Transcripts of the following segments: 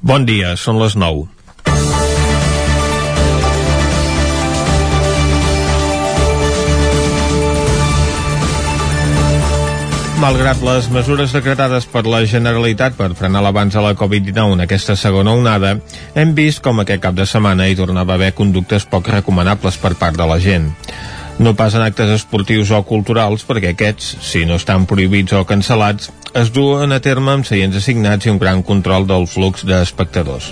Bon dia, són les 9. Malgrat les mesures decretades per la Generalitat per frenar l'abans de la Covid-19 en aquesta segona onada, hem vist com aquest cap de setmana hi tornava a haver conductes poc recomanables per part de la gent no pas en actes esportius o culturals, perquè aquests, si no estan prohibits o cancel·lats, es duen a terme amb seients assignats i un gran control del flux d'espectadors.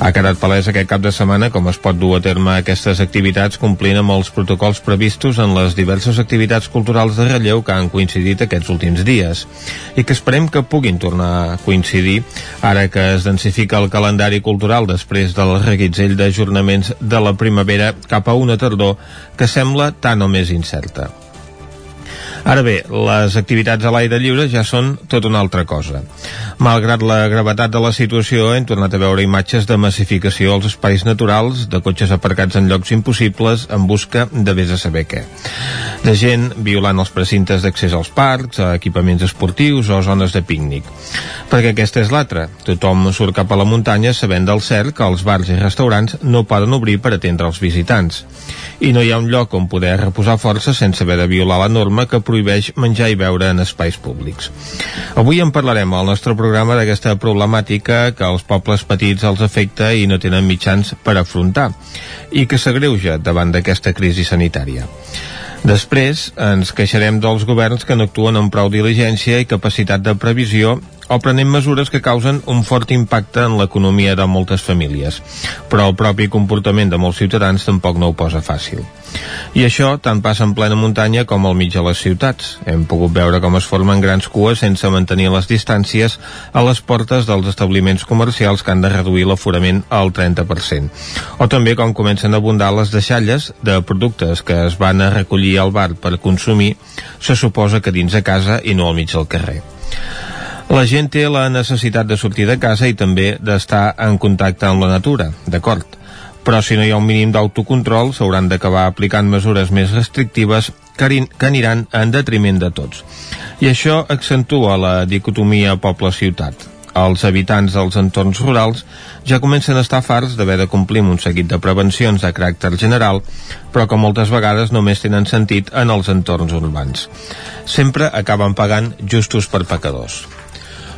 Ha quedat palès aquest cap de setmana com es pot dur a terme aquestes activitats complint amb els protocols previstos en les diverses activitats culturals de relleu que han coincidit aquests últims dies i que esperem que puguin tornar a coincidir ara que es densifica el calendari cultural després del reguitzell d'ajornaments de la primavera cap a una tardor que sembla tan o més incerta. Ara bé, les activitats a l'aire lliure ja són tot una altra cosa. Malgrat la gravetat de la situació, hem tornat a veure imatges de massificació als espais naturals, de cotxes aparcats en llocs impossibles, en busca de vés a saber què. De gent violant els precintes d'accés als parcs, a equipaments esportius o zones de pícnic. Perquè aquesta és l'altra. Tothom surt cap a la muntanya sabent del cert que els bars i restaurants no poden obrir per atendre els visitants. I no hi ha un lloc on poder reposar força sense haver de violar la norma que prohibeix menjar i beure en espais públics. Avui en parlarem al nostre programa d'aquesta problemàtica que els pobles petits els afecta i no tenen mitjans per afrontar i que s'agreuja davant d'aquesta crisi sanitària. Després ens queixarem dels governs que no actuen amb prou diligència i capacitat de previsió o prenem mesures que causen un fort impacte en l'economia de moltes famílies, però el propi comportament de molts ciutadans tampoc no ho posa fàcil. I això tant passa en plena muntanya com al mig de les ciutats. Hem pogut veure com es formen grans cues sense mantenir les distàncies a les portes dels establiments comercials que han de reduir l'aforament al 30%. O també com comencen a abundar les deixalles de productes que es van a recollir al bar per consumir, se suposa que dins de casa i no al mig del carrer. La gent té la necessitat de sortir de casa i també d'estar en contacte amb la natura, d'acord. Però si no hi ha un mínim d'autocontrol, s'hauran d'acabar aplicant mesures més restrictives que, aniran en detriment de tots. I això accentua la dicotomia poble-ciutat. Els habitants dels entorns rurals ja comencen a estar farts d'haver de complir un seguit de prevencions de caràcter general, però que moltes vegades només tenen sentit en els entorns urbans. Sempre acaben pagant justos per pecadors.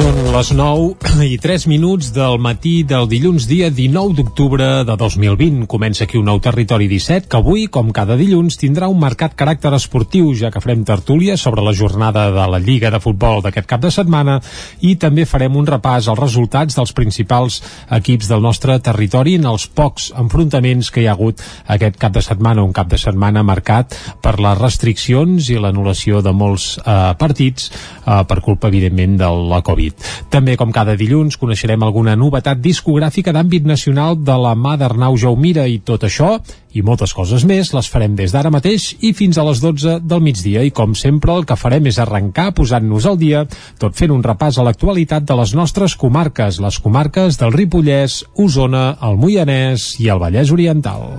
Són les 9 i 3 minuts del matí del dilluns dia 19 d'octubre de 2020. Comença aquí un nou Territori 17 que avui, com cada dilluns, tindrà un marcat caràcter esportiu, ja que farem tertúlia sobre la jornada de la Lliga de Futbol d'aquest cap de setmana i també farem un repàs als resultats dels principals equips del nostre territori en els pocs enfrontaments que hi ha hagut aquest cap de setmana, un cap de setmana marcat per les restriccions i l'anul·lació de molts eh, partits eh, per culpa, evidentment, de la Covid. També, com cada dilluns, coneixerem alguna novetat discogràfica d'àmbit nacional de la mà d'Arnau Jaumira i tot això i moltes coses més les farem des d'ara mateix i fins a les 12 del migdia i com sempre el que farem és arrencar posant-nos al dia tot fent un repàs a l'actualitat de les nostres comarques, les comarques del Ripollès, Osona, el Moianès i el Vallès Oriental.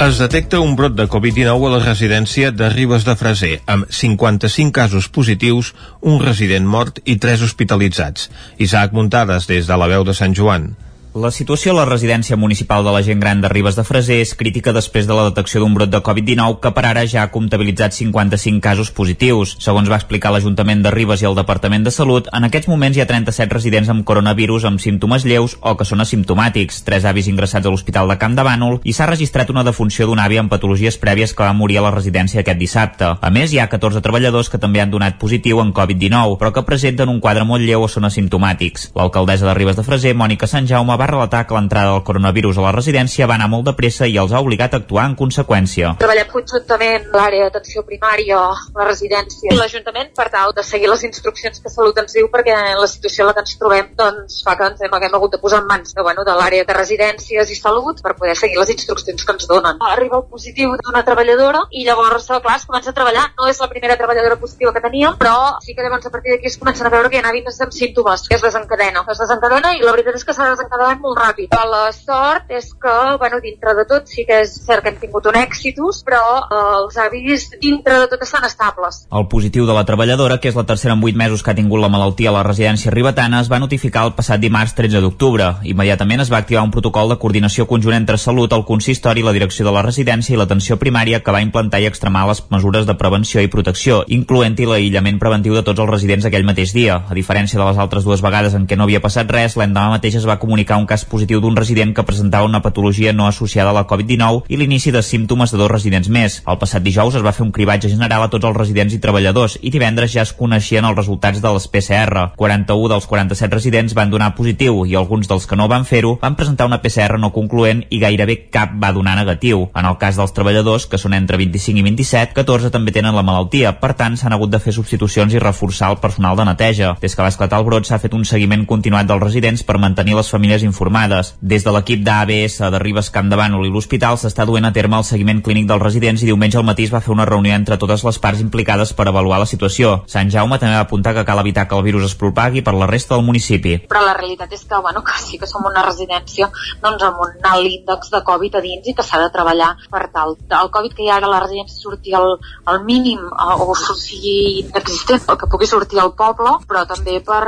Es detecta un brot de Covid-19 a la residència de Ribes de Freser, amb 55 casos positius, un resident mort i 3 hospitalitzats. Isaac Muntades, des de la veu de Sant Joan. La situació a la residència municipal de la gent gran de Ribes de Freser és crítica després de la detecció d'un brot de Covid-19 que per ara ja ha comptabilitzat 55 casos positius. Segons va explicar l'Ajuntament de Ribes i el Departament de Salut, en aquests moments hi ha 37 residents amb coronavirus amb símptomes lleus o que són asimptomàtics, tres avis ingressats a l'Hospital de Camp de Bànol i s'ha registrat una defunció d'un avi amb patologies prèvies que va morir a la residència aquest dissabte. A més, hi ha 14 treballadors que també han donat positiu en Covid-19, però que presenten un quadre molt lleu o són asimptomàtics. L'alcaldessa de Ribes de Freser, Mònica Sant Jaume, va relatar que l'entrada del coronavirus a la residència va anar molt de pressa i els ha obligat a actuar en conseqüència. Treballem conjuntament l'àrea d'atenció primària, la residència i l'Ajuntament per tal de seguir les instruccions que Salut ens diu perquè la situació en la que ens trobem doncs, fa que ens hem, haguem hagut de posar en mans de, bueno, de l'àrea de residències i salut per poder seguir les instruccions que ens donen. Arriba el positiu d'una treballadora i llavors, clar, es comença a treballar. No és la primera treballadora positiva que teníem, però sí que llavors a partir d'aquí es comencen a veure que hi amb símptomes, que es desencadena. Es desencadena i la veritat és que s'ha desencadenat molt ràpid. Però la sort és que, bueno, dintre de tot sí que és cert que hem tingut un èxitus, però eh, els avis dintre de tot estan estables. El positiu de la treballadora, que és la tercera en 8 mesos que ha tingut la malaltia a la residència ribetana, es va notificar el passat dimarts 13 d'octubre. Immediatament es va activar un protocol de coordinació conjunt entre Salut, el consistori, la direcció de la residència i l'atenció primària que va implantar i extremar les mesures de prevenció i protecció, incloent-hi l'aïllament preventiu de tots els residents aquell mateix dia. A diferència de les altres dues vegades en què no havia passat res, l'endemà mateix es va comunicar un cas positiu d'un resident que presentava una patologia no associada a la Covid-19 i l'inici de símptomes de dos residents més. El passat dijous es va fer un cribatge general a tots els residents i treballadors i divendres ja es coneixien els resultats de les PCR. 41 dels 47 residents van donar positiu i alguns dels que no van fer-ho van presentar una PCR no concloent i gairebé cap va donar negatiu. En el cas dels treballadors, que són entre 25 i 27, 14 també tenen la malaltia, per tant s'han hagut de fer substitucions i reforçar el personal de neteja. Des que va esclatar el brot s'ha fet un seguiment continuat dels residents per mantenir les famílies informades. Des de l'equip d'ABS de Ribes Camp de Bànol i l'hospital s'està duent a terme el seguiment clínic dels residents i diumenge al matí es va fer una reunió entre totes les parts implicades per avaluar la situació. Sant Jaume també va apuntar que cal evitar que el virus es propagui per la resta del municipi. Però la realitat és que, bueno, que sí que som una residència doncs, amb un alt índex de Covid a dins i que s'ha de treballar per tal. El Covid que hi ha ara a la residència surti al, al mínim o sigui inexistent, o que pugui sortir al poble, però també per,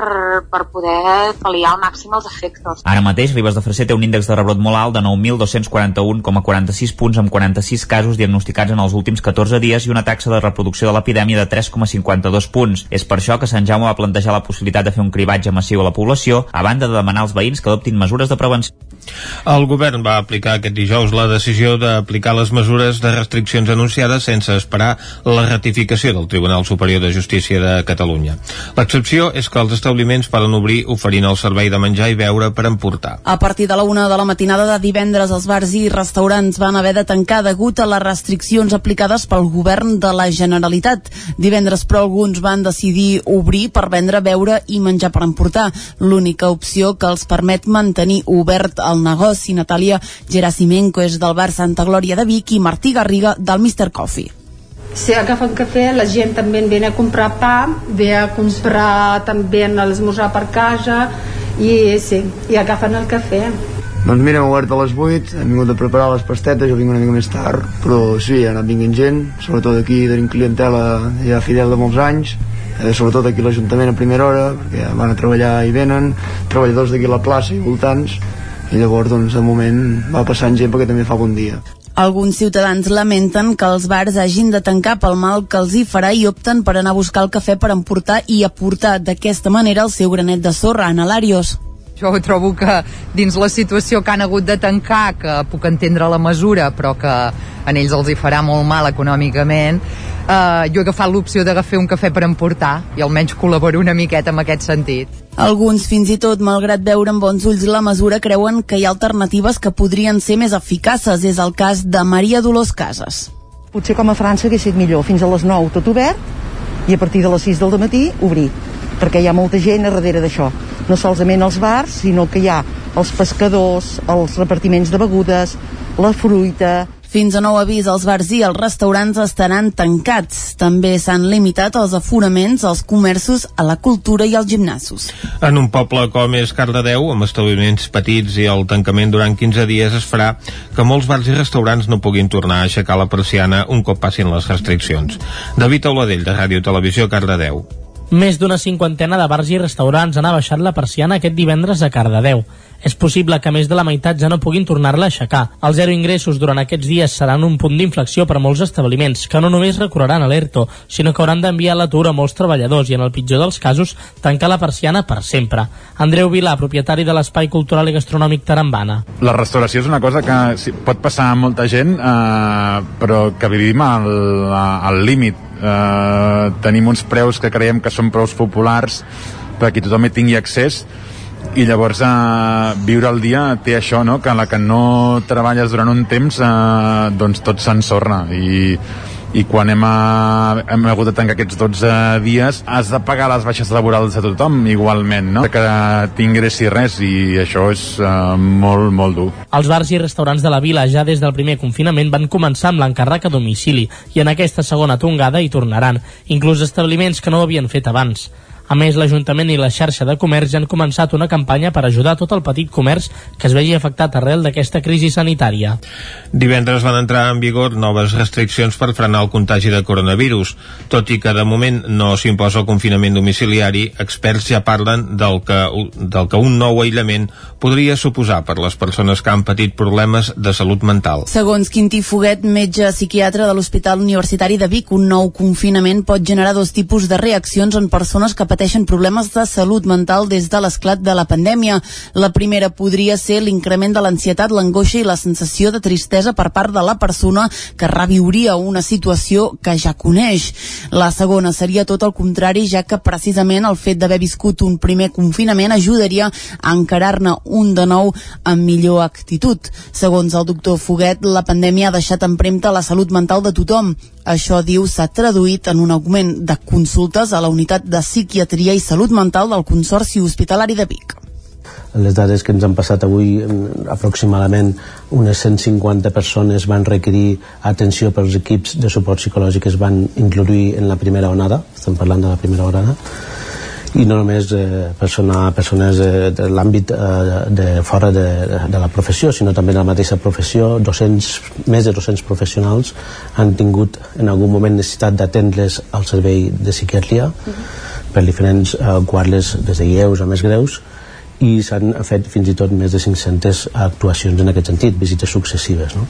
per poder pal·liar al màxim els efectes. Ara mateix, Ribes de Freser té un índex de rebrot molt alt de 9.241,46 punts amb 46 casos diagnosticats en els últims 14 dies i una taxa de reproducció de l'epidèmia de 3,52 punts. És per això que Sant Jaume va plantejar la possibilitat de fer un cribatge massiu a la població, a banda de demanar als veïns que adoptin mesures de prevenció. El govern va aplicar aquest dijous la decisió d'aplicar les mesures de restriccions anunciades sense esperar la ratificació del Tribunal Superior de Justícia de Catalunya. L'excepció és que els establiments poden obrir oferint el servei de menjar i beure per emportar. A partir de la una de la matinada de divendres, els bars i restaurants van haver de tancar degut a les restriccions aplicades pel govern de la Generalitat. Divendres, però, alguns van decidir obrir per vendre, beure i menjar per emportar. L'única opció que els permet mantenir obert el negoci. Natàlia Gerasimenko és del bar Santa Glòria de Vic i Martí Garriga del Mr. Coffee. Si agafen cafè, la gent també ve a comprar pa, ve a comprar també a l'esmorzar per casa i sí, i agafen el cafè. Doncs mira, hem obert a les 8, hem vingut a preparar les pastetes, jo vinc una mica més tard, però sí, ha anat vinguent gent, sobretot aquí tenim clientela ja fidel de molts anys, eh, sobretot aquí l'Ajuntament a primera hora, perquè van a treballar i venen, treballadors d'aquí a la plaça i voltants, i llavors doncs de moment va passant gent perquè també fa bon dia. Alguns ciutadans lamenten que els bars hagin de tancar pel mal que els hi farà i opten per anar a buscar el cafè per emportar i aportar d'aquesta manera el seu granet de sorra. Ana Larios. Jo trobo que dins la situació que han hagut de tancar, que puc entendre la mesura, però que a ells els hi farà molt mal econòmicament, eh, jo he agafat l'opció d'agafar un cafè per emportar i almenys col·laboro una miqueta en aquest sentit. Alguns, fins i tot, malgrat veure amb bons ulls la mesura, creuen que hi ha alternatives que podrien ser més eficaces. És el cas de Maria Dolors Casas. Potser com a França hagués estat millor, fins a les 9 tot obert i a partir de les 6 del matí obrir, perquè hi ha molta gent a darrere d'això. No solament els bars, sinó que hi ha els pescadors, els repartiments de begudes, la fruita, fins a nou avís, els bars i els restaurants estaran tancats. També s'han limitat els aforaments als comerços, a la cultura i als gimnasos. En un poble com és Cardedeu, amb establiments petits i el tancament durant 15 dies es farà que molts bars i restaurants no puguin tornar a aixecar la persiana un cop passin les restriccions. David Auladell, de Ràdio Televisió, Cardedeu. Més d'una cinquantena de bars i restaurants han abaixat la persiana aquest divendres a Cardedeu. És possible que més de la meitat ja no puguin tornar-la a aixecar. Els zero ingressos durant aquests dies seran un punt d'inflexió per a molts establiments, que no només recorreran a l'ERTO, sinó que hauran d'enviar a l'atur a molts treballadors i, en el pitjor dels casos, tancar la persiana per sempre. Andreu Vilà, propietari de l'Espai Cultural i Gastronòmic Tarambana. La restauració és una cosa que pot passar a molta gent, eh, però que vivim al, al límit eh, tenim uns preus que creiem que són preus populars perquè tothom hi tingui accés i llavors eh, viure el dia té això, no? que la que no treballes durant un temps eh, doncs tot s'ensorra i i quan hem, a, hem hagut de tancar aquests 12 dies has de pagar les baixes laborals a tothom igualment, no? que t'ingressi res i això és uh, molt, molt dur. Els bars i restaurants de la vila ja des del primer confinament van començar amb l'encàrrec a domicili i en aquesta segona tongada hi tornaran, inclús establiments que no ho havien fet abans. A més, l'Ajuntament i la xarxa de comerç han començat una campanya per ajudar tot el petit comerç que es vegi afectat arrel d'aquesta crisi sanitària. Divendres van entrar en vigor noves restriccions per frenar el contagi de coronavirus. Tot i que de moment no s'imposa el confinament domiciliari, experts ja parlen del que, del que un nou aïllament podria suposar per les persones que han patit problemes de salut mental. Segons Quintí Foguet, metge psiquiatre de l'Hospital Universitari de Vic, un nou confinament pot generar dos tipus de reaccions en persones que pateixen problemes de salut mental des de l'esclat de la pandèmia. La primera podria ser l'increment de l'ansietat, l'angoixa i la sensació de tristesa per part de la persona que reviuria una situació que ja coneix. La segona seria tot el contrari, ja que precisament el fet d'haver viscut un primer confinament ajudaria a encarar-ne un de nou amb millor actitud. Segons el doctor Foguet, la pandèmia ha deixat empremta la salut mental de tothom. Això, diu, s'ha traduït en un augment de consultes a la unitat de psiquiatria i salut mental del Consorci Hospitalari de Vic. Les dades que ens han passat avui, aproximadament unes 150 persones van requerir atenció pels equips de suport psicològic que es van incluir en la primera onada, estem parlant de la primera onada, i no només eh, persona, persones eh, de l'àmbit eh, de fora de, de la professió, sinó també de la mateixa professió. 200, més de 200 professionals han tingut en algun moment necessitat d'atendre's al servei de psiquiatria uh -huh. per diferents eh, quadres des de lleus a més greus i s'han fet fins i tot més de 500 actuacions en aquest sentit, visites successives. No?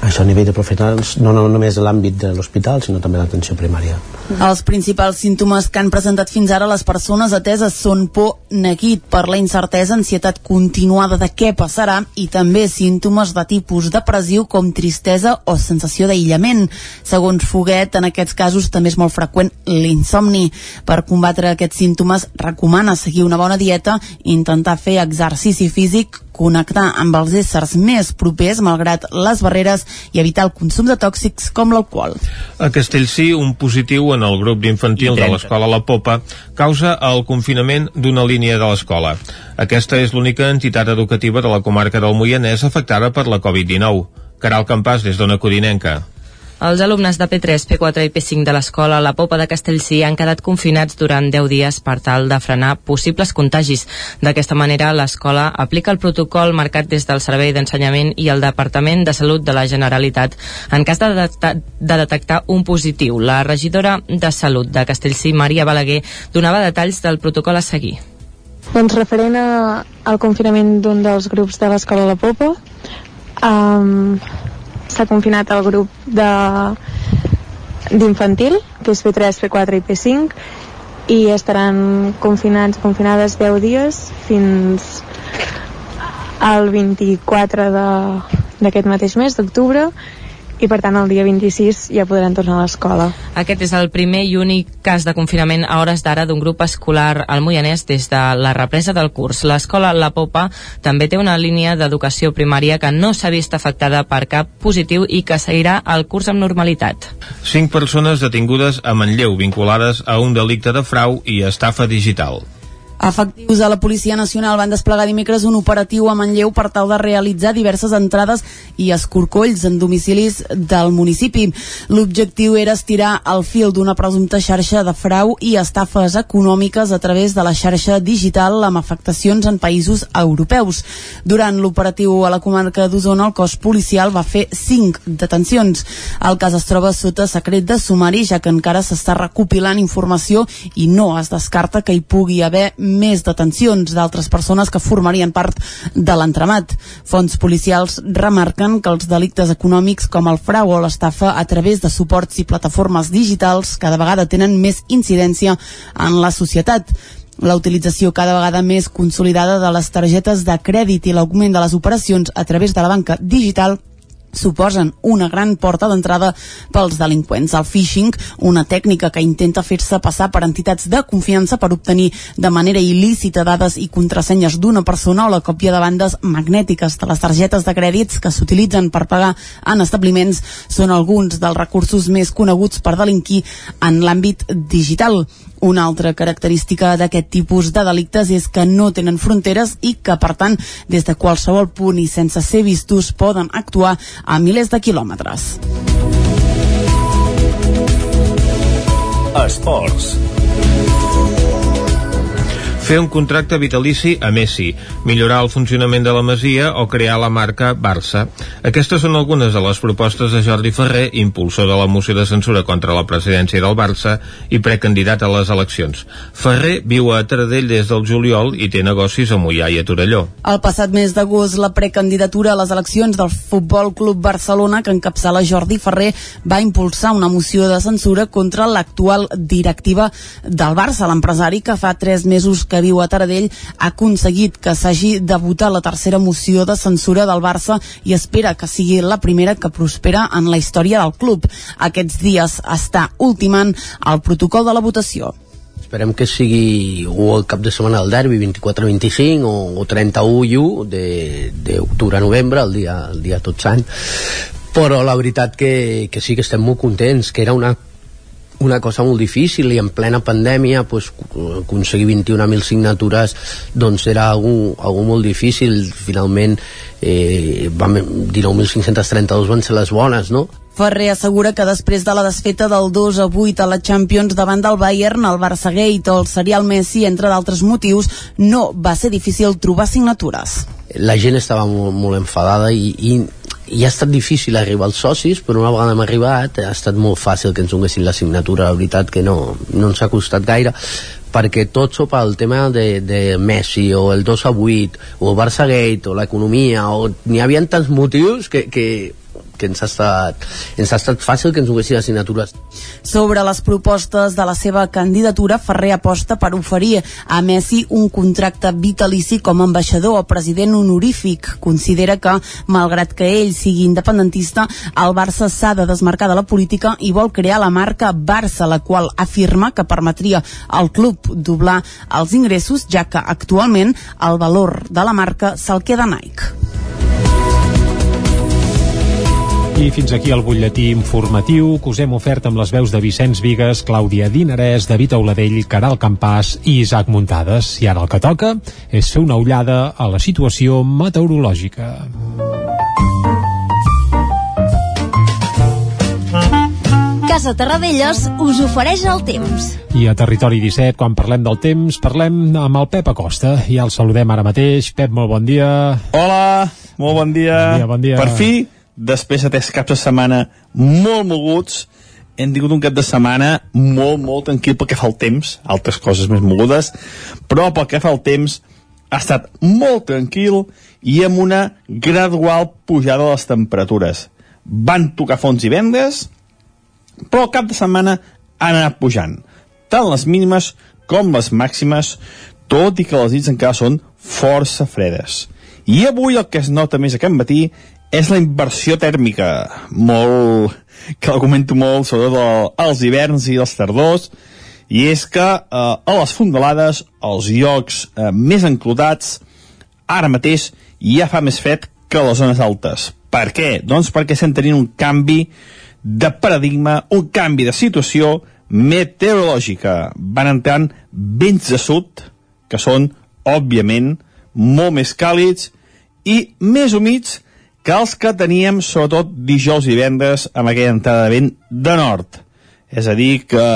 Això a nivell de professionals, no, no només a l'àmbit de l'hospital, sinó també l'atenció primària. Els principals símptomes que han presentat fins ara les persones ateses són por, neguit per la incertesa, ansietat continuada de què passarà i també símptomes de tipus depressiu com tristesa o sensació d'aïllament. Segons Foguet, en aquests casos també és molt freqüent l'insomni. Per combatre aquests símptomes recomana seguir una bona dieta, intentar fer exercici físic, connectar amb els éssers més propers malgrat les barreres i evitar el consum de tòxics com l'alcohol. A Castellcí, un positiu en el grup d'infantil de l'escola La Popa causa el confinament d'una línia de l'escola. Aquesta és l'única entitat educativa de la comarca del Moianès afectada per la Covid-19. Caral Campàs, des d'Ona Codinenca. Els alumnes de P3, P4 i P5 de l'escola La Popa de Castellcí han quedat confinats durant 10 dies per tal de frenar possibles contagis. D'aquesta manera, l'escola aplica el protocol marcat des del Servei d'Ensenyament i el Departament de Salut de la Generalitat en cas de, detectar, de detectar un positiu. La regidora de Salut de Castellcí, Maria Balaguer, donava detalls del protocol a seguir. Doncs referent a, al confinament d'un dels grups de l'escola La Popa, um, s'ha confinat el grup de d'infantil, que és P3, P4 i P5, i estaran confinats, confinades 10 dies fins al 24 d'aquest mateix mes, d'octubre, i per tant el dia 26 ja podran tornar a l'escola. Aquest és el primer i únic cas de confinament a hores d'ara d'un grup escolar al Moianès des de la represa del curs. L'escola La Popa també té una línia d'educació primària que no s'ha vist afectada per cap positiu i que seguirà el curs amb normalitat. Cinc persones detingudes a Manlleu vinculades a un delicte de frau i estafa digital. Efectius de la Policia Nacional van desplegar dimecres un operatiu a Manlleu per tal de realitzar diverses entrades i escorcolls en domicilis del municipi. L'objectiu era estirar el fil d'una presumpta xarxa de frau i estafes econòmiques a través de la xarxa digital amb afectacions en països europeus. Durant l'operatiu a la comarca d'Osona, el cos policial va fer cinc detencions. El cas es troba sota secret de sumari, ja que encara s'està recopilant informació i no es descarta que hi pugui haver més detencions d'altres persones que formarien part de l'entramat. Fons policials remarquen que els delictes econòmics com el frau o l'estafa a través de suports i plataformes digitals cada vegada tenen més incidència en la societat la utilització cada vegada més consolidada de les targetes de crèdit i l'augment de les operacions a través de la banca digital suposen una gran porta d'entrada pels delinqüents. El phishing, una tècnica que intenta fer-se passar per entitats de confiança per obtenir de manera il·lícita dades i contrasenyes d'una persona o la còpia de bandes magnètiques de les targetes de crèdits que s'utilitzen per pagar en establiments són alguns dels recursos més coneguts per delinquir en l'àmbit digital. Una altra característica d'aquest tipus de delictes és que no tenen fronteres i que, per tant, des de qualsevol punt i sense ser vistos poden actuar a milers de quilòmetres. Esports. Fer un contracte vitalici a Messi, millorar el funcionament de la Masia o crear la marca Barça. Aquestes són algunes de les propostes de Jordi Ferrer, impulsor de la moció de censura contra la presidència del Barça i precandidat a les eleccions. Ferrer viu a Taradell des del juliol i té negocis a Mollà i a Torelló. El passat mes d'agost, la precandidatura a les eleccions del Futbol Club Barcelona, que encapçala Jordi Ferrer, va impulsar una moció de censura contra l'actual directiva del Barça. L'empresari, que fa tres mesos que viu a Taradell, ha aconseguit que s'hagi de votar la tercera moció de censura del Barça i espera que sigui la primera que prospera en la història del club. Aquests dies està ultimant el protocol de la votació. Esperem que sigui o el cap de setmana del derbi, 24-25 o, o 31 i 1 d'octubre a novembre, el dia, el dia tot sant. Però la veritat que, que sí que estem molt contents, que era una una cosa molt difícil i en plena pandèmia pues, aconseguir 21.000 signatures doncs era algú, algú molt difícil finalment eh, 19.532 van ser les bones no? Ferrer assegura que després de la desfeta del 2 a 8 a la Champions davant del Bayern, el Barça Gate o el serial Messi, entre d'altres motius, no va ser difícil trobar signatures. La gent estava molt, molt enfadada i, i, i ha estat difícil arribar als socis, però una vegada hem arribat ha estat molt fàcil que ens donessin la signatura, la veritat que no, no ens ha costat gaire perquè tot sopa el tema de, de Messi o el 2 a 8 o Barça Gate o l'economia o n'hi havia tants motius que, que que ens ha estat, ens ha estat fàcil que ens donessin les signatures. Sobre les propostes de la seva candidatura, Ferrer aposta per oferir a Messi un contracte vitalici com a ambaixador o president honorífic. Considera que, malgrat que ell sigui independentista, el Barça s'ha de desmarcar de la política i vol crear la marca Barça, la qual afirma que permetria al club doblar els ingressos, ja que actualment el valor de la marca se'l queda Nike. I fins aquí el butlletí informatiu que us hem ofert amb les veus de Vicenç Vigues, Clàudia Dinarès, David Auladell, Caral Campàs i Isaac Muntades. I ara el que toca és fer una ullada a la situació meteorològica. Casa Terradellos us ofereix el temps. I a Territori 17, quan parlem del temps, parlem amb el Pep Acosta. I el saludem ara mateix. Pep, molt bon dia. Hola, molt bon dia. Bon dia, bon dia. Per fi, després de tres caps de setmana molt moguts, hem tingut un cap de setmana molt, molt tranquil pel que fa al temps, altres coses més mogudes, però pel que fa al temps ha estat molt tranquil i amb una gradual pujada de les temperatures. Van tocar fons i vendes, però el cap de setmana han anat pujant, tant les mínimes com les màximes, tot i que les nits encara són força fredes. I avui el que es nota més aquest matí és la inversió tèrmica, molt, que la comento molt, sobretot als hiverns i els tardors, i és que eh, a les fondalades, als llocs eh, més enclotats, ara mateix ja fa més fred que a les zones altes. Per què? Doncs perquè estem tenint un canvi de paradigma, un canvi de situació meteorològica. Van entrant vents de sud, que són, òbviament, molt més càlids i més humits que els que teníem sobretot dijous i divendres amb aquella entrada de vent de nord. És a dir, que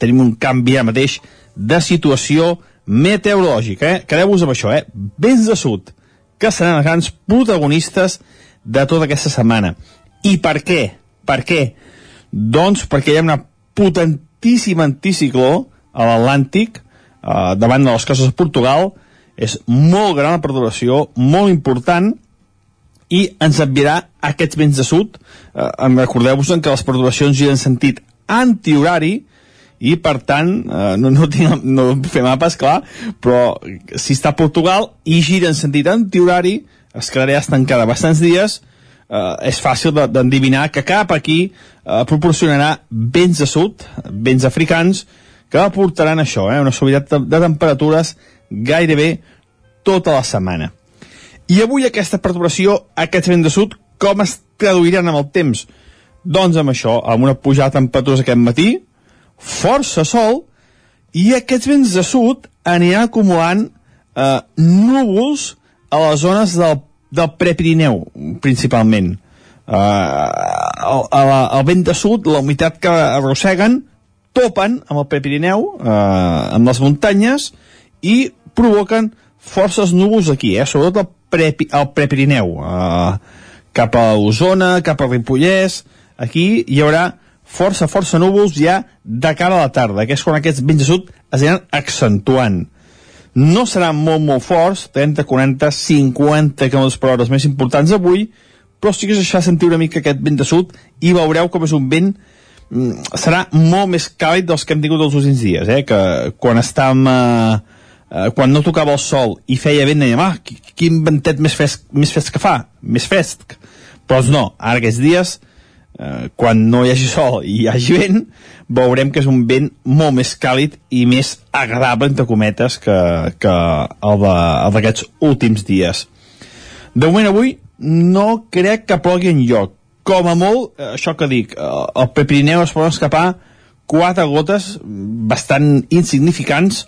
tenim un canvi ara mateix de situació meteorològica. Eh? Quedeu-vos amb això, eh? Vents de sud, que seran els grans protagonistes de tota aquesta setmana. I per què? Per què? Doncs perquè hi ha una potentíssima anticicló a l'Atlàntic, eh, davant de les costes de Portugal, és molt gran la perturbació, molt important, i ens enviarà aquests vents de sud. Eh, Recordeu-vos que les perturbacions giren en sentit antihorari, i per tant, eh, no, no, tinc, no fer mapes, clar, però si està a Portugal i gira en sentit antihorari, es quedarà estancada bastants dies eh, és fàcil de- d'endevinar que cap aquí eh, proporcionarà vents de sud, vents africans, que aportaran això, eh, una suavitat de, de temperatures gairebé tota la setmana. I avui aquesta perturbació, aquests vents de sud, com es traduiran amb el temps? Doncs amb això, amb una pujada de temperatures aquest matí, força sol, i aquests vents de sud aniran acumulant eh, núvols a les zones del, del Prepirineu, principalment. Eh, el, el, el vent de sud, la humitat que arrosseguen, topen amb el Prepirineu, eh, amb les muntanyes, i provoquen forces núvols aquí, eh, sobretot el, Prepi, el Prepirineu, eh, cap a Osona, cap a Ripollès, aquí hi haurà força, força núvols ja de cara a la tarda, que és quan aquests vents de sud es aniran accentuant. No seran molt, molt forts, 30, 40, 50 km per hora els més importants avui, però sí que es deixarà sentir una mica aquest vent de sud i veureu com és un vent mm, serà molt més càlid dels que hem tingut els últims dies, eh? que quan estàvem eh, eh, quan no tocava el sol i feia vent dèiem, ah, qui- quin ventet més fresc, més fresc que fa, més fresc però no, ara aquests dies eh, quan no hi hagi sol i hi hagi vent veurem que és un vent molt més càlid i més agradable entre cometes que, que el d'aquests últims dies. De moment avui no crec que plogui en lloc com a molt, eh, això que dic eh, el Prepirineu es poden escapar quatre gotes bastant insignificants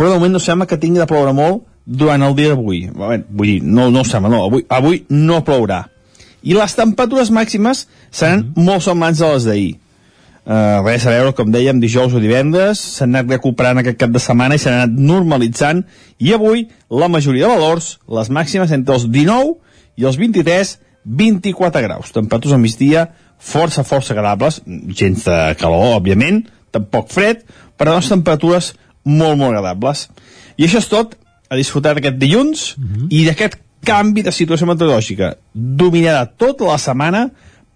però de moment no sembla que tingui de ploure molt durant el dia d'avui. Vull dir, no, no sembla, no, avui, avui no plourà. I les temperatures màximes seran molt semblants a les d'ahir. Uh, res a veure, com dèiem, dijous o divendres s'han anat recuperant aquest cap de setmana i s'han anat normalitzant. I avui la majoria de valors, les màximes entre els 19 i els 23 24 graus, temperatures al migdia força, força agradables. Gens de calor, òbviament tampoc fred, però unes temperatures molt, molt agradables. I això és tot, a disfrutar d'aquest dilluns i d'aquest canvi de situació meteorològica dominarà tota la setmana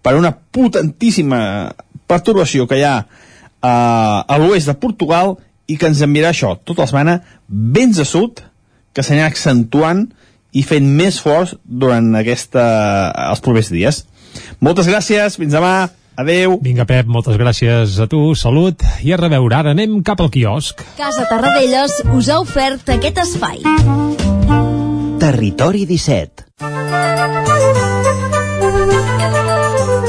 per una potentíssima perturbació que hi ha eh, a l'oest de Portugal i que ens enviarà això, tota la setmana, vents de sud, que s'anirà accentuant i fent més forts durant aquesta, els propers dies. Moltes gràcies, fins demà, adeu. Vinga, Pep, moltes gràcies a tu, salut, i a reveure. Ara anem cap al quiosc. Casa Tarradellas us ha ofert aquest espai. Territori 17.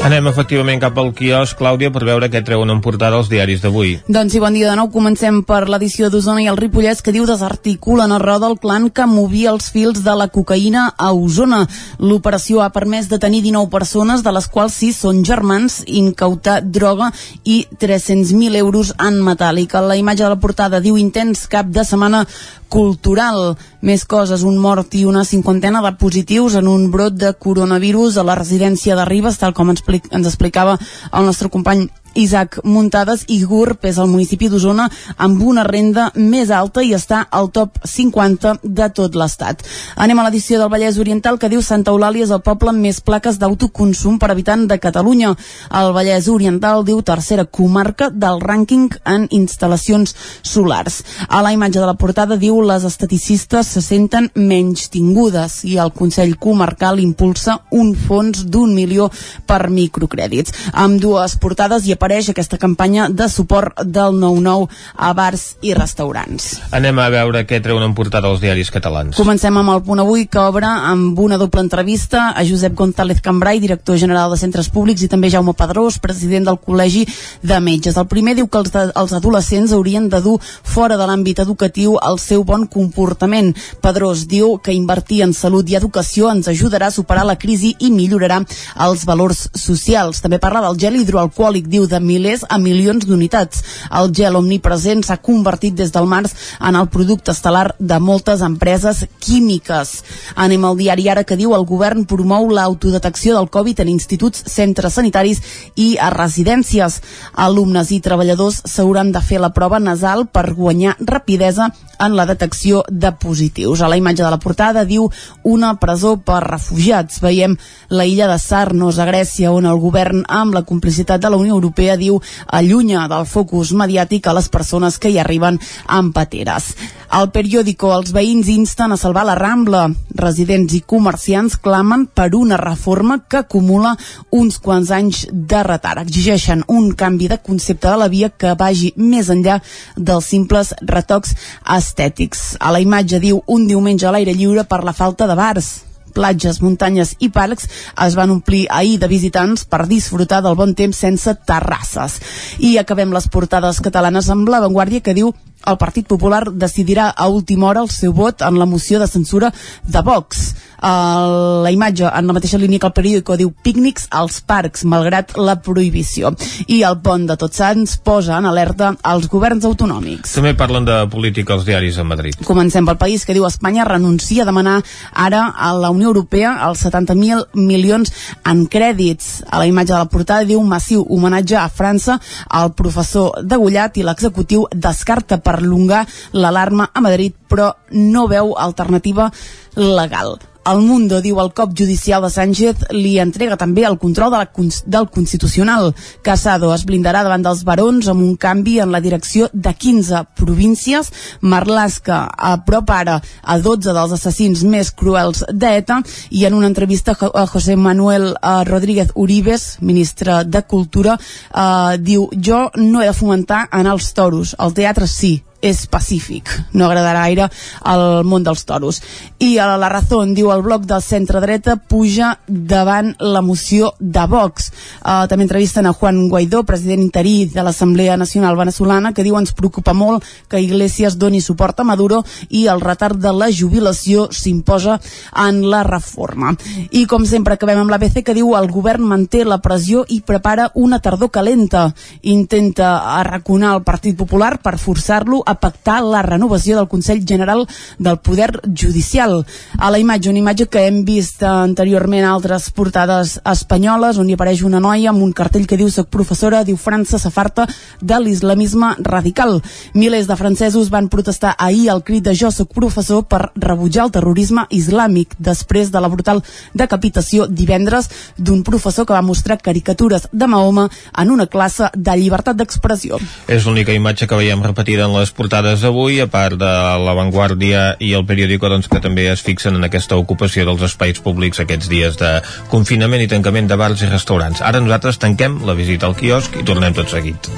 Anem efectivament cap al quiosc, Clàudia, per veure què treuen en portada els diaris d'avui. Doncs sí, bon dia de nou. Comencem per l'edició d'Osona i el Ripollès que diu desarticulen a roda el clan que movia els fils de la cocaïna a Osona. L'operació ha permès detenir 19 persones, de les quals 6 són germans, incautar droga i 300.000 euros en metàl·lic. La imatge de la portada diu intens cap de setmana cultural. Més coses, un mort i una cinquantena de positius en un brot de coronavirus a la residència de Ribes, tal com ens, expli- ens explicava el nostre company Isaac Muntades i GURB és el municipi d'Osona amb una renda més alta i està al top 50 de tot l'estat. Anem a l'edició del Vallès Oriental que diu Santa Eulàlia és el poble amb més plaques d'autoconsum per habitant de Catalunya. El Vallès Oriental diu tercera comarca del rànquing en instal·lacions solars. A la imatge de la portada diu les esteticistes se senten menys tingudes i el Consell Comarcal impulsa un fons d'un milió per microcrèdits. Amb dues portades hi apareix aquesta campanya de suport del 9-9 a bars i restaurants. Anem a veure què treuen en portada els diaris catalans. Comencem amb el punt avui que obre amb una doble entrevista a Josep González Cambrai, director general de centres públics i també Jaume Pedrós, president del Col·legi de Metges. El primer diu que els, de, els adolescents haurien de dur fora de l'àmbit educatiu el seu bon comportament. Pedrós diu que invertir en salut i educació ens ajudarà a superar la crisi i millorarà els valors socials. També parla del gel hidroalcohòlic, diu de milers a milions d'unitats. El gel omnipresent s'ha convertit des del març en el producte estel·lar de moltes empreses químiques. Anem al diari ara que diu el govern promou l'autodetecció del Covid en instituts, centres sanitaris i a residències. Alumnes i treballadors s'hauran de fer la prova nasal per guanyar rapidesa en la detecció de positius. A la imatge de la portada diu una presó per refugiats. Veiem la illa de Sarnos, a Grècia, on el govern, amb la complicitat de la Unió Europea, Europea, diu, allunya del focus mediàtic a les persones que hi arriben amb pateres. Al periòdico, els veïns insten a salvar la Rambla. Residents i comerciants clamen per una reforma que acumula uns quants anys de retard. Exigeixen un canvi de concepte de la via que vagi més enllà dels simples retocs estètics. A la imatge diu un diumenge a l'aire lliure per la falta de bars platges, muntanyes i parcs es van omplir ahir de visitants per disfrutar del bon temps sense terrasses. I acabem les portades catalanes amb la Vanguardia que diu el Partit Popular decidirà a última hora el seu vot en la moció de censura de Vox. Uh, la imatge en la mateixa línia que el periòdico diu pícnics als parcs, malgrat la prohibició. I el pont de Tots Sants posa en alerta als governs autonòmics. També parlen de política als diaris a Madrid. Comencem pel país que diu Espanya renuncia a demanar ara a la Unió Europea els 70.000 milions en crèdits. A la imatge de la portada diu massiu homenatge a França al professor degullat i l'executiu descarta perllongar l'alarma a Madrid però no veu alternativa legal. El Mundo diu el cop judicial de Sánchez li entrega també el control de la, del Constitucional. Casado es blindarà davant dels barons amb un canvi en la direcció de 15 províncies. Marlaska apropa ara a 12 dels assassins més cruels d'ETA i en una entrevista a José Manuel uh, Rodríguez Uribes, ministre de Cultura, uh, diu jo no he de fomentar anar als toros, al teatre sí, és pacífic, no agradarà gaire al món dels toros. I a la raó diu el bloc del centre-dreta puja davant la moció de Vox. Uh, també entrevisten a Juan Guaidó, president interí de l'Assemblea Nacional Venezolana, que diu ens preocupa molt que Iglesias doni suport a Maduro i el retard de la jubilació s'imposa en la reforma. I com sempre acabem amb l'ABC que diu el govern manté la pressió i prepara una tardor calenta. Intenta arraconar el Partit Popular per forçar-lo a pactar la renovació del Consell General del Poder Judicial. A la imatge, una imatge que hem vist anteriorment a altres portades espanyoles, on hi apareix una noia amb un cartell que diu soc professora, diu França s'afarta de l'islamisme radical. Milers de francesos van protestar ahir al crit de jo soc professor per rebutjar el terrorisme islàmic després de la brutal decapitació divendres d'un professor que va mostrar caricatures de Mahoma en una classe de llibertat d'expressió. És l'única imatge que veiem repetida en les portades d'avui, a part de La Vanguardia i el periòdico doncs, que també es fixen en aquesta ocupació dels espais públics aquests dies de confinament i tancament de bars i restaurants. Ara nosaltres tanquem la visita al quiosc i tornem tot seguit.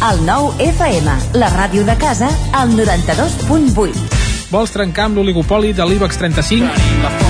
El nou FM, la ràdio de casa, al 92.8. Vols trencar amb l'oligopoli de l'IBEX 35?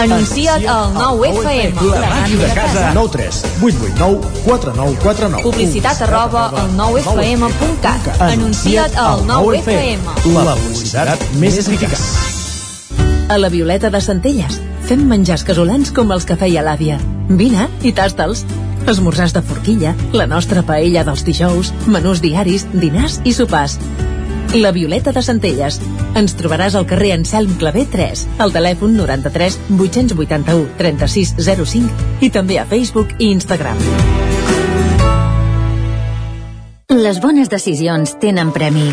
Anuncia't al 9FM. La màquina de casa. 9 3 8 8 9 4 9 4 9. Publicitat arroba al 9FM.cat. Anuncia't al 9FM. La publicitat més eficaç. A la Violeta de Centelles fem menjars casolans com els que feia l'àvia. Vine i tasta'ls. Esmorzars de forquilla, la nostra paella dels dijous, menús diaris, dinars i sopars. La Violeta de Centelles. Ens trobaràs al carrer Anselm Clavé 3, al telèfon 93 881 3605 i també a Facebook i Instagram. Les bones decisions tenen premi.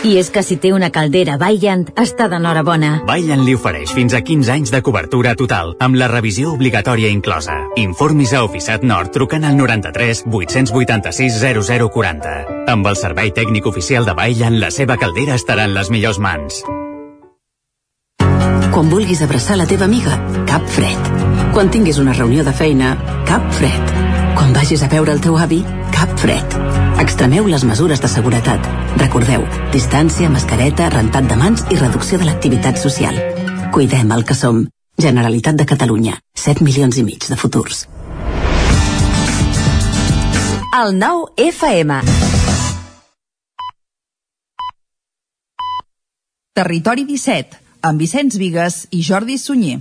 I és que si té una caldera Vaillant, està d'enhorabona. Vaillant li ofereix fins a 15 anys de cobertura total, amb la revisió obligatòria inclosa. Informis a Oficiat Nord trucant al 93 886 0040. Amb el servei tècnic oficial de Vaillant, la seva caldera estarà en les millors mans. Quan vulguis abraçar la teva amiga, cap fred. Quan tinguis una reunió de feina, cap fred. Quan vagis a veure el teu avi, cap fred. Extremeu les mesures de seguretat. Recordeu, distància, mascareta, rentat de mans i reducció de l'activitat social. Cuidem el que som. Generalitat de Catalunya. 7 milions i mig de futurs. El nou FM. Territori 17, amb Vicenç Vigues i Jordi Sunyer.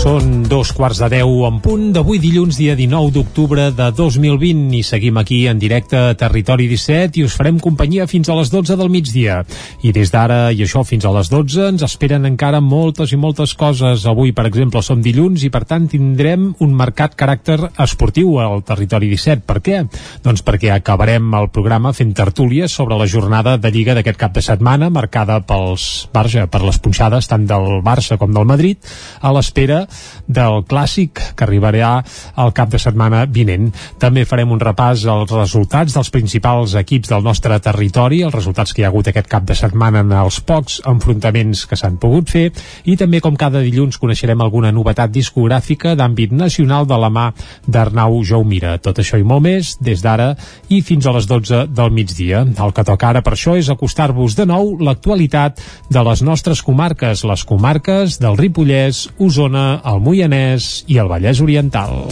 Són dos quarts de deu en punt d'avui dilluns, dia 19 d'octubre de 2020 i seguim aquí en directe a Territori 17 i us farem companyia fins a les 12 del migdia. I des d'ara i això fins a les 12 ens esperen encara moltes i moltes coses. Avui, per exemple, som dilluns i per tant tindrem un marcat caràcter esportiu al Territori 17. Per què? Doncs perquè acabarem el programa fent tertúlies sobre la jornada de Lliga d'aquest cap de setmana marcada pels Barça, per les punxades tant del Barça com del Madrid a l'espera del clàssic que arribarà al cap de setmana vinent. També farem un repàs als resultats dels principals equips del nostre territori, els resultats que hi ha hagut aquest cap de setmana en els pocs enfrontaments que s'han pogut fer i també com cada dilluns coneixerem alguna novetat discogràfica d'àmbit nacional de la mà d'Arnau Jaumira. Tot això i molt més des d'ara i fins a les 12 del migdia. El que toca ara per això és acostar-vos de nou l'actualitat de les nostres comarques, les comarques del Ripollès, Osona, el Moianès i el Vallès Oriental.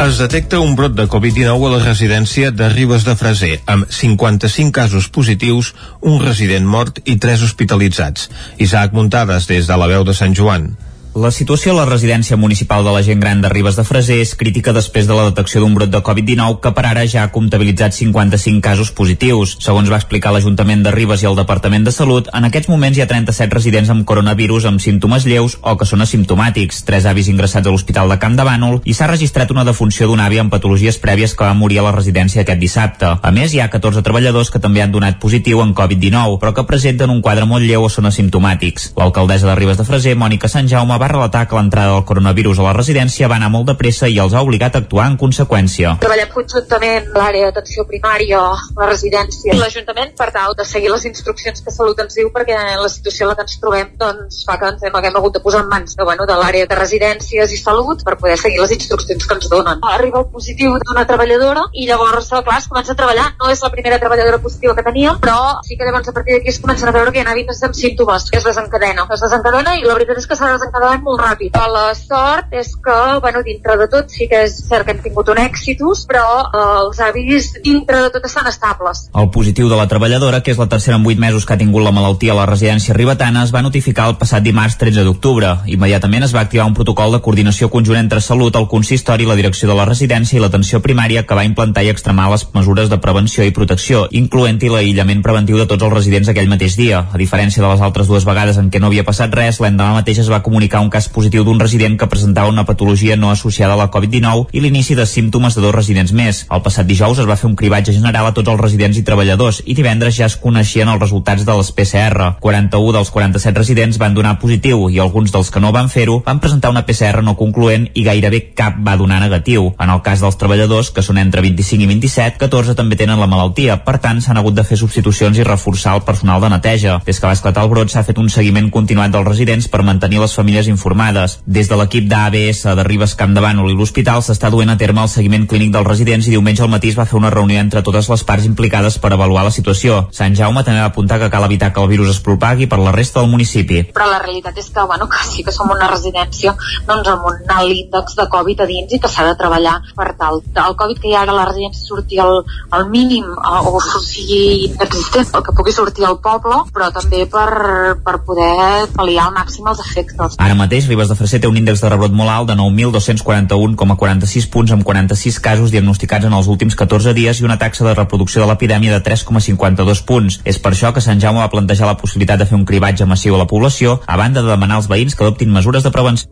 Es detecta un brot de Covid-19 a la residència de Ribes de Freser, amb 55 casos positius, un resident mort i 3 hospitalitzats. Isaac Muntades, des de la veu de Sant Joan. La situació a la residència municipal de la gent gran de Ribes de Freser és crítica després de la detecció d'un brot de Covid-19 que per ara ja ha comptabilitzat 55 casos positius. Segons va explicar l'Ajuntament de Ribes i el Departament de Salut, en aquests moments hi ha 37 residents amb coronavirus amb símptomes lleus o que són asimptomàtics, tres avis ingressats a l'Hospital de Camp de Bànol i s'ha registrat una defunció d'un avi amb patologies prèvies que va morir a la residència aquest dissabte. A més, hi ha 14 treballadors que també han donat positiu en Covid-19, però que presenten un quadre molt lleu o són asimptomàtics. L'alcaldessa de Ribes de Freser, Mònica Sant Jaume, va relatar que l'entrada del coronavirus a la residència va anar molt de pressa i els ha obligat a actuar en conseqüència. Treballem conjuntament l'àrea d'atenció primària, la residència i l'Ajuntament per tal de seguir les instruccions que Salut ens diu perquè la situació en la que ens trobem doncs, fa que ens hem, haguem hagut de posar en mans de, bueno, de l'àrea de residències i salut per poder seguir les instruccions que ens donen. Arriba el positiu d'una treballadora i llavors, clar, es comença a treballar. No és la primera treballadora positiva que teníem, però sí que llavors a partir d'aquí es comencen a veure que hi ha hàbits amb símptomes. Es desencadena. Es desencadena i la veritat és que s'ha desencadenat molt ràpid. La sort és que, bueno, dintre de tot sí que és cert que hem tingut un èxitus, però eh, els avis dintre de tot estan estables. El positiu de la treballadora, que és la tercera en 8 mesos que ha tingut la malaltia a la residència ribetana, es va notificar el passat dimarts 13 d'octubre. Immediatament es va activar un protocol de coordinació conjunt entre Salut, el consistori, la direcció de la residència i l'atenció primària que va implantar i extremar les mesures de prevenció i protecció, incloent-hi l'aïllament preventiu de tots els residents aquell mateix dia. A diferència de les altres dues vegades en què no havia passat res, l'endemà mateix es va comunicar un cas positiu d'un resident que presentava una patologia no associada a la Covid-19 i l'inici de símptomes de dos residents més. El passat dijous es va fer un cribatge general a tots els residents i treballadors i divendres ja es coneixien els resultats de les PCR. 41 dels 47 residents van donar positiu i alguns dels que no van fer-ho van presentar una PCR no concloent i gairebé cap va donar negatiu. En el cas dels treballadors, que són entre 25 i 27, 14 també tenen la malaltia. Per tant, s'han hagut de fer substitucions i reforçar el personal de neteja. Des que va esclatar el brot s'ha fet un seguiment continuat dels residents per mantenir les famílies informades. Des de l'equip d'ABS de Ribes Camp de Bànol i l'hospital s'està duent a terme el seguiment clínic dels residents i diumenge al matí es va fer una reunió entre totes les parts implicades per avaluar la situació. Sant Jaume també va apuntar que cal evitar que el virus es propagui per la resta del municipi. Però la realitat és que, bueno, que sí que som una residència doncs, amb un alt índex de Covid a dins i que s'ha de treballar per tal. El Covid que hi ha ara a la residència surti al, al mínim eh, o sigui inexistent, el que pugui sortir al poble, però també per, per poder pal·liar al màxim els efectes. Ara mateix, Ribes de Freser té un índex de rebrot molt alt de 9.241,46 punts amb 46 casos diagnosticats en els últims 14 dies i una taxa de reproducció de l'epidèmia de 3,52 punts. És per això que Sant Jaume va plantejar la possibilitat de fer un cribatge massiu a la població, a banda de demanar als veïns que adoptin mesures de prevenció.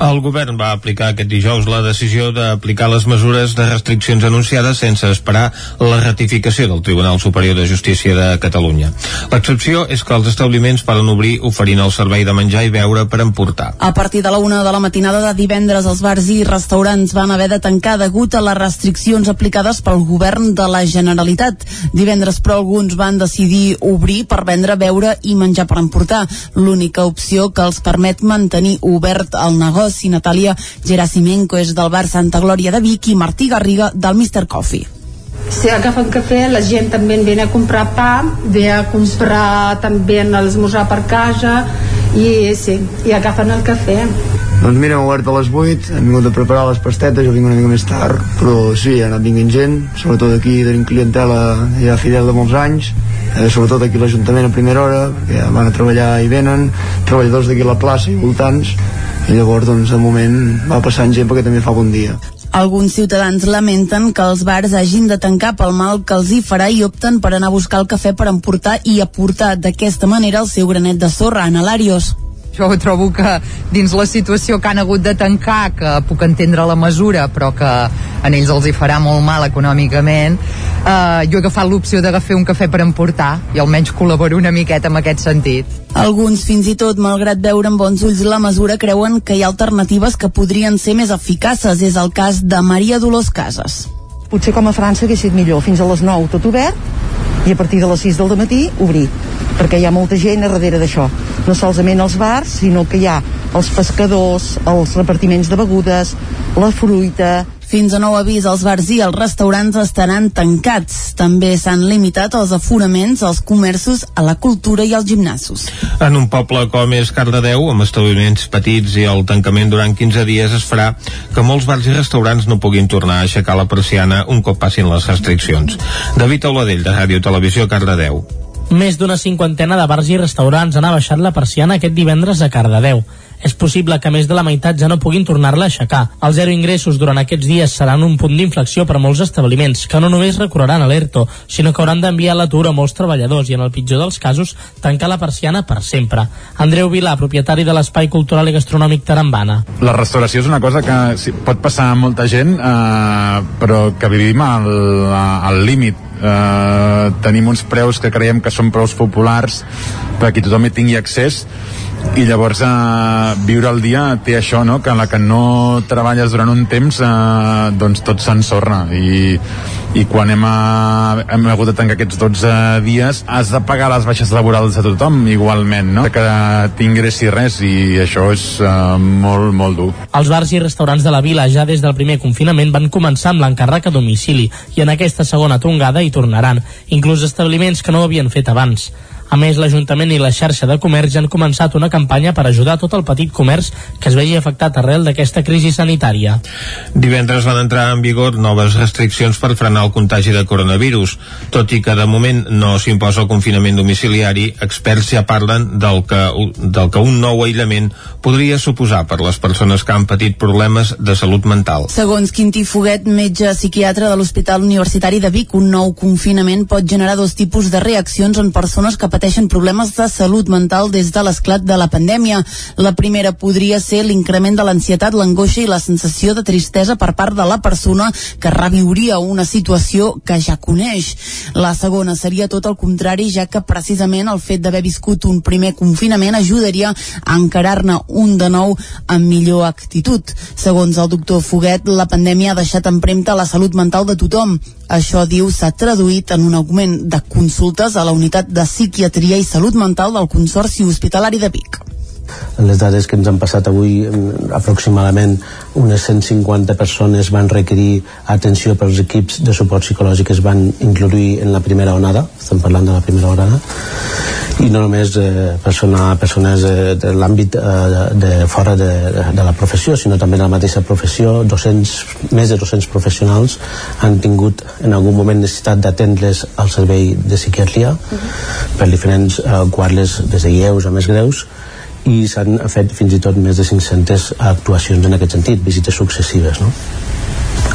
El govern va aplicar aquest dijous la decisió d'aplicar les mesures de restriccions anunciades sense esperar la ratificació del Tribunal Superior de Justícia de Catalunya. L'excepció és que els establiments poden obrir oferint el servei de menjar i beure per emportar. A partir de la una de la matinada de divendres, els bars i restaurants van haver de tancar degut a les restriccions aplicades pel govern de la Generalitat. Divendres, però, alguns van decidir obrir per vendre, beure i menjar per emportar. L'única opció que els permet mantenir obert el negoci. Natàlia Gerasimenko és del bar Santa Glòria de Vic i Martí Garriga del Mr. Coffee. Si agafen cafè, la gent també ve a comprar pa, ve a comprar també l'esmorzar per casa i sí, i agafen el cafè. Doncs mira, hem obert a les 8, hem vingut a preparar les pastetes, jo vinc una mica més tard, però sí, ha anat vinguent gent, sobretot aquí tenim clientela ja fidel de molts anys, eh, sobretot aquí l'Ajuntament a primera hora, perquè van a treballar i venen, treballadors d'aquí a la plaça i voltants, i llavors doncs de moment va passant gent perquè també fa bon dia. Alguns ciutadans lamenten que els bars hagin de tancar pel mal que els hi farà i opten per anar a buscar el cafè per emportar i aportar d'aquesta manera el seu granet de sorra en Alarios. Jo trobo que dins la situació que han hagut de tancar, que puc entendre la mesura, però que a ells els hi farà molt mal econòmicament, eh, jo he agafat l'opció d'agafar un cafè per emportar i almenys col·laboro una miqueta en aquest sentit. Alguns, fins i tot, malgrat veure amb bons ulls la mesura, creuen que hi ha alternatives que podrien ser més eficaces. És el cas de Maria Dolors Casas. Potser com a França hagués sigut millor, fins a les 9 tot obert i a partir de les 6 del matí obrir perquè hi ha molta gent a darrere d'això. No solament els bars, sinó que hi ha els pescadors, els repartiments de begudes la fruita fins a nou avís, els bars i els restaurants estaran tancats. També s'han limitat els aforaments als comerços, a la cultura i als gimnasos. En un poble com és Cardedeu, amb establiments petits i el tancament durant 15 dies es farà que molts bars i restaurants no puguin tornar a aixecar la persiana un cop passin les restriccions. David Auladell, de Ràdio Televisió, Cardedeu. Més d'una cinquantena de bars i restaurants han abaixat la persiana aquest divendres a Cardedeu és possible que més de la meitat ja no puguin tornar-la a aixecar. Els zero ingressos durant aquests dies seran un punt d'inflexió per a molts establiments, que no només recorreran a l'ERTO, sinó que hauran d'enviar l'atur a molts treballadors i, en el pitjor dels casos, tancar la persiana per sempre. Andreu Vilà, propietari de l'Espai Cultural i Gastronòmic Tarambana. La restauració és una cosa que sí, pot passar a molta gent, eh, però que vivim al, al límit eh, tenim uns preus que creiem que són preus populars perquè tothom hi tingui accés i llavors eh, viure el dia té això, no? que en la que no treballes durant un temps eh, doncs tot s'ensorra i, i quan hem, a, hem hagut de tancar aquests 12 dies has de pagar les baixes laborals a tothom igualment, no? que t'ingressi res i això és eh, molt, molt dur. Els bars i restaurants de la vila ja des del primer confinament van començar amb l'encàrrec a domicili i en aquesta segona tongada hi tornaran, inclús establiments que no ho havien fet abans. A més, l'Ajuntament i la xarxa de comerç han començat una campanya per ajudar tot el petit comerç que es vegi afectat arrel d'aquesta crisi sanitària. Divendres van entrar en vigor noves restriccions per frenar el contagi de coronavirus. Tot i que de moment no s'imposa el confinament domiciliari, experts ja parlen del que, del que un nou aïllament podria suposar per les persones que han patit problemes de salut mental. Segons Quintí Foguet, metge psiquiatre de l'Hospital Universitari de Vic, un nou confinament pot generar dos tipus de reaccions en persones que pateixen problemes de salut mental des de l'esclat de la pandèmia. La primera podria ser l'increment de l'ansietat, l'angoixa i la sensació de tristesa per part de la persona que reviuria una situació que ja coneix. La segona seria tot el contrari, ja que precisament el fet d'haver viscut un primer confinament ajudaria a encarar-ne un de nou amb millor actitud. Segons el doctor Foguet, la pandèmia ha deixat empremta la salut mental de tothom. Això, diu, s'ha traduït en un augment de consultes a la unitat de psiquiatria i salut mental del Consorci Hospitalari de Vic les dades que ens han passat avui aproximadament unes 150 persones van requerir atenció pels equips de suport psicològic que es van incluir en la primera onada estem parlant de la primera onada i no només eh, persona, persones eh, de l'àmbit eh, de fora de, de la professió sinó també de la mateixa professió 200, més de 200 professionals han tingut en algun moment necessitat d'atendre's al servei de psiquiatria uh -huh. per diferents eh, quadres des de lleus a més greus i s'han fet fins i tot més de 500 actuacions en aquest sentit, visites successives no?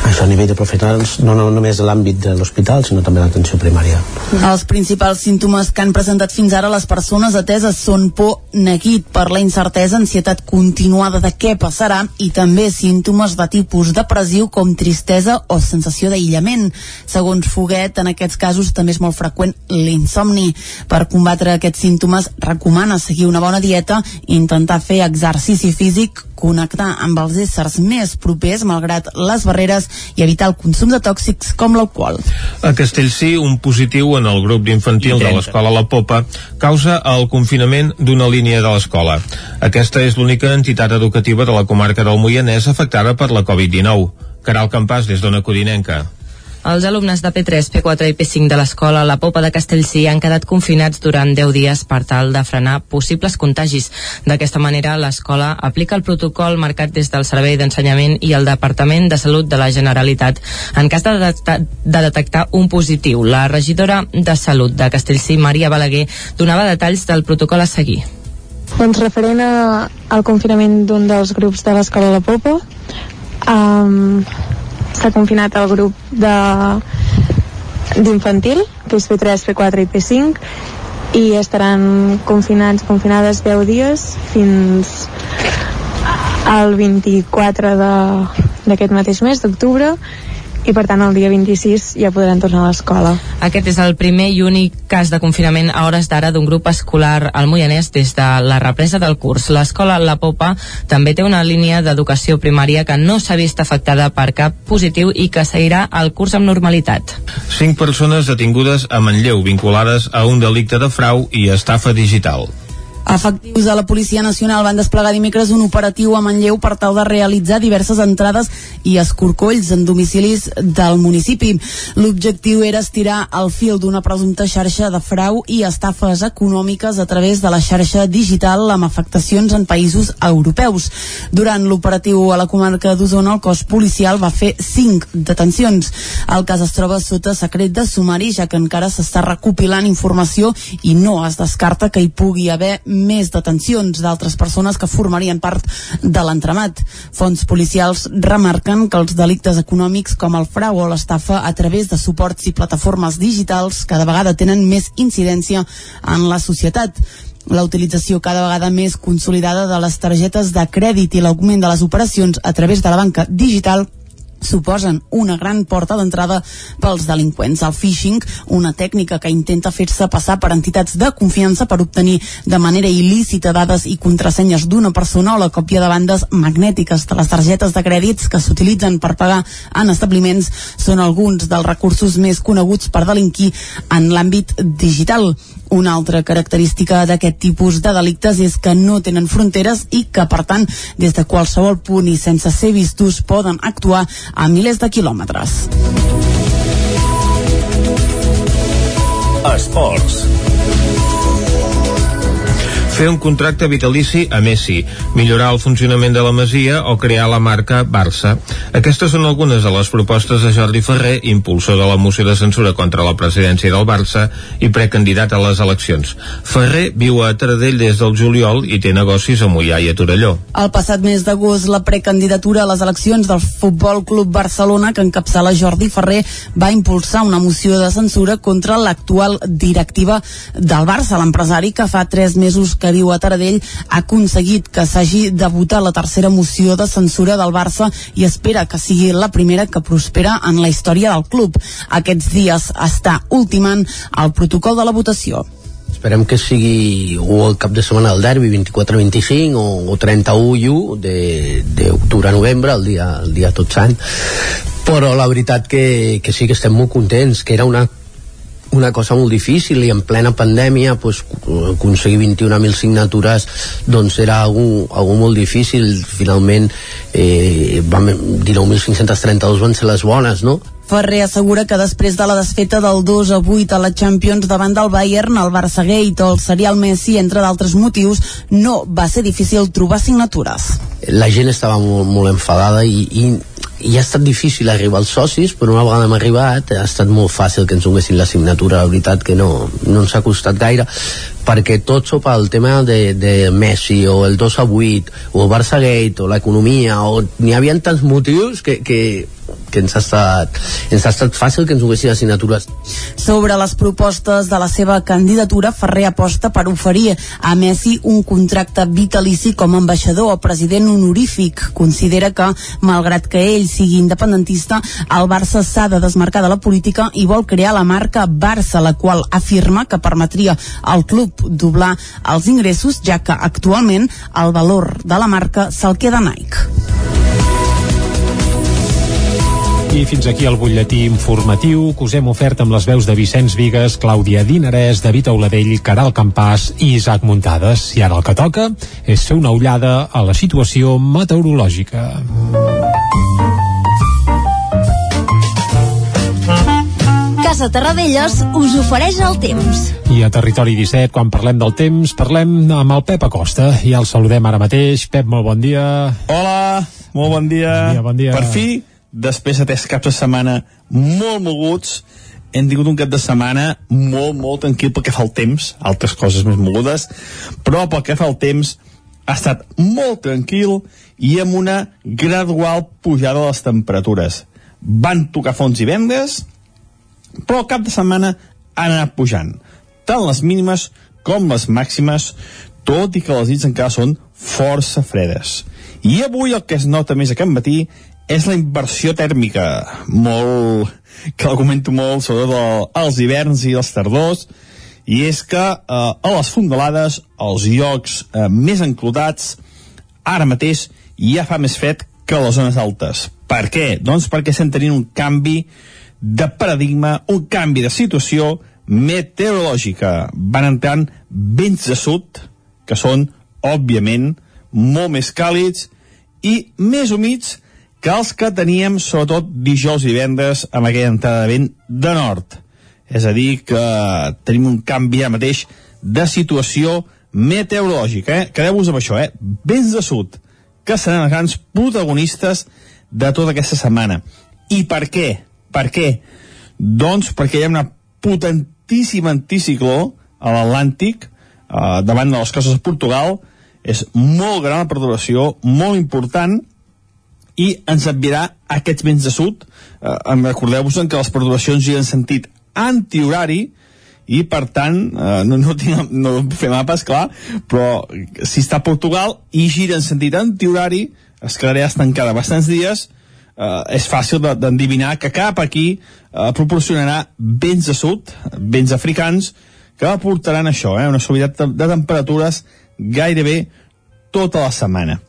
Això a nivell de professionals no, no només de l'àmbit de l'hospital sinó també l'atenció primària Els principals símptomes que han presentat fins ara les persones ateses són por, neguit per la incertesa, ansietat continuada de què passarà i també símptomes de tipus depressiu com tristesa o sensació d'aïllament. Segons Foguet, en aquests casos també és molt freqüent l'insomni. Per combatre aquests símptomes recomana seguir una bona dieta, intentar fer exercici físic, connectar amb els éssers més propers malgrat les barreres i evitar el consum de tòxics com l'alcohol. A Castellcí, un positiu en el grup d'infantil de l'escola La Popa causa el confinament d'una línia de l'escola. Aquesta és l'única entitat educativa de la comarca del Moianès afectada per la Covid-19. Caral Campàs, des d'Ona Codinenca. Els alumnes de P3, P4 i P5 de l'escola La Popa de Castellcí han quedat confinats durant 10 dies per tal de frenar possibles contagis. D'aquesta manera, l'escola aplica el protocol marcat des del Servei d'Ensenyament i el Departament de Salut de la Generalitat. En cas de detectar, de detectar un positiu, la regidora de Salut de Castellcí, Maria Balaguer, donava detalls del protocol a seguir. Doncs referent a, al confinament d'un dels grups de l'escola La Popa, um, s'ha confinat el grup de d'infantil, que és P3, P4 i P5, i estaran confinats, confinades 10 dies fins al 24 d'aquest mateix mes, d'octubre, i per tant el dia 26 ja podran tornar a l'escola. Aquest és el primer i únic cas de confinament a hores d'ara d'un grup escolar al Moianès des de la represa del curs. L'escola La Popa també té una línia d'educació primària que no s'ha vist afectada per cap positiu i que seguirà el curs amb normalitat. Cinc persones detingudes a Manlleu vinculades a un delicte de frau i estafa digital. Efectius de la Policia Nacional van desplegar dimecres un operatiu a Manlleu per tal de realitzar diverses entrades i escorcolls en domicilis del municipi. L'objectiu era estirar el fil d'una presumpta xarxa de frau i estafes econòmiques a través de la xarxa digital amb afectacions en països europeus. Durant l'operatiu a la comarca d'Osona, el cos policial va fer cinc detencions. El cas es troba sota secret de sumari, ja que encara s'està recopilant informació i no es descarta que hi pugui haver més detencions d'altres persones que formarien part de l'entramat. Fons policials remarquen que els delictes econòmics com el frau o l'estafa a través de suports i plataformes digitals cada vegada tenen més incidència en la societat la utilització cada vegada més consolidada de les targetes de crèdit i l'augment de les operacions a través de la banca digital suposen una gran porta d'entrada pels delinqüents. El phishing, una tècnica que intenta fer-se passar per entitats de confiança per obtenir de manera il·lícita dades i contrasenyes d'una persona o la còpia de bandes magnètiques de les targetes de crèdits que s'utilitzen per pagar en establiments són alguns dels recursos més coneguts per delinquir en l'àmbit digital. Una altra característica d'aquest tipus de delictes és que no tenen fronteres i que, per tant, des de qualsevol punt i sense ser vistos poden actuar a milers de quilòmetres. Esports. Fer un contracte vitalici a Messi, millorar el funcionament de la Masia o crear la marca Barça. Aquestes són algunes de les propostes de Jordi Ferrer, impulsor de la moció de censura contra la presidència del Barça i precandidat a les eleccions. Ferrer viu a Taradell des del juliol i té negocis a Mollà i a Torelló. El passat mes d'agost, la precandidatura a les eleccions del Futbol Club Barcelona, que encapçala Jordi Ferrer, va impulsar una moció de censura contra l'actual directiva del Barça. L'empresari, que fa tres mesos que viu a Taradell, ha aconseguit que s'hagi de votar la tercera moció de censura del Barça i espera que sigui la primera que prospera en la història del club. Aquests dies està ultimant el protocol de la votació. Esperem que sigui o el cap de setmana del derbi 24-25 o, o 31 d'octubre-novembre, el dia, el dia tot sant però la veritat que, que sí que estem molt contents que era una una cosa molt difícil i en plena pandèmia pues, aconseguir 21.000 signatures doncs era algú, algú molt difícil finalment eh, 19.532 van ser les bones no? Ferrer assegura que després de la desfeta del 2 a 8 a la Champions davant del Bayern, el Barça Gate o el serial Messi, entre d'altres motius, no va ser difícil trobar signatures. La gent estava molt, molt enfadada i, i i ha estat difícil arribar als socis, però una vegada hem arribat ha estat molt fàcil que ens donessin la signatura, la veritat que no, no ens ha costat gaire, perquè tot sopa el tema de, de Messi o el 2 a 8 o Barça Gate o l'economia o n'hi havia tants motius que, que, que ens ha, estat, ens ha estat fàcil que ens donessin les signatures Sobre les propostes de la seva candidatura, Ferrer aposta per oferir a Messi un contracte vitalici com a ambaixador o president honorífic. Considera que, malgrat que ell sigui independentista, el Barça s'ha de desmarcar de la política i vol crear la marca Barça, la qual afirma que permetria al club doblar els ingressos, ja que actualment el valor de la marca se'l queda Nike. I fins aquí el butlletí informatiu que us hem ofert amb les veus de Vicenç Vigues, Clàudia Dinarès, David Auladell, Caral Campàs i Isaac Muntades. I ara el que toca és fer una ullada a la situació meteorològica. Casa Terradellos us ofereix el temps. I a Territori 17, quan parlem del temps, parlem amb el Pep Acosta. I el saludem ara mateix. Pep, molt bon dia. Hola, molt bon dia. Bon dia, bon dia. Per fi, després de tres caps de setmana molt moguts, hem tingut un cap de setmana molt, molt tranquil pel que fa al temps, altres coses més mogudes, però pel que fa al temps ha estat molt tranquil i amb una gradual pujada de les temperatures. Van tocar fons i vendes, però el cap de setmana han anat pujant, tant les mínimes com les màximes, tot i que les nits encara són força fredes. I avui el que es nota més aquest matí és la inversió tèrmica, molt, que la comento molt, sobretot als hiverns i els tardors, i és que eh, a les fondalades, als llocs eh, més enclotats, ara mateix ja fa més fred que a les zones altes. Per què? Doncs perquè estem tenint un canvi de paradigma, un canvi de situació meteorològica. Van entrant vents de sud, que són, òbviament, molt més càlids i més humits que els que teníem sobretot dijous i divendres amb aquella entrada de vent de nord. És a dir, que tenim un canvi ara mateix de situació meteorològica. Eh? Quedeu-vos amb això, eh? Vents de sud, que seran els grans protagonistes de tota aquesta setmana. I per què? Per què? Doncs perquè hi ha una potentíssim anticicló a l'Atlàntic, eh, davant de les costes de Portugal, és molt gran la perturbació, molt important, i ens enviarà aquests vents de sud. Eh, Recordeu-vos que les perturbacions giren en sentit antihorari, i per tant, eh, no, no, tinc, no fer mapes, clar, però si està a Portugal i gira en sentit antihorari, es quedarà estancada bastants dies, eh, és fàcil d'endivinar que cap aquí eh, proporcionarà vents de sud, vents africans, que aportaran això, eh, una suavitat de, temperatures gairebé tota la setmana.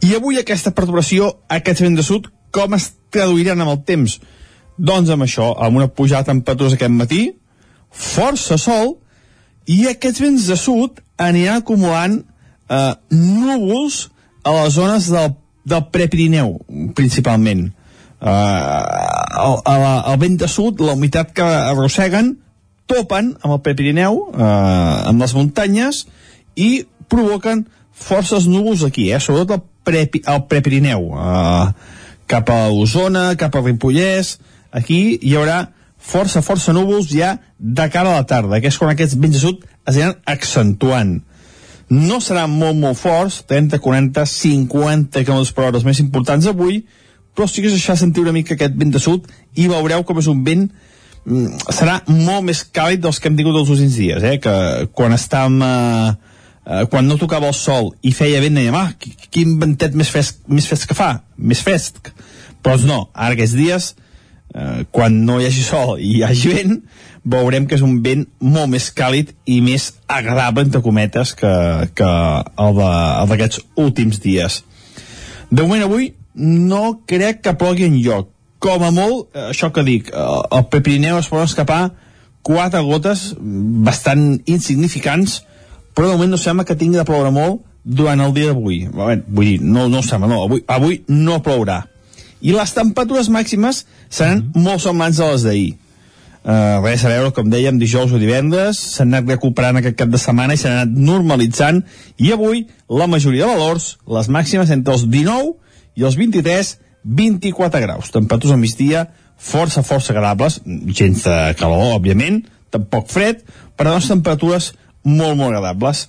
I avui aquesta perturbació, aquests vents de sud, com es traduiran amb el temps? Doncs amb això, amb una pujada de temperatures aquest matí, força sol, i aquests vents de sud aniran acumulant eh, núvols a les zones del, del Prepirineu, principalment. Eh, el, el, el vent de sud, la humitat que arrosseguen, topen amb el Prepirineu, eh, amb les muntanyes, i provoquen forces núvols aquí, eh, sobretot el, Prepi, el Prepirineu, eh, cap a Osona, cap a Ripollès, aquí hi haurà força, força núvols ja de cara a la tarda, que és quan aquests vents de sud es aniran accentuant. No seran molt, molt forts, 30, 40, 50 km per hora els més importants avui, però sí que es deixarà sentir una mica aquest vent de sud i veureu com és un vent mm, serà molt més càlid dels que hem tingut els últims dies, eh? que quan estàvem eh, eh, quan no tocava el sol i feia vent dèiem, ah, quin ventet més fresc, més fresc que fa, més fresc però no, ara aquests dies eh, quan no hi hagi sol i hi hagi vent veurem que és un vent molt més càlid i més agradable entre cometes que, que el d'aquests últims dies de moment avui no crec que plogui en lloc com a molt, eh, això que dic el Pepirineu es poden escapar quatre gotes bastant insignificants però de moment no sembla que tingui de ploure molt durant el dia d'avui. Vull dir, no, no sembla, no, avui, avui no plourà. I les temperatures màximes seran mm -hmm. molt semblants a les d'ahir. Uh, res a veure, com dèiem, dijous o divendres, s'han anat recuperant aquest cap de setmana i s'han anat normalitzant, i avui la majoria de valors, les màximes entre els 19 i els 23 24 graus, temperatures al migdia força, força agradables, gens de calor, òbviament, tampoc fred, però unes temperatures molt, molt agradables.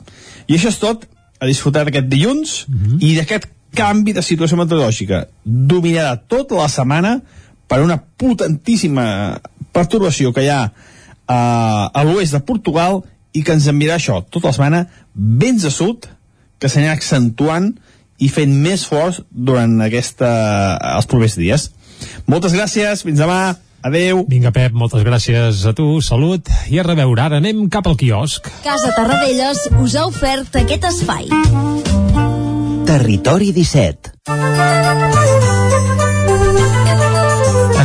I això és tot, a disfrutar d'aquest dilluns mm -hmm. i d'aquest canvi de situació meteorològica. Dominarà tota la setmana per una potentíssima perturbació que hi ha uh, a l'oest de Portugal i que ens enviarà això tota la setmana vents de sud que s'anirà accentuant i fent més forts durant aquesta, els propers dies. Moltes gràcies, fins demà. Adeu. Vinga, Pep, moltes gràcies a tu, salut, i a reveure. Ara anem cap al quiosc. Casa Tarradellas us ha ofert aquest espai. Territori 17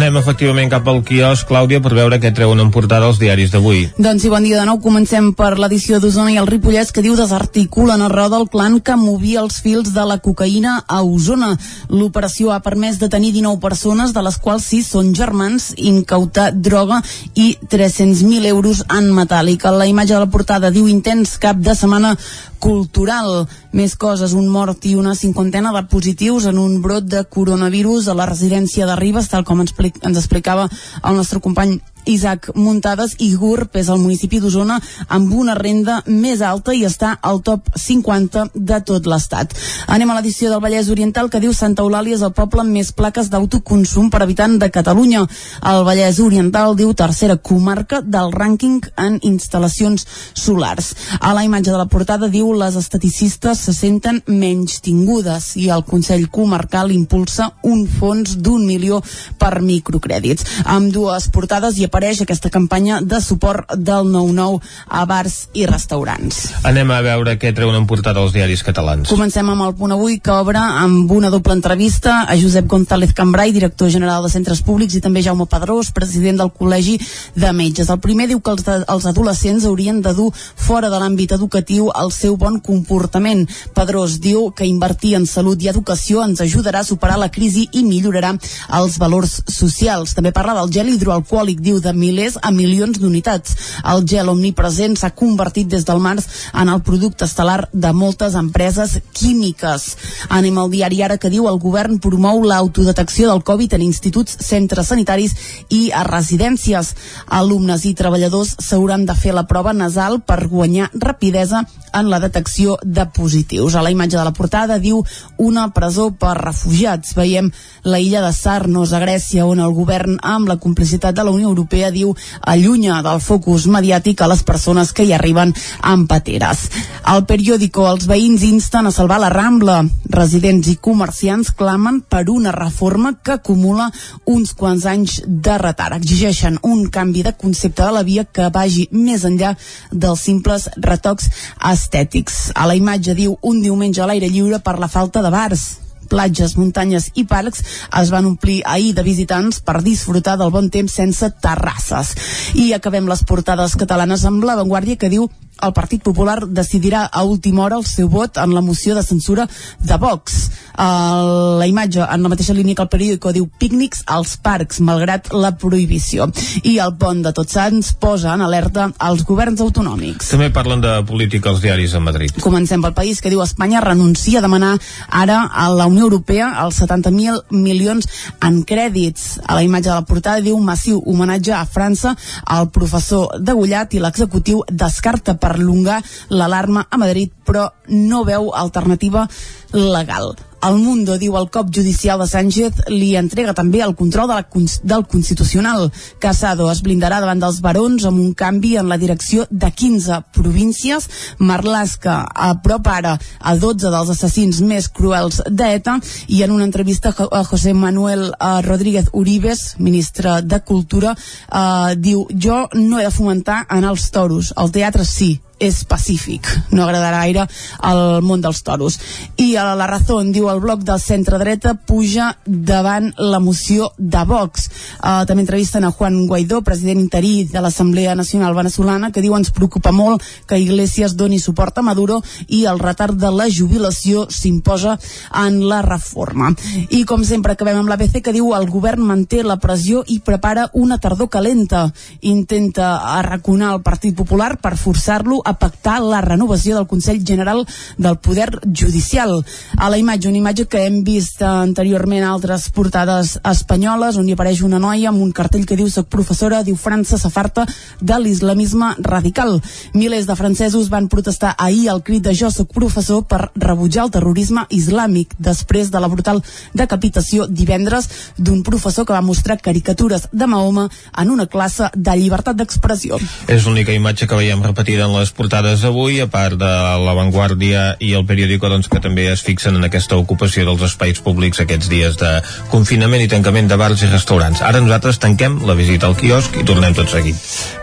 Anem efectivament cap al quiosc, Clàudia, per veure què treuen en portada els diaris d'avui. Doncs sí, bon dia de nou. Comencem per l'edició d'Osona i el Ripollès que diu desarticulen a roda el clan que movia els fils de la cocaïna a Osona. L'operació ha permès detenir 19 persones, de les quals 6 són germans, incautar droga i 300.000 euros en metàl·lic. La imatge de la portada diu intens cap de setmana cultural. Més coses, un mort i una cinquantena de positius en un brot de coronavirus a la residència de Ribes, tal com ens, ens explicava el nostre company Isaac Muntades i GURB és el municipi d'Osona amb una renda més alta i està al top 50 de tot l'estat. Anem a l'edició del Vallès Oriental que diu Santa Eulàlia és el poble amb més plaques d'autoconsum per habitant de Catalunya. El Vallès Oriental diu tercera comarca del rànquing en instal·lacions solars. A la imatge de la portada diu les esteticistes se senten menys tingudes i el Consell Comarcal impulsa un fons d'un milió per microcrèdits. Amb dues portades i a apareix aquesta campanya de suport del 9-9 a bars i restaurants. Anem a veure què treuen en portada els diaris catalans. Comencem amb el punt avui que obre amb una doble entrevista a Josep González Cambrai, director general de centres públics i també Jaume Pedrós, president del Col·legi de Metges. El primer diu que els, de, els adolescents haurien de dur fora de l'àmbit educatiu el seu bon comportament. Pedrós diu que invertir en salut i educació ens ajudarà a superar la crisi i millorarà els valors socials. També parla del gel hidroalcohòlic, diu de milers a milions d'unitats. El gel omnipresent s'ha convertit des del març en el producte estel·lar de moltes empreses químiques. Anem al diari ara que diu el govern promou l'autodetecció del Covid en instituts, centres sanitaris i a residències. Alumnes i treballadors s'hauran de fer la prova nasal per guanyar rapidesa en la detecció de positius. A la imatge de la portada diu una presó per refugiats. Veiem la illa de Sarnos, a Grècia, on el govern, amb la complicitat de la Unió Europea, Europea diu allunya del focus mediàtic a les persones que hi arriben amb pateres. Al periòdico els veïns insten a salvar la Rambla. Residents i comerciants clamen per una reforma que acumula uns quants anys de retard. Exigeixen un canvi de concepte de la via que vagi més enllà dels simples retocs estètics. A la imatge diu un diumenge a l'aire lliure per la falta de bars platges, muntanyes i parcs es van omplir ahir de visitants per disfrutar del bon temps sense terrasses. I acabem les portades catalanes amb la Vanguardia que diu el Partit Popular decidirà a última hora el seu vot en la moció de censura de Vox. Uh, la imatge en la mateixa línia que el periòdico diu pícnics als parcs, malgrat la prohibició. I el pont de Tots Sants posa en alerta als governs autonòmics. També parlen de política als diaris a Madrid. Comencem pel país que diu Espanya renuncia a demanar ara a la Unió Europea els 70.000 milions en crèdits. A la imatge de la portada diu massiu homenatge a França al professor degullat i l'executiu descarta perllongar l'alarma a Madrid, però no veu alternativa legal. El Mundo diu el cop judicial de Sánchez li entrega també el control de la, del Constitucional. Casado es blindarà davant dels barons amb un canvi en la direcció de 15 províncies. Marlaska apropa ara a 12 dels assassins més cruels d'ETA i en una entrevista a José Manuel uh, Rodríguez Uribes, ministre de Cultura, uh, diu jo no he de fomentar anar als toros, al teatre sí, és pacífic, no agradarà gaire al món dels toros. I a la raó diu el bloc del centre-dreta puja davant la moció de Vox. Uh, també entrevisten a Juan Guaidó, president interí de l'Assemblea Nacional Venezolana, que diu ens preocupa molt que Iglesias doni suport a Maduro i el retard de la jubilació s'imposa en la reforma. I com sempre acabem amb l'ABC que diu el govern manté la pressió i prepara una tardor calenta. Intenta arraconar el Partit Popular per forçar-lo a pactar la renovació del Consell General del Poder Judicial. A la imatge, una imatge que hem vist anteriorment a altres portades espanyoles, on hi apareix una noia amb un cartell que diu soc professora, diu França s'afarta de l'islamisme radical. Milers de francesos van protestar ahir al crit de jo soc professor per rebutjar el terrorisme islàmic després de la brutal decapitació divendres d'un professor que va mostrar caricatures de Mahoma en una classe de llibertat d'expressió. És l'única imatge que veiem repetida en les portades d'avui, a part de La Vanguardia i el periòdico doncs, que també es fixen en aquesta ocupació dels espais públics aquests dies de confinament i tancament de bars i restaurants. Ara nosaltres tanquem la visita al quiosc i tornem tot seguit.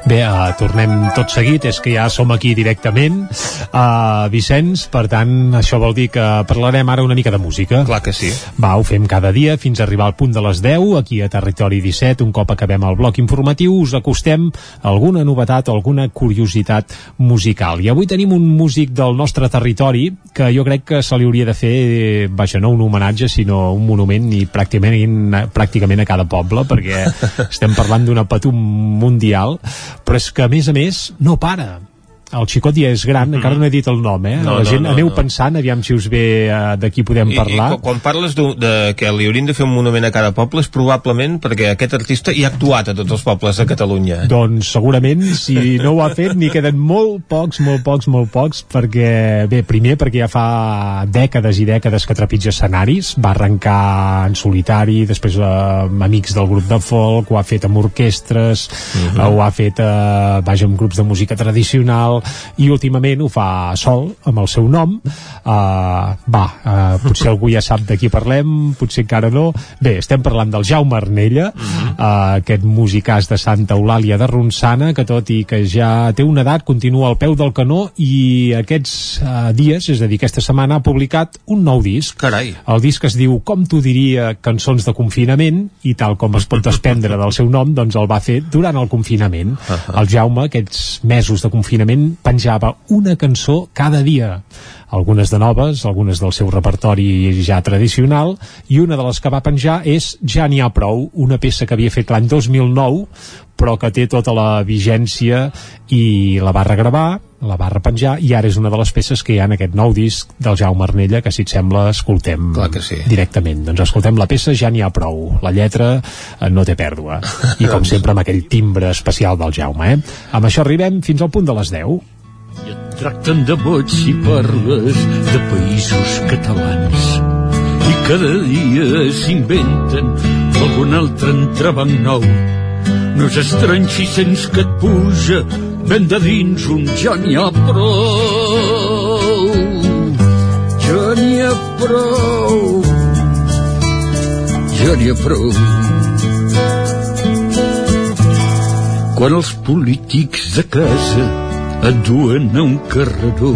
Bé, uh, tornem tot seguit, és que ja som aquí directament a uh, Vicenç, per tant això vol dir que parlarem ara una mica de música. Clar que sí. Va, ho fem cada dia fins a arribar al punt de les 10, aquí a Territori 17, un cop acabem el bloc informatiu, us acostem alguna novetat o alguna curiositat musical. I avui tenim un músic del nostre territori que jo crec que se li hauria de fer, vaja, no un homenatge, sinó un monument i pràcticament, pràcticament a cada poble, perquè estem parlant d'una patum mundial, però és que a més a més no para el xicot ja és gran, mm. encara no he dit el nom, eh? No, la gent no, no, aneu no. pensant, aviam si us ve uh, de qui podem I, parlar. I, quan parles de, de que li haurien de fer un monument a cada poble és probablement perquè aquest artista hi ha actuat a tots els pobles de Catalunya. Doncs segurament, si no ho ha fet, n'hi queden molt pocs, molt pocs, molt pocs, perquè, bé, primer perquè ja fa dècades i dècades que trepitja escenaris, va arrencar en solitari, després eh, amb amics del grup de folk, ho ha fet amb orquestres, uh -huh. ho ha fet, eh, vaja, amb grups de música tradicional, i últimament ho fa sol, amb el seu nom. Uh, va, uh, potser algú ja sap de qui parlem, potser encara no. Bé, estem parlant del Jaume Arnella, uh -huh. uh, aquest musicàs de Santa Eulàlia de Ronçana, que tot i que ja té una edat, continua al peu del canó i aquests uh, dies, és a dir, aquesta setmana, ha publicat un nou disc. Carai. El disc es diu Com t'ho diria, cançons de confinament, i tal com es pot desprendre del seu nom, doncs el va fer durant el confinament. Uh -huh. El Jaume, aquests mesos de confinament, penjava una cançó cada dia algunes de noves, algunes del seu repertori ja tradicional, i una de les que va penjar és Ja n'hi ha prou, una peça que havia fet l'any 2009, però que té tota la vigència i la va regravar, la va repenjar, i ara és una de les peces que hi ha en aquest nou disc del Jaume Arnella, que si et sembla escoltem Clar que sí. directament. Doncs escoltem la peça Ja n'hi ha prou. La lletra eh, no té pèrdua. I com sempre amb aquell timbre especial del Jaume, eh? Amb això arribem fins al punt de les 10. I tracten de boig si parles de països catalans. I cada dia s'inventen algun altre entrebanc nou. No és estrany si sents que et puja ben de dins un ja n'hi ha prou. Ja n'hi ha prou. Ja n'hi ha prou. Quan els polítics de casa et duen a un carreró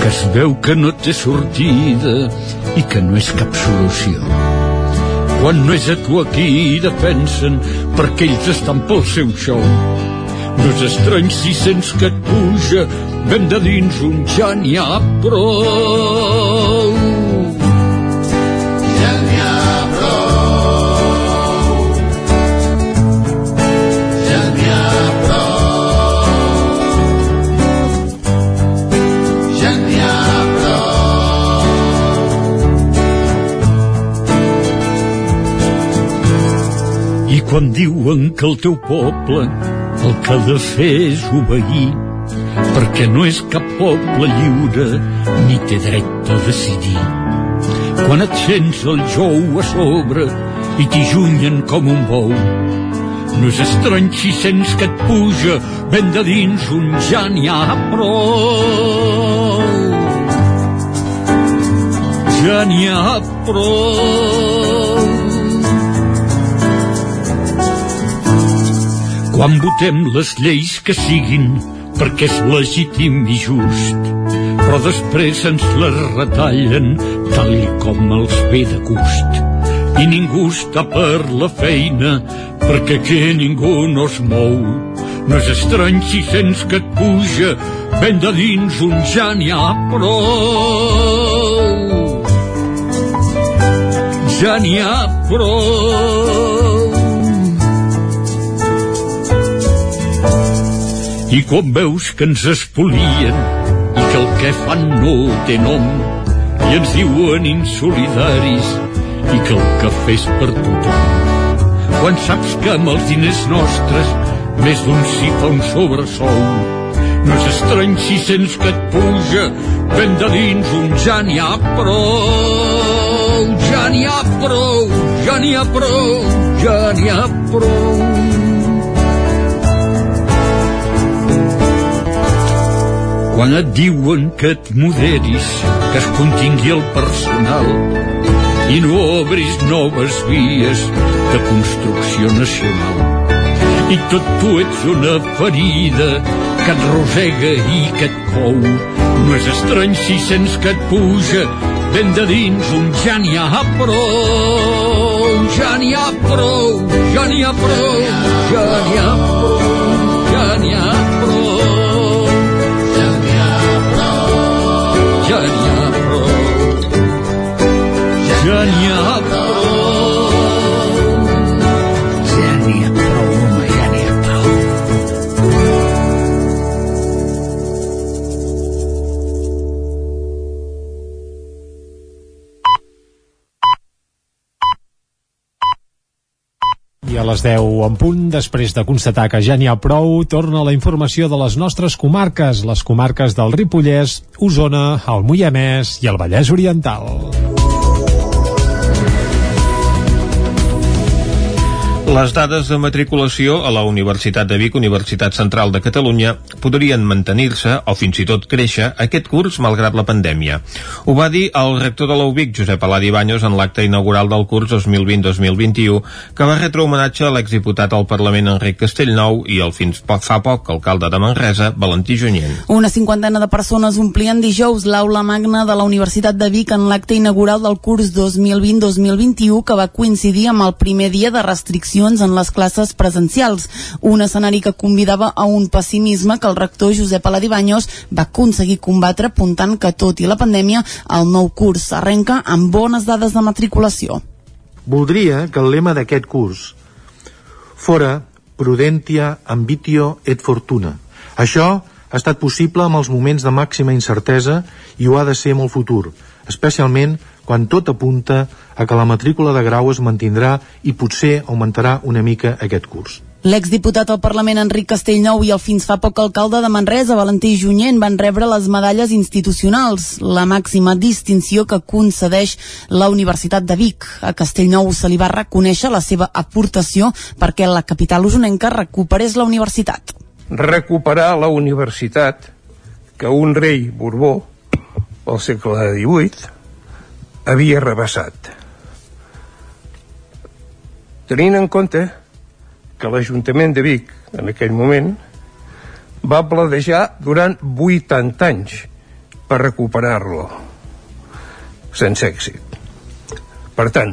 que es veu que no té sortida i que no és cap solució. Quan no és a tu aquí defensen perquè ells estan pel seu show. No és estrany si sents que et puja ben de dins un ja n'hi ha prou. Quan diuen que el teu poble el que ha de fer és obeir perquè no és cap poble lliure ni té dret a decidir. Quan et sents el jou a sobre i t'hi junyen com un bou, no és estrany si sents que et puja ben de dins un ja n'hi ha prou. Ja n'hi ha prou. Quan votem les lleis que siguin perquè és legítim i just, però després ens les retallen tal i com els ve de gust. I ningú està per la feina perquè aquí ningú no es mou. No és estrany si sents que et puja ben de dins un ja n'hi ha prou. Ja n'hi ha prou. I quan veus que ens espolien i que el que fan no té nom i ens diuen insolidaris i que el cafè és per tothom. Quan saps que amb els diners nostres més d'un s'hi fa un sobresou no és estrany si sents que et puja ben de dins un ja n'hi ha prou, ja n'hi ha prou, ja n'hi ha prou, ja n'hi ha prou. Quan et diuen que et moderis, que es contingui el personal i no obris noves vies de construcció nacional. I tot tu ets una ferida que et rosega i que et cou. No és estrany si sents que et puja ben de dins un ja n'hi ha prou, ja n'hi ha prou, ja n'hi ha prou, ja n'hi ha prou, ja n'hi ha prou. Ja n'hi ha prou, ja n'hi ha prou, home, ja n'hi ha prou. I a les 10 en punt, després de constatar que ja n'hi ha prou, torna la informació de les nostres comarques, les comarques del Ripollès, Osona, el Moianès i el Vallès Oriental. Les dades de matriculació a la Universitat de Vic, Universitat Central de Catalunya, podrien mantenir-se o fins i tot créixer aquest curs malgrat la pandèmia. Ho va dir el rector de la UBIC, Josep Aladi Baños, en l'acte inaugural del curs 2020-2021, que va retre homenatge a l'exdiputat al Parlament Enric Castellnou i el fins fa poc alcalde de Manresa, Valentí Junyent. Una cinquantena de persones omplien dijous l'aula magna de la Universitat de Vic en l'acte inaugural del curs 2020-2021 que va coincidir amb el primer dia de restriccions en les classes presencials. Un escenari que convidava a un pessimisme que el rector Josep Aladibanyos va aconseguir combatre apuntant que tot i la pandèmia el nou curs arrenca amb bones dades de matriculació. Voldria que el lema d'aquest curs fora Prudentia, Ambitio et Fortuna. Això ha estat possible amb els moments de màxima incertesa i ho ha de ser amb el futur, especialment quan tot apunta a que la matrícula de grau es mantindrà i potser augmentarà una mica aquest curs. L'exdiputat al Parlament Enric Castellnou i el fins fa poc alcalde de Manresa, Valentí Junyent, van rebre les medalles institucionals, la màxima distinció que concedeix la Universitat de Vic. A Castellnou se li va reconèixer la seva aportació perquè la capital usonenca recuperés la universitat. Recuperar la universitat que un rei Borbó, al segle XVIII, havia rebassat. Tenint en compte que l'Ajuntament de Vic, en aquell moment, va planejar durant 80 anys per recuperar-lo, sense èxit. Per tant,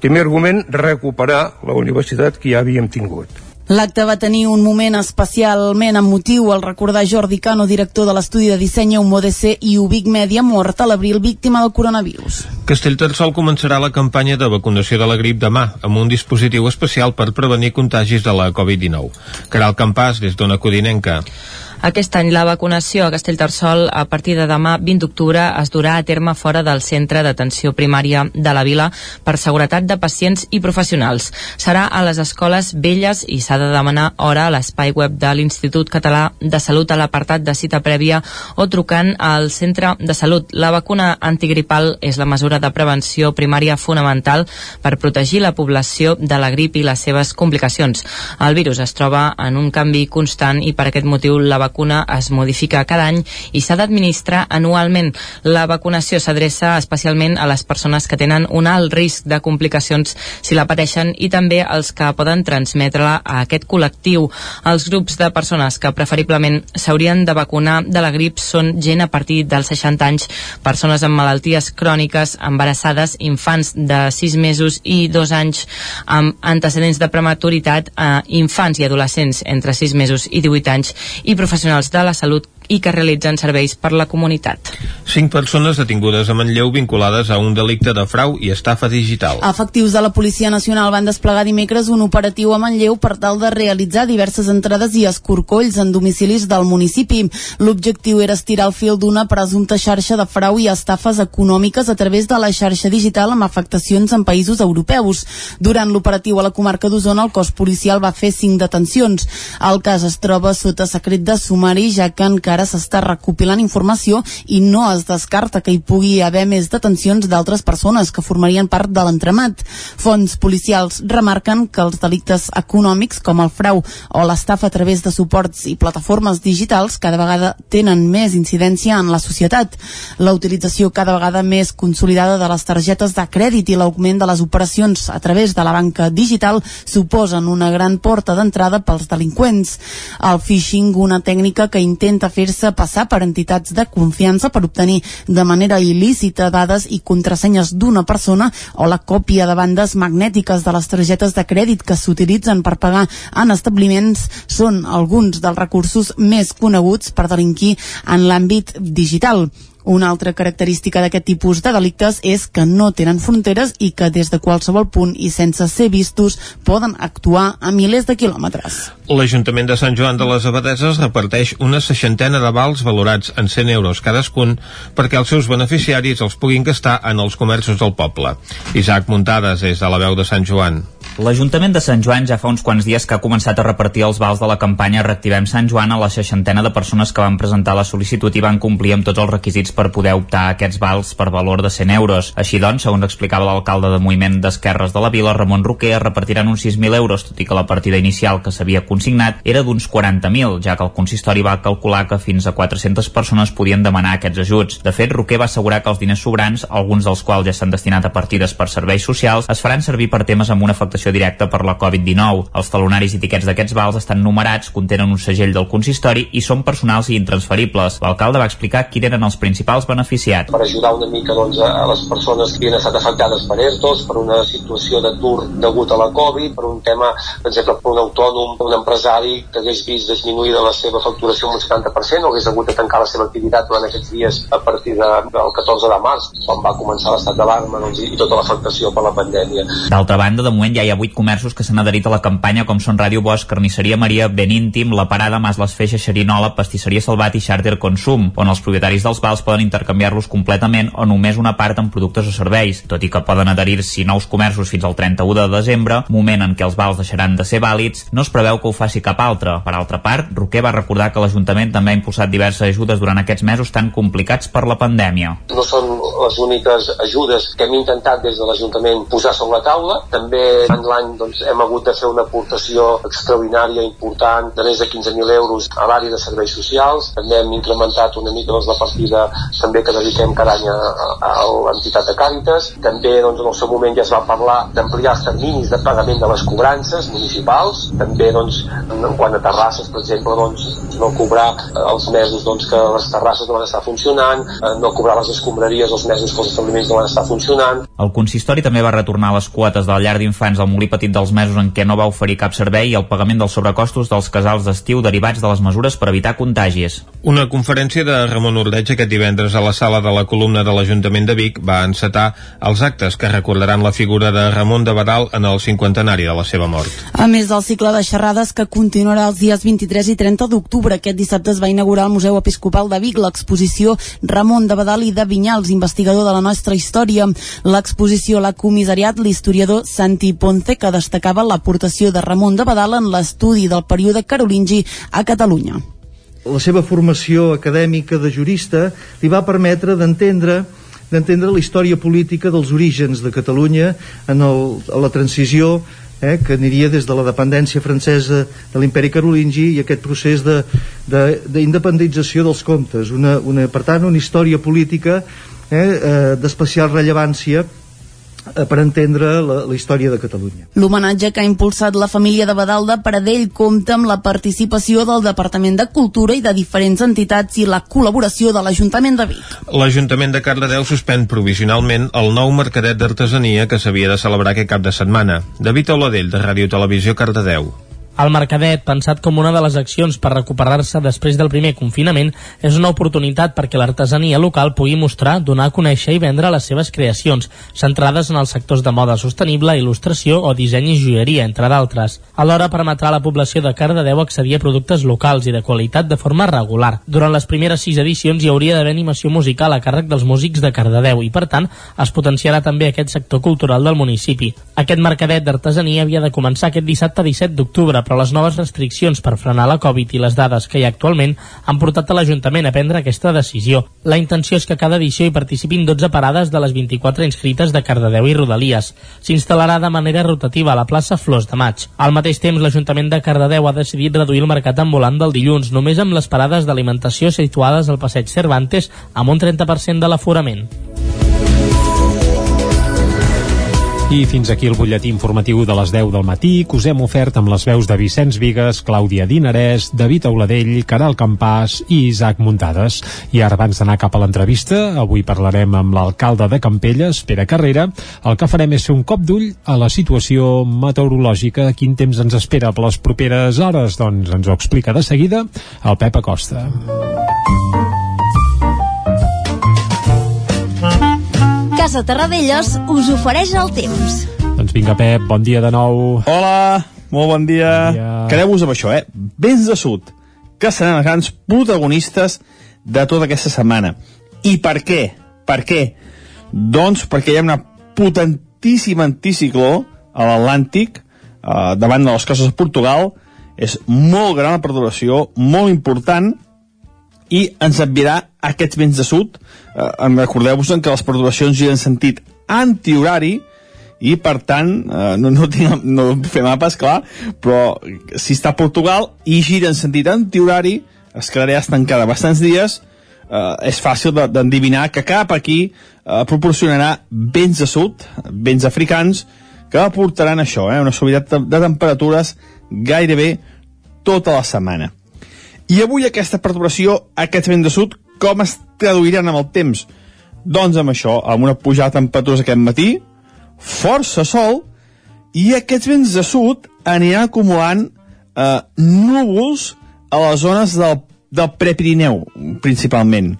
primer argument, recuperar la universitat que ja havíem tingut. L'acte va tenir un moment especialment emotiu al recordar Jordi Cano, director de l'estudi de disseny UMODC i Ubic Media, mort a l'abril víctima del coronavirus. Castellterçol començarà la campanya de vacunació de la grip demà, amb un dispositiu especial per prevenir contagis de la Covid-19. Caral Campàs, des d'Ona Codinenca. Aquest any la vacunació a Castellterçol a partir de demà 20 d'octubre es durà a terme fora del centre d'atenció primària de la vila per seguretat de pacients i professionals. Serà a les escoles velles i s'ha de demanar hora a l'espai web de l'Institut Català de Salut a l'apartat de cita prèvia o trucant al centre de salut. La vacuna antigripal és la mesura de prevenció primària fonamental per protegir la població de la grip i les seves complicacions. El virus es troba en un canvi constant i per aquest motiu la vacuna es modifica cada any i s'ha d'administrar anualment. La vacunació s'adreça especialment a les persones que tenen un alt risc de complicacions si la pateixen i també als que poden transmetre-la a aquest col·lectiu. Els grups de persones que preferiblement s'haurien de vacunar de la grip són gent a partir dels 60 anys, persones amb malalties cròniques, embarassades, infants de 6 mesos i 2 anys amb antecedents de prematuritat, eh, infants i adolescents entre 6 mesos i 18 anys i professionals de la salut i que realitzen serveis per la comunitat. Cinc persones detingudes a Manlleu vinculades a un delicte de frau i estafa digital. Efectius de la Policia Nacional van desplegar dimecres un operatiu a Manlleu per tal de realitzar diverses entrades i escorcolls en domicilis del municipi. L'objectiu era estirar el fil d'una presumpta xarxa de frau i estafes econòmiques a través de la xarxa digital amb afectacions en països europeus. Durant l'operatiu a la comarca d'Osona, el cos policial va fer cinc detencions. El cas es troba sota secret de sumari, ja que encara s'està recopilant informació i no es descarta que hi pugui haver més detencions d'altres persones que formarien part de l'entremat. Fons policials remarquen que els delictes econòmics, com el frau o l'estafa a través de suports i plataformes digitals, cada vegada tenen més incidència en la societat. La utilització cada vegada més consolidada de les targetes de crèdit i l'augment de les operacions a través de la banca digital suposen una gran porta d'entrada pels delinqüents. El phishing, una tècnica que intenta fer-se passar per entitats de confiança per obtenir de manera il·lícita dades i contrasenyes d'una persona o la còpia de bandes magnètiques de les targetes de crèdit que s'utilitzen per pagar en establiments són alguns dels recursos més coneguts per delinquir en l'àmbit digital. Una altra característica d'aquest tipus de delictes és que no tenen fronteres i que des de qualsevol punt i sense ser vistos poden actuar a milers de quilòmetres. L'Ajuntament de Sant Joan de les Abadeses reparteix una seixantena de vals valorats en 100 euros cadascun perquè els seus beneficiaris els puguin gastar en els comerços del poble. Isaac Muntades és de la veu de Sant Joan. L'Ajuntament de Sant Joan ja fa uns quants dies que ha començat a repartir els vals de la campanya Reactivem Sant Joan a la seixantena de persones que van presentar la sol·licitud i van complir amb tots els requisits per poder optar a aquests vals per valor de 100 euros. Així doncs, segons explicava l'alcalde de Moviment d'Esquerres de la Vila, Ramon Roquer, es repartiran uns 6.000 euros, tot i que la partida inicial que s'havia consignat era d'uns 40.000, ja que el consistori va calcular que fins a 400 persones podien demanar aquests ajuts. De fet, Roquer va assegurar que els diners sobrants, alguns dels quals ja s'han destinat a partides per serveis socials, es faran servir per temes amb una afectació directa per la Covid-19. Els talonaris i tiquets d'aquests vals estan numerats, contenen un segell del consistori i són personals i intransferibles. L'alcalde va explicar qui eren els principals beneficiats. Per ajudar una mica doncs, a les persones que havien estat afectades per ERTOs, per una situació d'atur degut a la Covid, per un tema, per exemple, per un autònom, un empresari que hagués vist disminuïda la seva facturació un 70% o hagués hagut de tancar la seva activitat durant aquests dies a partir de, del 14 de març, quan va començar l'estat d'alarma doncs, i, i tota l'afectació per la pandèmia. D'altra banda, de moment ja hi ha 8 comerços que s'han adherit a la campanya com són Ràdio Bosch, Carnisseria Maria, Beníntim, La Parada, Mas les Feixes, Xerinola, Pastisseria Salvat i Charter Consum, on els propietaris dels vals poden intercanviar-los completament o només una part en productes o serveis. Tot i que poden adherir-s'hi nous comerços fins al 31 de desembre, moment en què els vals deixaran de ser vàlids, no es preveu que ho faci cap altre. Per altra part, Roquer va recordar que l'Ajuntament també ha impulsat diverses ajudes durant aquests mesos tan complicats per la pandèmia. No són les úniques ajudes que hem intentat des de l'Ajuntament posar sobre la taula. També en l'any doncs, hem hagut de fer una aportació extraordinària important de més de 15.000 euros a l'àrea de serveis socials. També hem incrementat una mica doncs, la partida també que dediquem cada any a, a, a l'entitat de Càritas. També doncs, en el seu moment ja es va parlar d'ampliar els terminis de pagament de les cobrances municipals. També doncs, en quant a terrasses, per exemple, doncs, no cobrar eh, els mesos doncs, que les terrasses no van estar funcionant, eh, no cobrar les escombraries els mesos que els establiments no van estar funcionant. El consistori també va retornar les quotes de la llar d'infants al Molí Petit dels mesos en què no va oferir cap servei i el pagament dels sobrecostos dels casals d'estiu derivats de les mesures per evitar contagis. Una conferència de Ramon Ordeig aquest divendres a la sala de la columna de l'Ajuntament de Vic va encetar els actes que recordaran la figura de Ramon de Badal en el cinquantenari de la seva mort. A més del cicle de xerrades que continuarà els dies 23 i 30 d'octubre, aquest dissabte es va inaugurar al Museu Episcopal de Vic l'exposició Ramon de Badal i de Vinyals, investigador de la nostra història. L'exposició l'ha comissariat l'historiador Santi Ponce, que destacava l'aportació de Ramon de Badal en l'estudi del període carolingi a Catalunya. La seva formació acadèmica de jurista li va permetre d'entendre d'entendre la història política dels orígens de Catalunya en el, a la transició eh, que aniria des de la dependència francesa de l'imperi carolingi i aquest procés d'independització de, de, dels comtes una, una, per tant una història política eh, eh, d'especial rellevància per entendre la, la història de Catalunya. L'homenatge que ha impulsat la família de Badal de Pradell compta amb la participació del Departament de Cultura i de diferents entitats i la col·laboració de l'Ajuntament de Vic. L'Ajuntament de Cardedeu suspèn provisionalment el nou mercadet d'artesania que s'havia de celebrar aquest cap de setmana. David Oladell, de Ràdio Televisió Cardedeu. El Mercadet, pensat com una de les accions per recuperar-se després del primer confinament, és una oportunitat perquè l'artesania local pugui mostrar, donar a conèixer i vendre les seves creacions, centrades en els sectors de moda sostenible, il·lustració o disseny i joieria, entre d'altres. Alhora permetrà a la població de Cardedeu accedir a productes locals i de qualitat de forma regular. Durant les primeres sis edicions hi hauria d'haver animació musical a càrrec dels músics de Cardedeu i, per tant, es potenciarà també aquest sector cultural del municipi. Aquest mercadet d'artesania havia de començar aquest dissabte 17 d'octubre, però les noves restriccions per frenar la Covid i les dades que hi ha actualment han portat a l'Ajuntament a prendre aquesta decisió. La intenció és que cada edició hi participin 12 parades de les 24 inscrites de Cardedeu i Rodalies. S'instal·larà de manera rotativa a la plaça Flors de Maig. Al mateix temps, l'Ajuntament de Cardedeu ha decidit reduir el mercat ambulant del dilluns, només amb les parades d'alimentació situades al passeig Cervantes amb un 30% de l'aforament. I fins aquí el butlletí informatiu de les 10 del matí que us hem ofert amb les veus de Vicenç Vigues, Clàudia Dinarès, David Auladell, Caral Campàs i Isaac Muntades. I ara abans d'anar cap a l'entrevista, avui parlarem amb l'alcalde de Campelles, Pere Carrera. El que farem és fer un cop d'ull a la situació meteorològica. Quin temps ens espera per les properes hores? Doncs ens ho explica de seguida el Pep Acosta. Casa Terradellos us ofereix el temps. Doncs vinga, Pep, bon dia de nou. Hola, molt bon dia. Bon dia. Quedeu-vos amb això, eh? Vents de sud, que seran els grans protagonistes de tota aquesta setmana. I per què? Per què? Doncs perquè hi ha una potentíssima anticicló a l'Atlàntic, eh, davant de les costes de Portugal, és molt gran la perturbació, molt important, i ens enviarà aquests vents de sud. Eh, Recordeu-vos que les perturbacions giren en sentit antihorari i per tant, eh, no, no, tinc, no fem mapes, clar, però si està a Portugal i gira en sentit antihorari, es quedarà estancada bastants dies, eh, és fàcil d'endivinar que cap aquí eh, proporcionarà vents de sud, vents africans, que aportaran això, eh, una suavitat de temperatures gairebé tota la setmana. I avui aquesta perturbació, aquest vent de sud, com es traduiran amb el temps? Doncs amb això, amb una pujada de temperatures aquest matí, força sol, i aquests vents de sud aniran acumulant eh, núvols a les zones del, del Prepirineu, principalment.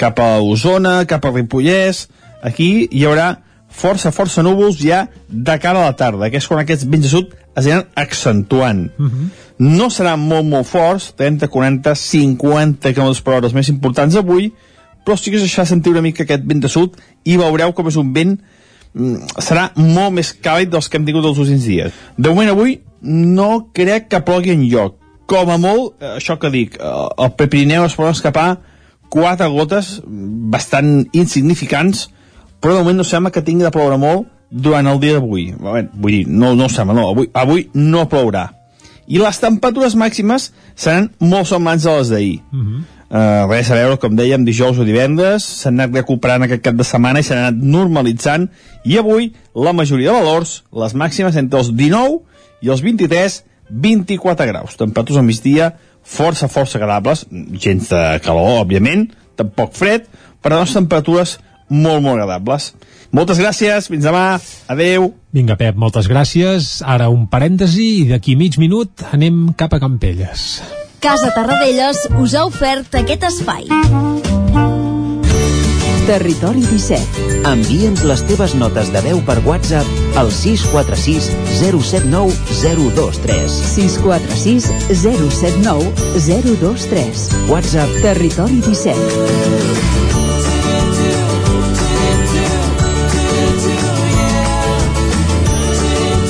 Cap a Osona, cap a Ripollès, aquí hi haurà força, força núvols ja de cara a la tarda, que és quan aquests vents de sud es aniran accentuant. Uh -huh. No seran molt, molt forts, 30, 40, 50 km per hora els més importants avui, però sí que es deixarà sentir una mica aquest vent de sud i veureu com és un vent serà molt més càlid dels que hem tingut els últims dies. De moment avui no crec que plogui en lloc. Com a molt, això que dic, el Prepirineu es poden escapar quatre gotes bastant insignificants, però de moment no sembla que tingui de ploure molt durant el dia d'avui. Vull dir, no, no sembla, no, avui, avui no plourà. I les temperatures màximes seran molt semblants a les d'ahir. Uh -huh. uh, res a veure, com dèiem, dijous o divendres, s'han anat recuperant aquest cap de setmana i s'han anat normalitzant, i avui la majoria de valors, les màximes entre els 19 i els 23, 24 graus. Temperatures al migdia força, força agradables, gens de calor, òbviament, tampoc fred, però les temperatures molt, molt agradables. Moltes gràcies, fins demà, adeu. Vinga, Pep, moltes gràcies. Ara un parèntesi i d'aquí mig minut anem cap a Campelles. Casa Tarradellas us ha ofert aquest espai. Territori 17. Envia'ns les teves notes de veu per WhatsApp al 646 079 023. 646 079 023. WhatsApp Territori 17.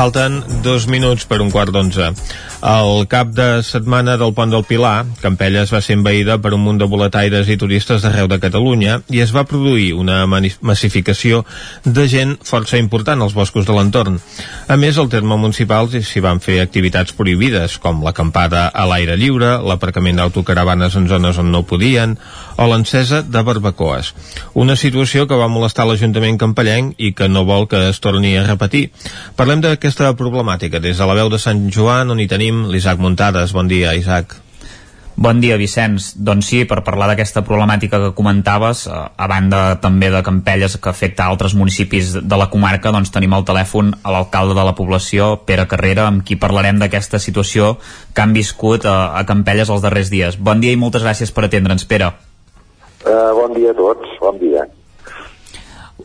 Falten dos minuts per un quart d'onze. El cap de setmana del Pont del Pilar, Campelles va ser envaïda per un munt de boletaires i turistes d'arreu de Catalunya i es va produir una massificació de gent força important als boscos de l'entorn. A més, al terme municipal s'hi van fer activitats prohibides, com l'acampada a l'aire lliure, l'aparcament d'autocaravanes en zones on no podien, o l'encesa de barbacoes. Una situació que va molestar l'Ajuntament campellenc i que no vol que es torni a repetir. Parlem d'aquesta aquesta problemàtica? Des de la veu de Sant Joan, on hi tenim l'Isaac Muntades. Bon dia, Isaac. Bon dia, Vicenç. Doncs sí, per parlar d'aquesta problemàtica que comentaves, eh, a banda també de Campelles que afecta altres municipis de la comarca, doncs tenim al telèfon a l'alcalde de la població, Pere Carrera, amb qui parlarem d'aquesta situació que han viscut a, a Campelles els darrers dies. Bon dia i moltes gràcies per atendre'ns, Pere. Uh, bon dia a tots.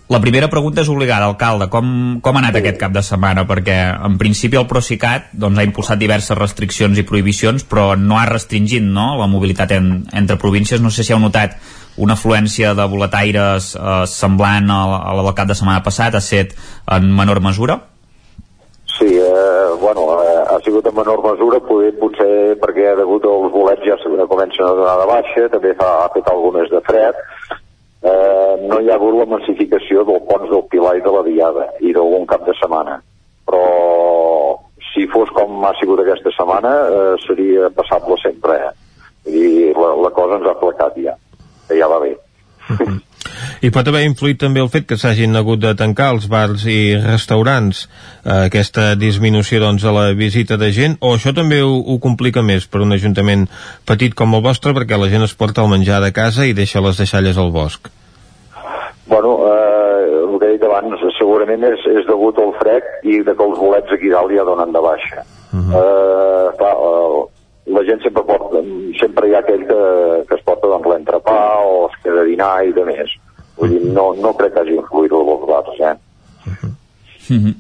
La primera pregunta és obligada, alcalde. Com, com ha anat sí. aquest cap de setmana? Perquè, en principi, el Procicat doncs, ha impulsat diverses restriccions i prohibicions, però no ha restringit no, la mobilitat en, entre províncies. No sé si heu notat una afluència de boletaires eh, semblant a, a la del cap de setmana passat, ha set en menor mesura? Sí, eh, bueno, eh, ha sigut en menor mesura, poder, potser perquè degut als bolets ja comencen a donar de baixa, també fa, ha fet algunes de fred, eh, no hi ha hagut la massificació del Pons del Pilar i de la Diada i d'algun cap de setmana. Però si fos com ha sigut aquesta setmana, eh, seria passable sempre. Eh? I la, la cosa ens ha placat ja, ja va bé. I pot haver influït també el fet que s'hagin hagut de tancar els bars i restaurants, eh, aquesta disminució doncs, de la visita de gent, o això també ho, ho complica més per un ajuntament petit com el vostre, perquè la gent es porta el menjar de casa i deixa les deixalles al bosc? Bueno, eh, el que he dit abans, segurament és, és degut al fred i de que els bolets aquí dalt ja donen de baixa. Uh -huh. eh, clar, la gent sempre porta, sempre hi ha aquell que, que es porta doncs, l'entrepà o es queda a dinar i de més. Vull dir, no, no crec que hagi influït els bars, eh? Uh -huh.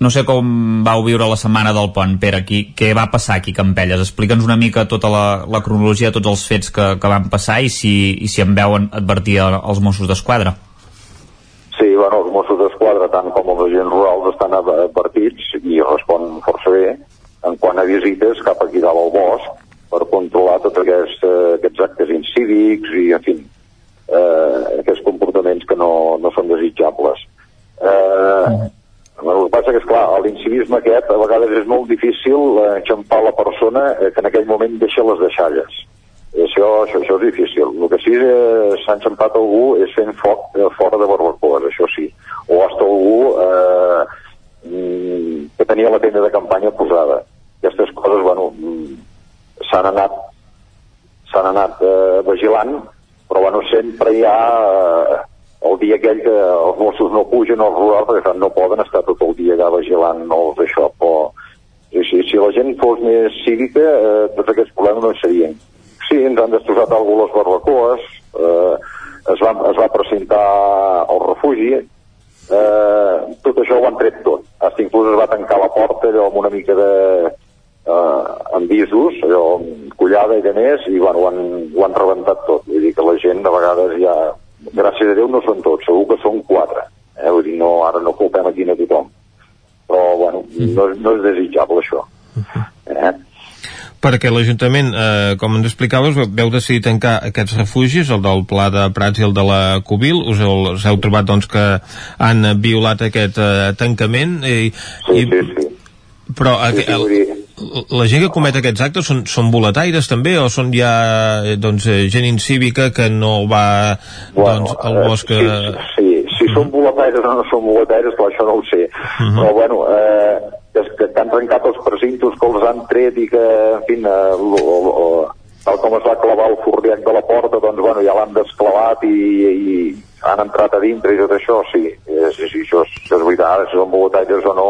No sé com vau viure la setmana del pont, Pere, aquí, què va passar aquí a Campelles? Explica'ns una mica tota la, la cronologia tots els fets que, que van passar i si, i si en veuen advertir els Mossos d'Esquadra. Sí, bueno, els Mossos d'Esquadra, tant com els agents rurals, estan advertits i respon força bé en quant a visites cap aquí dalt al bosc per controlar tots aquests, eh, aquests actes incívics i, en fi, eh, aquests comportaments que no, no són desitjables. Eh, el que passa que, esclar, l'incivisme aquest a vegades és molt difícil eh, enxampar la persona eh, que en aquell moment deixa les deixalles. Això, això, això és difícil. El que sí eh, s'ha enxampat algú és fent foc eh, fora de barbacoes, això sí. O hasta algú eh, mm, que tenia la tenda de campanya posada. Aquestes coses, bueno, mm, s'han anat s'han anat eh, vigilant, però bueno, sempre hi ha eh, el dia aquell que els Mossos no pugen als rurals perquè no poden estar tot el dia allà vigilant els d'això, però sí, sí, si la gent fos més cívica eh, tots aquests problemes no hi serien. Sí, ens han destrossat algú les barbacoes, eh, es, va, es va presentar al refugi, eh, tot això ho han tret tot. Fins inclús es va tancar la porta allò amb una mica de, eh, amb visos, allò collada i de més, i bueno, ho han, ho han rebentat tot. Vull dir que la gent de vegades ja gràcies a Déu no són tots, segur que són quatre. Eh? Vull dir, no, ara no culpem aquí a tothom. Però, bueno, no, no és desitjable això. Eh? perquè l'Ajuntament, eh, com ens explicaves, veu decidir tancar aquests refugis, el del Pla de Prats i el de la Cubil, us heu, us heu trobat doncs, que han violat aquest eh, tancament i, sí, i, sí, sí. però sí, sí, el, la gent que comet aquests actes són, són boletaires també o són ja eh, doncs, eh, gent incívica que no va bueno, doncs, al bosc eh, sí, sí, si són boletaires o no són boletaires però això no ho sé. Mm -hmm. però bueno eh, que, que, han trencat els precintos, que els han tret i que, en fi, eh, tal com es va clavar el forriac de la porta, doncs, bueno, ja l'han desclavat i, i han entrat a dintre i tot això, sí, sí, sí això, és, això és veritat, si són bogotaires o no,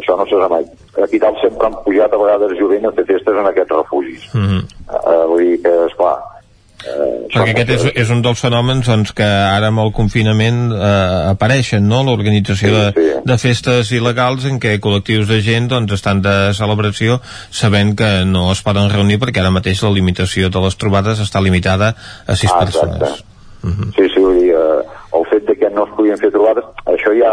això no sap mai. Aquí dalt sempre han pujat a vegades jovent a fer festes en aquests refugis. Mm -hmm. uh, vull dir que, esclar, Eh, Perquè aquest és, és un dels fenòmens doncs, que ara amb el confinament eh, apareixen, no? l'organització sí, sí. De, de festes il·legals en què col·lectius de gent doncs, estan de celebració sabent que no es poden reunir perquè ara mateix la limitació de les trobades està limitada a sis ah, persones. Uh mhm. -huh. Sí, sí, vull dir, eh, el fet de que no es podien fer trobades, això ja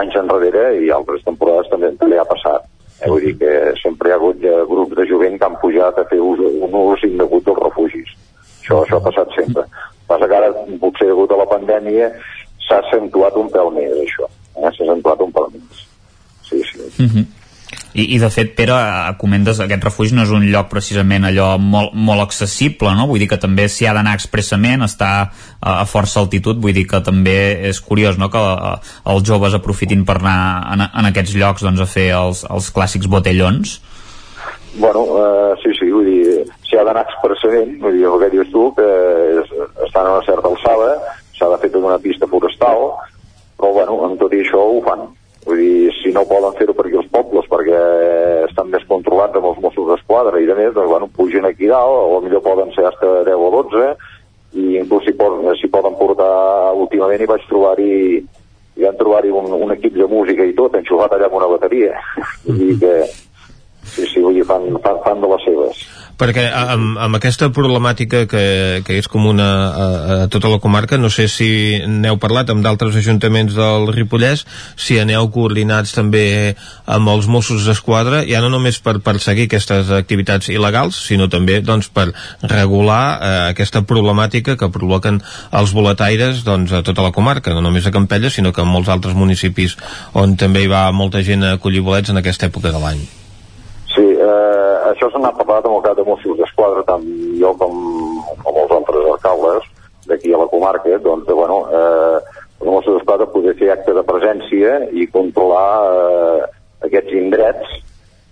anys enrere i altres temporades també, també ha passat. Eh, vull dir que sempre hi ha hagut ja, grups de jovent que han pujat a fer ús, un ús indegut dels refugis això, això ha passat sempre. Passa que ara, potser degut a la pandèmia, s'ha accentuat un pèl més, això. Eh? S'ha accentuat un pèl més. Sí, sí. Mm -hmm. I, i de fet, Pere, eh, comentes aquest refugi no és un lloc precisament allò molt, molt accessible, no? Vull dir que també s'hi ha d'anar expressament, està a, força altitud, vull dir que també és curiós no? que els joves aprofitin per anar en, en aquests llocs doncs, a fer els, els clàssics botellons. Bueno, uh, sí, sí, vull dir, s'hi ha d'anar expressament, vull dir, el que dius tu, que és, estan a una certa alçada, s'ha de fer tota una pista forestal, però bueno, amb tot i això ho fan. Vull dir, si no poden fer-ho per aquí els pobles perquè estan més controlats amb els Mossos d'Esquadra i de més, doncs bueno, pugen aquí dalt, o millor poden ser hasta 10 o 12, i inclús si poden, si poden portar últimament hi vaig trobar-hi hi van trobar-hi un, un equip de música i tot, enxufat allà amb una bateria. Vull dir que Sí, sí, vull dir, fan, fan, fan de les seves. Perquè amb, amb aquesta problemàtica que, que és comuna a, a tota la comarca, no sé si n'heu parlat amb d'altres ajuntaments del Ripollès, si aneu coordinats també amb els Mossos d'Esquadra, ja no només per perseguir aquestes activitats il·legals, sinó també doncs, per regular eh, aquesta problemàtica que provoquen els boletaires doncs, a tota la comarca, no només a Campella, sinó que en molts altres municipis on també hi va molta gent a collir bolets en aquesta època de l'any. Això se n'ha parlat amb el cap de Mossos d'Esquadra, tant jo com, com els altres alcaldes d'aquí a la comarca, doncs, de, bueno, eh, els Mossos d'Esquadra poder fer acte de presència i controlar eh, aquests indrets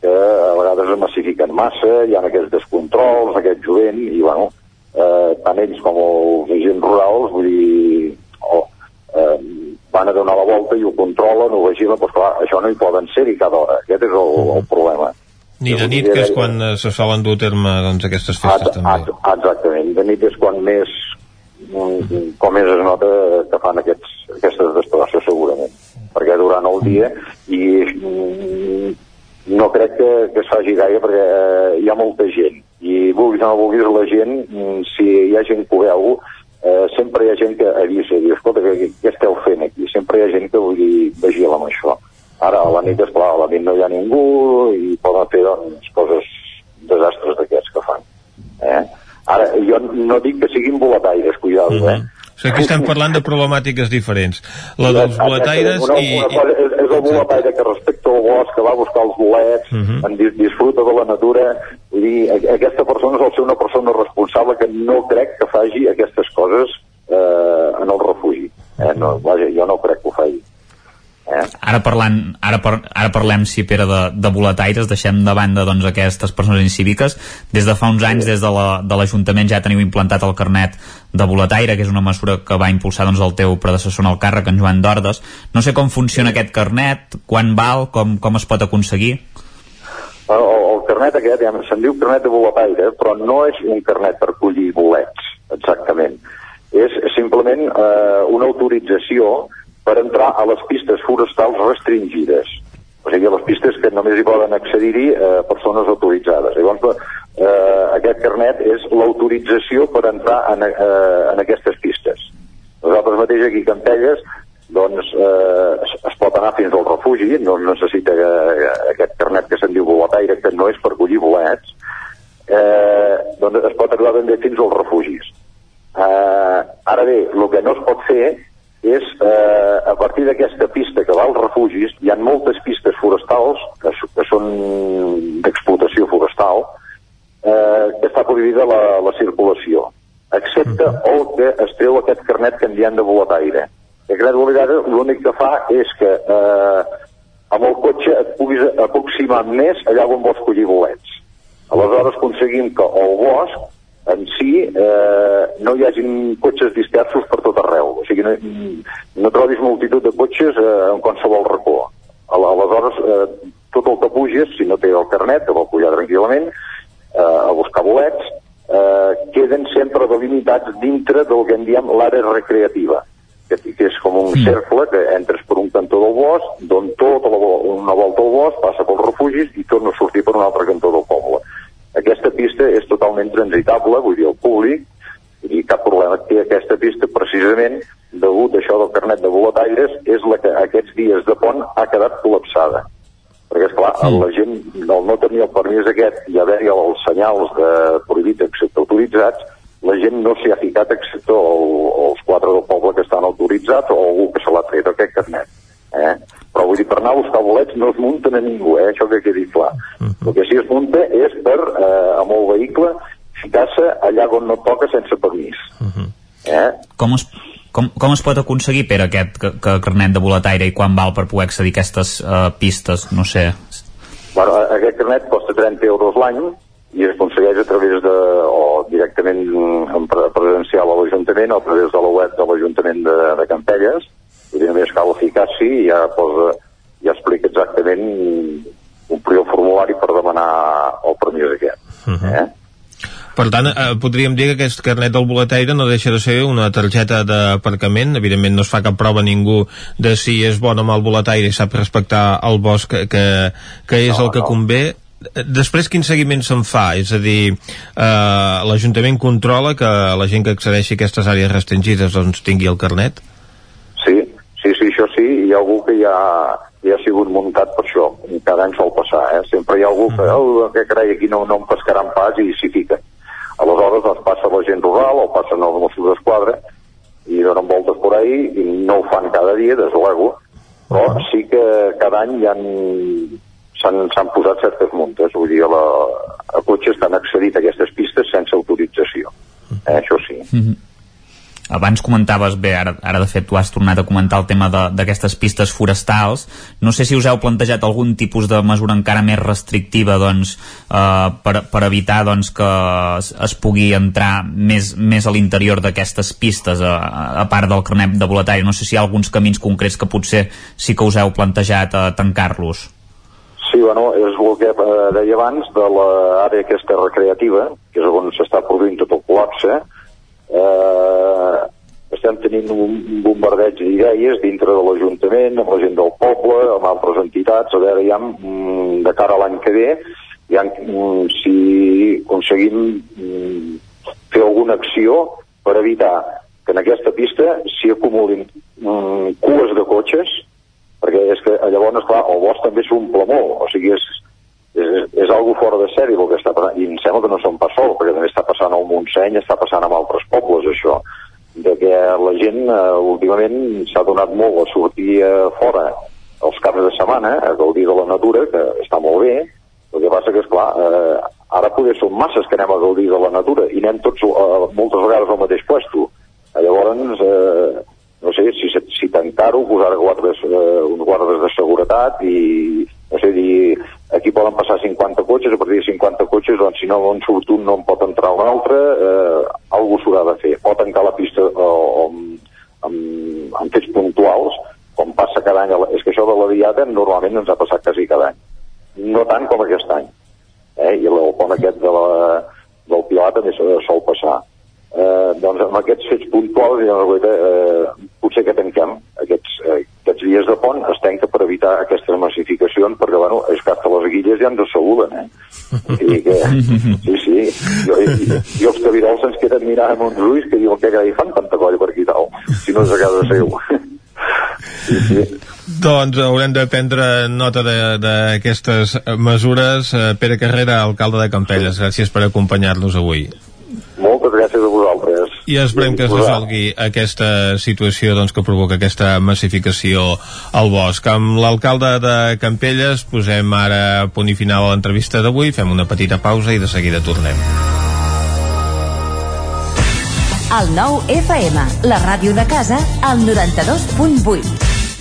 que a vegades es massifiquen massa, hi ha aquests descontrols, aquest jovent, i bueno, eh, tant ells com els agents rurals, vull dir, oh, eh, van a donar la volta i ho controlen, ho vigilen, però clar, això no hi poden ser-hi cada hora, aquest és el, el problema. Ni de nit, que és quan eh, se solen dur a terme doncs, aquestes festes, també. Exactament, de nit és quan més mm, com més es nota que fan aquests, aquestes destrosses segurament. Perquè durant el dia i mm, no crec que, que es faci gaire perquè eh, hi ha molta gent. I vulguis o no vulguis la gent mm, si hi ha gent que ho veu eh, sempre hi ha gent que avisa i diu, escolta, què, què esteu fent aquí? Sempre hi ha gent que vull dir, vigila amb això Ara, a la nit, esclar, a la nit no hi ha ningú i poden fer, doncs, coses, desastres d'aquests que fan. Eh? Ara, jo no dic que siguin boletaires, cuidado, mm -hmm. eh? O sigui, aquí estem parlant de problemàtiques diferents. La dels boletaires una, i... Una cosa és, és el boletaire que respecta el bosc, que va buscar els bolets, uh -huh. en dis disfruta de la natura. Vull dir, aquesta persona sol ser una persona responsable que no crec que faci aquestes coses eh, en el refugi. Eh? No, vaja, jo no crec que ho faci. Eh? Ara, parlant, ara, par, ara parlem, si Pere, de, de boletaires, deixem de banda doncs, aquestes persones incíviques. Des de fa uns anys, des de l'Ajuntament, la, ja teniu implantat el carnet de boletaire, que és una mesura que va impulsar doncs, el teu predecessor en el càrrec, en Joan Dordes. No sé com funciona aquest carnet, quan val, com, com es pot aconseguir? El, el carnet aquest, ja se'n diu carnet de boletaire, però no és un carnet per collir bolets, exactament. És simplement eh, una autorització per entrar a les pistes forestals restringides. O sigui, a les pistes que només hi poden accedir-hi eh, persones autoritzades. Llavors, eh, aquest carnet és l'autorització per entrar en, eh, en aquestes pistes. Nosaltres mateix aquí a Campelles doncs eh, es, pot anar fins al refugi, no necessita eh, aquest carnet que se'n diu boletaire, que no és per collir bolets, eh, doncs es pot arribar ben bé fins als refugis. Eh, ara bé, el que no es pot fer és eh, a partir d'aquesta pista que va als refugis, hi ha moltes pistes forestals que, que són d'explotació forestal eh, que està prohibida la, la circulació excepte el que es treu aquest carnet canviant de boletaire. El carnet de boletaire l'únic que fa és que eh, amb el cotxe et puguis aproximar més allà on vols collir bolets. Aleshores aconseguim que el bosc en si eh, no hi hagin cotxes dispersos per tot arreu. O sigui, no, no trobis multitud de cotxes eh, en qualsevol racó. Aleshores, eh, tot el que puges, si no té el carnet, que vol pujar tranquil·lament, eh, a buscar bolets, eh, queden sempre delimitats dintre del que en diem l'àrea recreativa, que, que és com un mm. cercle que entres per un cantó del bosc, d'on tota la, una volta al bosc, passa pels refugis i torna a sortir per un altre cantó del poble aquesta pista és totalment transitable, vull dir, el públic, i cap problema té aquesta pista precisament degut a això del carnet de boletaires és la que aquests dies de pont ha quedat col·lapsada perquè esclar, mm. la gent al no tenir el permís aquest i haver-hi els senyals de prohibit excepte autoritzats la gent no s'hi ha ficat excepte el, els quatre del poble que estan autoritzats o algú que se l'ha tret aquest carnet eh? Però vull dir, per anar a buscar bolets no es munten a ningú, eh? això que quedi clar. Uh -huh. El que sí es munta és per, eh, amb el vehicle, ficar-se allà on no toca sense permís. Uh -huh. eh? Com es, com, com es pot aconseguir, per aquest que, que carnet de boletaire i quan val per poder accedir a aquestes uh, pistes? No sé. Bueno, aquest carnet costa 30 euros l'any i es aconsegueix a través de, o directament en presencial a l'Ajuntament o a través de la web de l'Ajuntament de, de Campelles i només cal ficar-s'hi i ja posa, ja explica exactament omplir el formulari per demanar el permís aquest. Uh -huh. eh? Per tant, eh, podríem dir que aquest carnet del boleteire no deixa de ser una targeta d'aparcament. Evidentment no es fa cap prova a ningú de si és bon o mal boleteire i sap respectar el bosc que, que, que és no, el que no. convé. Després, quin seguiment se'n fa? És a dir, eh, l'Ajuntament controla que la gent que accedeixi a aquestes àrees restringides doncs, tingui el carnet? Això sí, hi ha algú que ja, ja ha sigut muntat per això, i cada any sol passar, eh? Sempre hi ha algú que, oh, que carai, aquí no, no em pescaran pas i s'hi fiquen. Aleshores, doncs passa la gent rural o passen els Mossos d'Esquadra i donen voltes per ahí i no ho fan cada dia, des de luego, però sí que cada any hi han s'han posat certes muntes, vull dir, la, a cotxes que han accedit a aquestes pistes sense autorització. Eh, això sí. Mm -hmm abans comentaves, bé, ara, ara de fet tu has tornat a comentar el tema d'aquestes pistes forestals, no sé si us heu plantejat algun tipus de mesura encara més restrictiva doncs, eh, per, per evitar doncs, que es, es pugui entrar més, més a l'interior d'aquestes pistes, a, a part del carnet de boletari, no sé si hi ha alguns camins concrets que potser sí que us heu plantejat a tancar-los. Sí, bueno, és el que eh, deia abans de l'àrea aquesta recreativa, que és on s'està produint tot el col·lapse, eh, estem tenint un bombardeig d'idees dintre de l'Ajuntament, amb la gent del poble, amb altres entitats, a veure, ja mm, de cara a l'any que ve, ja, mm, si aconseguim mm, fer alguna acció per evitar que en aquesta pista s'hi acumulin cues de cotxes, perquè és que llavors, clar, el bosc també s'omple molt, o sigui, és, és, és algo fora de sèrie el que està passant, i em sembla que no som pas sol, perquè també està passant al Montseny, està passant amb altres pobles, això, de que la gent eh, últimament s'ha donat molt a sortir eh, fora els caps de setmana, a gaudir de la natura, que està molt bé, el que passa que, és clar, eh, ara poder són masses que anem a gaudir de la natura i anem tots eh, moltes vegades al mateix puesto. Eh, llavors, eh, no sé, si, si tancar-ho, posar guardes, eh, uns guardes de seguretat i, no sé, dir, aquí poden passar 50 cotxes, a partir de 50 cotxes, doncs si no en surt un no en pot entrar un altre, eh, algú s'haurà de fer. O tancar la pista o, o amb, amb fets puntuals, com passa cada any. És que això de la diada normalment ens ha passat quasi cada any. No tant com aquest any. Eh? I el pont aquest de la, del Pilar també sol passar eh, doncs amb aquests fets puntuals i eh, potser que tanquem aquests, eh, aquests dies de pont es tanca per evitar aquestes massificacions perquè bueno, és que hasta les guilles ja ens saluden eh? I que, sí, sí jo, i, i els cabirols ens queden mirant amb uns ulls que diuen que hi fan tanta colla per aquí tal si no és a casa seu sí, sí doncs haurem de prendre nota d'aquestes mesures. Eh, Pere Carrera, alcalde de Campelles, gràcies per acompanyar-nos avui. Vosaltres. I esperem que es resolgui aquesta situació doncs, que provoca aquesta massificació al bosc. Amb l'alcalde de Campelles posem ara punt i final a l'entrevista d'avui, fem una petita pausa i de seguida tornem. El nou FM, la ràdio de casa, al 92.8.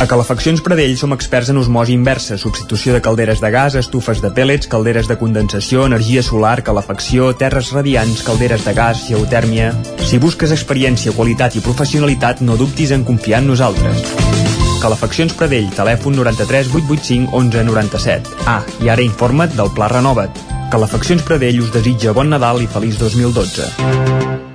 A Calefaccions Pradell som experts en osmosi inversa, substitució de calderes de gas, estufes de pèl·lets, calderes de condensació, energia solar, calefacció, terres radiants, calderes de gas, geotèrmia... Si busques experiència, qualitat i professionalitat, no dubtis en confiar en nosaltres. Calefaccions Pradell, telèfon 93 885 11 97. Ah, i ara informa't del Pla Renova't. Calefaccions Pradell us desitja bon Nadal i feliç 2012.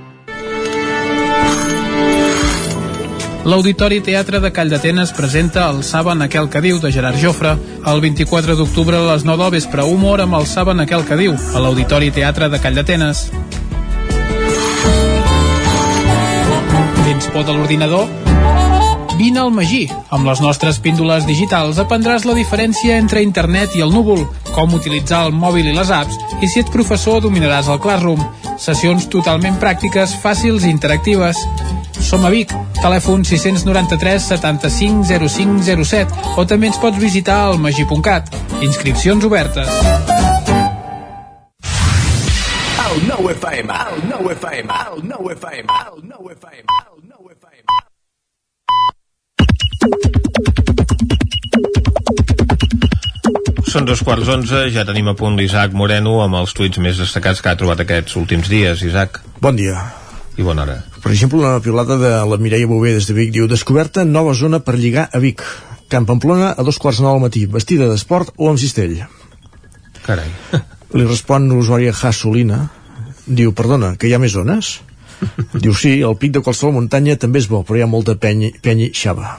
L'Auditori Teatre de Call d'Atenes presenta el Saben aquel que diu de Gerard Jofre. El 24 d'octubre a les 9 del vespre, humor amb el Saben aquel que diu, a l'Auditori Teatre de Call d'Atenes. Tens por de l'ordinador? Vine al Magí. Amb les nostres píndoles digitals aprendràs la diferència entre internet i el núvol, com utilitzar el mòbil i les apps, i si ets professor dominaràs el Classroom. Sessions totalment pràctiques, fàcils i interactives. Som a Vic, telèfon 693 75 05 07 o també ens pots visitar al magí.cat. Inscripcions obertes. El 9 FM, el 9 FM, el 9 FM, el 9 FM, el 9 FM. Són dos quarts onze, ja tenim a punt l'Isaac Moreno amb els tuits més destacats que ha trobat aquests últims dies. Isaac. Bon dia. I bona hora. Per exemple, una pilota de la Mireia Bové des de Vic diu Descoberta nova zona per lligar a Vic. Camp Pamplona a dos quarts de nou al matí, vestida d'esport o amb cistell. Carai. Li respon l'usuària Hasolina. Diu, perdona, que hi ha més zones? Diu, sí, el pic de qualsevol muntanya també és bo, però hi ha molta penya, penya xava.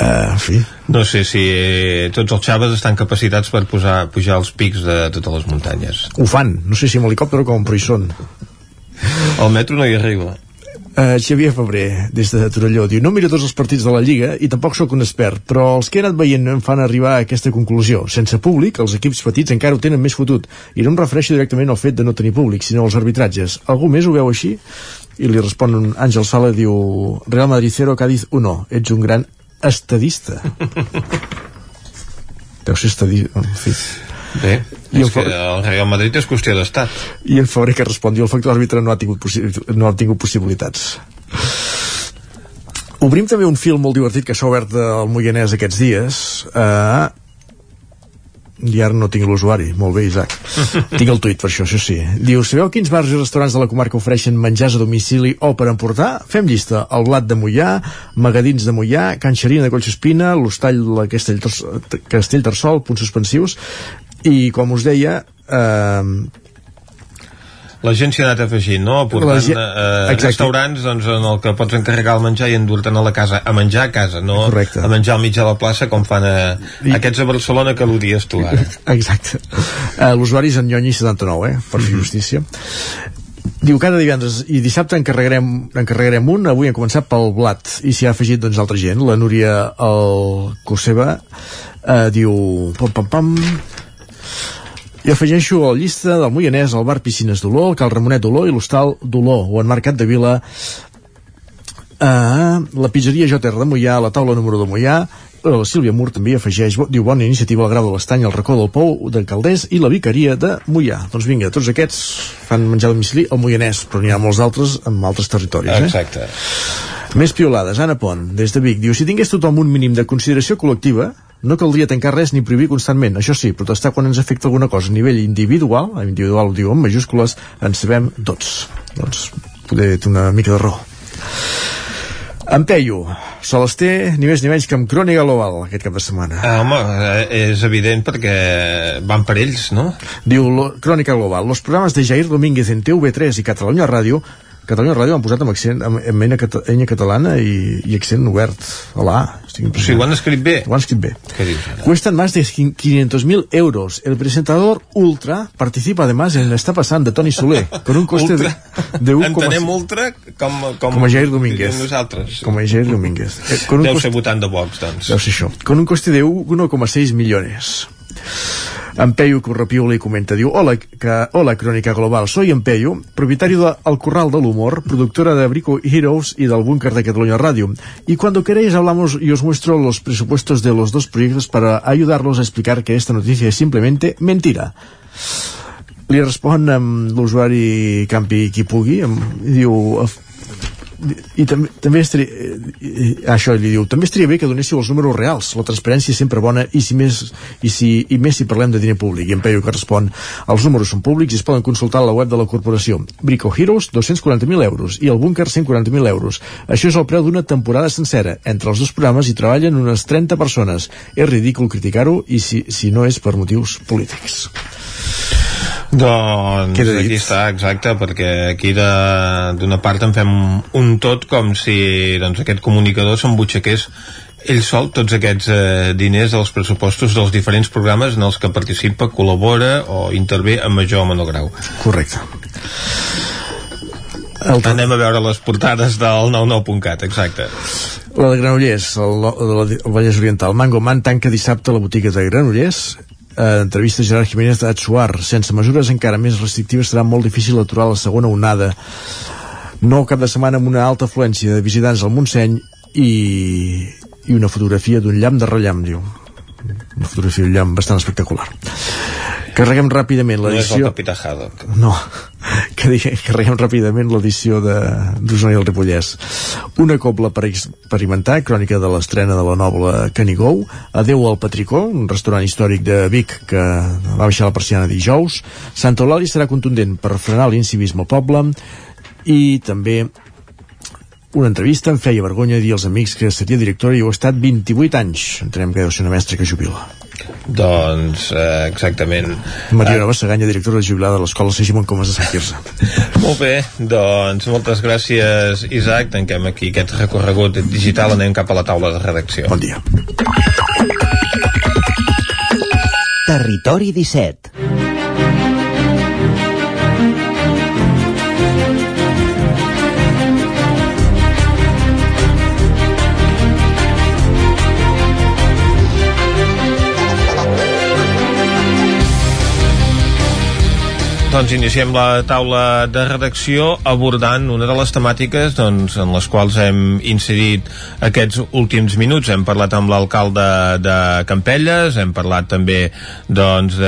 Uh, en fi. No sé si eh, tots els xaves estan capacitats per posar, pujar els pics de totes les muntanyes. Ho fan, no sé si amb helicòpter o com, però hi són. El metro no hi arriba. Uh, Xavier Febrer, des de Torelló, diu No miro tots els partits de la Lliga i tampoc sóc un expert, però els que he anat veient em fan arribar a aquesta conclusió. Sense públic, els equips petits encara ho tenen més fotut. I no em refereixo directament al fet de no tenir públic, sinó als arbitratges. Algú més ho veu així? I li respon un Àngel Sala, diu Real Madrid 0, Cádiz 1. Ets un gran estadista. Deu ser estadista, en fi. Bé, I és que el Real Madrid és qüestió d'estat. I en Febrer que respon, el factor àrbitre no ha tingut, no ha tingut possibilitats. Obrim també un film molt divertit que s'ha obert al Moianès aquests dies. Uh, i ara no tinc l'usuari, molt bé Isaac. Tinc el tuit per això, això sí. Diu, sabeu quins bars i restaurants de la comarca ofereixen menjars a domicili o per emportar? fem llista, el Blat de Mollà Magadins de Mollà, Can Xerina de Collsospina l'Hostall de Castell, Castell Tarsol, punts suspensius. I com us deia eh, la gent s'hi ha anat afegint, no? Aportant gent... eh, restaurants doncs, en el que pots encarregar el menjar i endur-te'n a la casa, a menjar a casa, no Correcte. a menjar al mig de la plaça com fan a, I... aquests a Barcelona que l'odies tu ara. Exacte. Uh, L'usuari és en Nyonyi 79, eh? Per fer Mhm. justícia. Diu cada divendres i dissabte encarregarem, encarregarem un, avui hem començat pel blat i s'hi ha afegit doncs altra gent, la Núria el Coseba eh, diu pam pam pam i afegeixo a la llista del Moianès el bar Piscines d'Olor, el Cal Ramonet d'Olor i l'Hostal d'Olor, o en Mercat de Vila uh, la pizzeria JR de Mollà, la taula número de Mollà la Sílvia Mur també afegeix diu bona iniciativa al Grau de l'Estany, el racó del Pou de Calders i la Vicaria de Mollà doncs vinga, tots aquests fan menjar a domicili al Moianès, però n'hi ha molts altres en altres territoris eh? Exacte. Més piolades, Anna Pont, des de Vic, diu si tingués tothom un mínim de consideració col·lectiva, no caldria tancar res ni prohibir constantment. Això sí, protestar quan ens afecta alguna cosa a nivell individual, individual ho diu en majúscules, en sabem tots. Doncs poder té una mica de raó. En Peyu, sol es té ni més ni menys que amb Crònica Global aquest cap de setmana. Ah, home, eh, és evident perquè van per ells, no? Diu Crònica Global, los programas de Jair Domínguez en TV3 y Cataluña Radio Catalunya Ràdio han posat amb accent amb, amb enya, cata, enya catalana i, i accent obert a la. Estic O sigui, ho han escrit bé. Ho han escrit bé. Cuestan más de 500.000 euros. El presentador Ultra participa además en Está pasando de Toni Soler con un coste de, de 1,5 Entenem ultra com, com, com a Jair Domínguez. Nosaltres. Com a Jair Domínguez. Eh, con un Deu coste- ser votant de Vox, doncs. Deu ser això. Con un coste de 1,6 millones. Empeyo Corrapiula y comenta, diu, hola, que, hola Crónica Global, soy Empeyo, propietario de El Corral del Humor, productora de Brico Heroes y del Búnker de Cataluña Radio. Y cuando queréis hablamos y os muestro los presupuestos de los dos proyectos para ayudarlos a explicar que esta noticia es simplemente mentira. Li respon amb l'usuari Campi qui pugui, amb, i diu, i també, també estaria, eh, això li diu, també estaria bé que donéssiu els números reals, la transparència és sempre bona i si més, i si, i més si parlem de diner públic. I en Peyu que respon, els números són públics i es poden consultar a la web de la corporació. Brico Heroes, 240.000 euros. I el búnquer 140.000 euros. Això és el preu d'una temporada sencera. Entre els dos programes hi treballen unes 30 persones. És ridícul criticar-ho i si, si no és per motius polítics Doncs Queda dit. aquí està, exacte, perquè aquí de- d'una part en fem un tot com si doncs, aquest comunicador s'embutxaqués ell sol tots aquests eh, diners dels pressupostos dels diferents programes en els que participa, col·labora o intervé en major o menor grau. Correcte. El... Anem a veure les portades del 99.cat, exacte. La de Granollers, el, el, el Vallès Oriental. Mango Man tanca dissabte la botiga de Granollers. Eh, entrevista Gerard Jiménez d'Atsuar. Sense mesures encara més restrictives serà molt difícil aturar la segona onada. Nou cap de setmana amb una alta afluència de visitants al Montseny i, i una fotografia d'un llamp de rellamp, diu. Una fotografia llamp bastant espectacular. Carreguem ràpidament No és el l'edició... Capità Haddock. No, carreguem ràpidament l'edició de d'Osona i el Ripollès. Una cobla per experimentar, crònica de l'estrena de la noble Canigou, Adeu al Patricó, un restaurant històric de Vic que va baixar la persiana dijous, Santa Eulàlia serà contundent per frenar l'incivisme al poble i també una entrevista em feia vergonya dir als amics que seria directora i ho ha estat 28 anys. Entenem que deu ser una mestra que jubila. Doncs, eh, exactament. Mariona Bassaganya, directora jubilada de l'Escola Sigimon Comas de Sant Quirze. Molt bé, doncs moltes gràcies Isaac, tanquem aquí aquest recorregut digital, anem cap a la taula de redacció. Bon dia. Territori 17 Doncs iniciem la taula de redacció abordant una de les temàtiques doncs, en les quals hem incidit aquests últims minuts. Hem parlat amb l'alcalde de Campelles, hem parlat també doncs,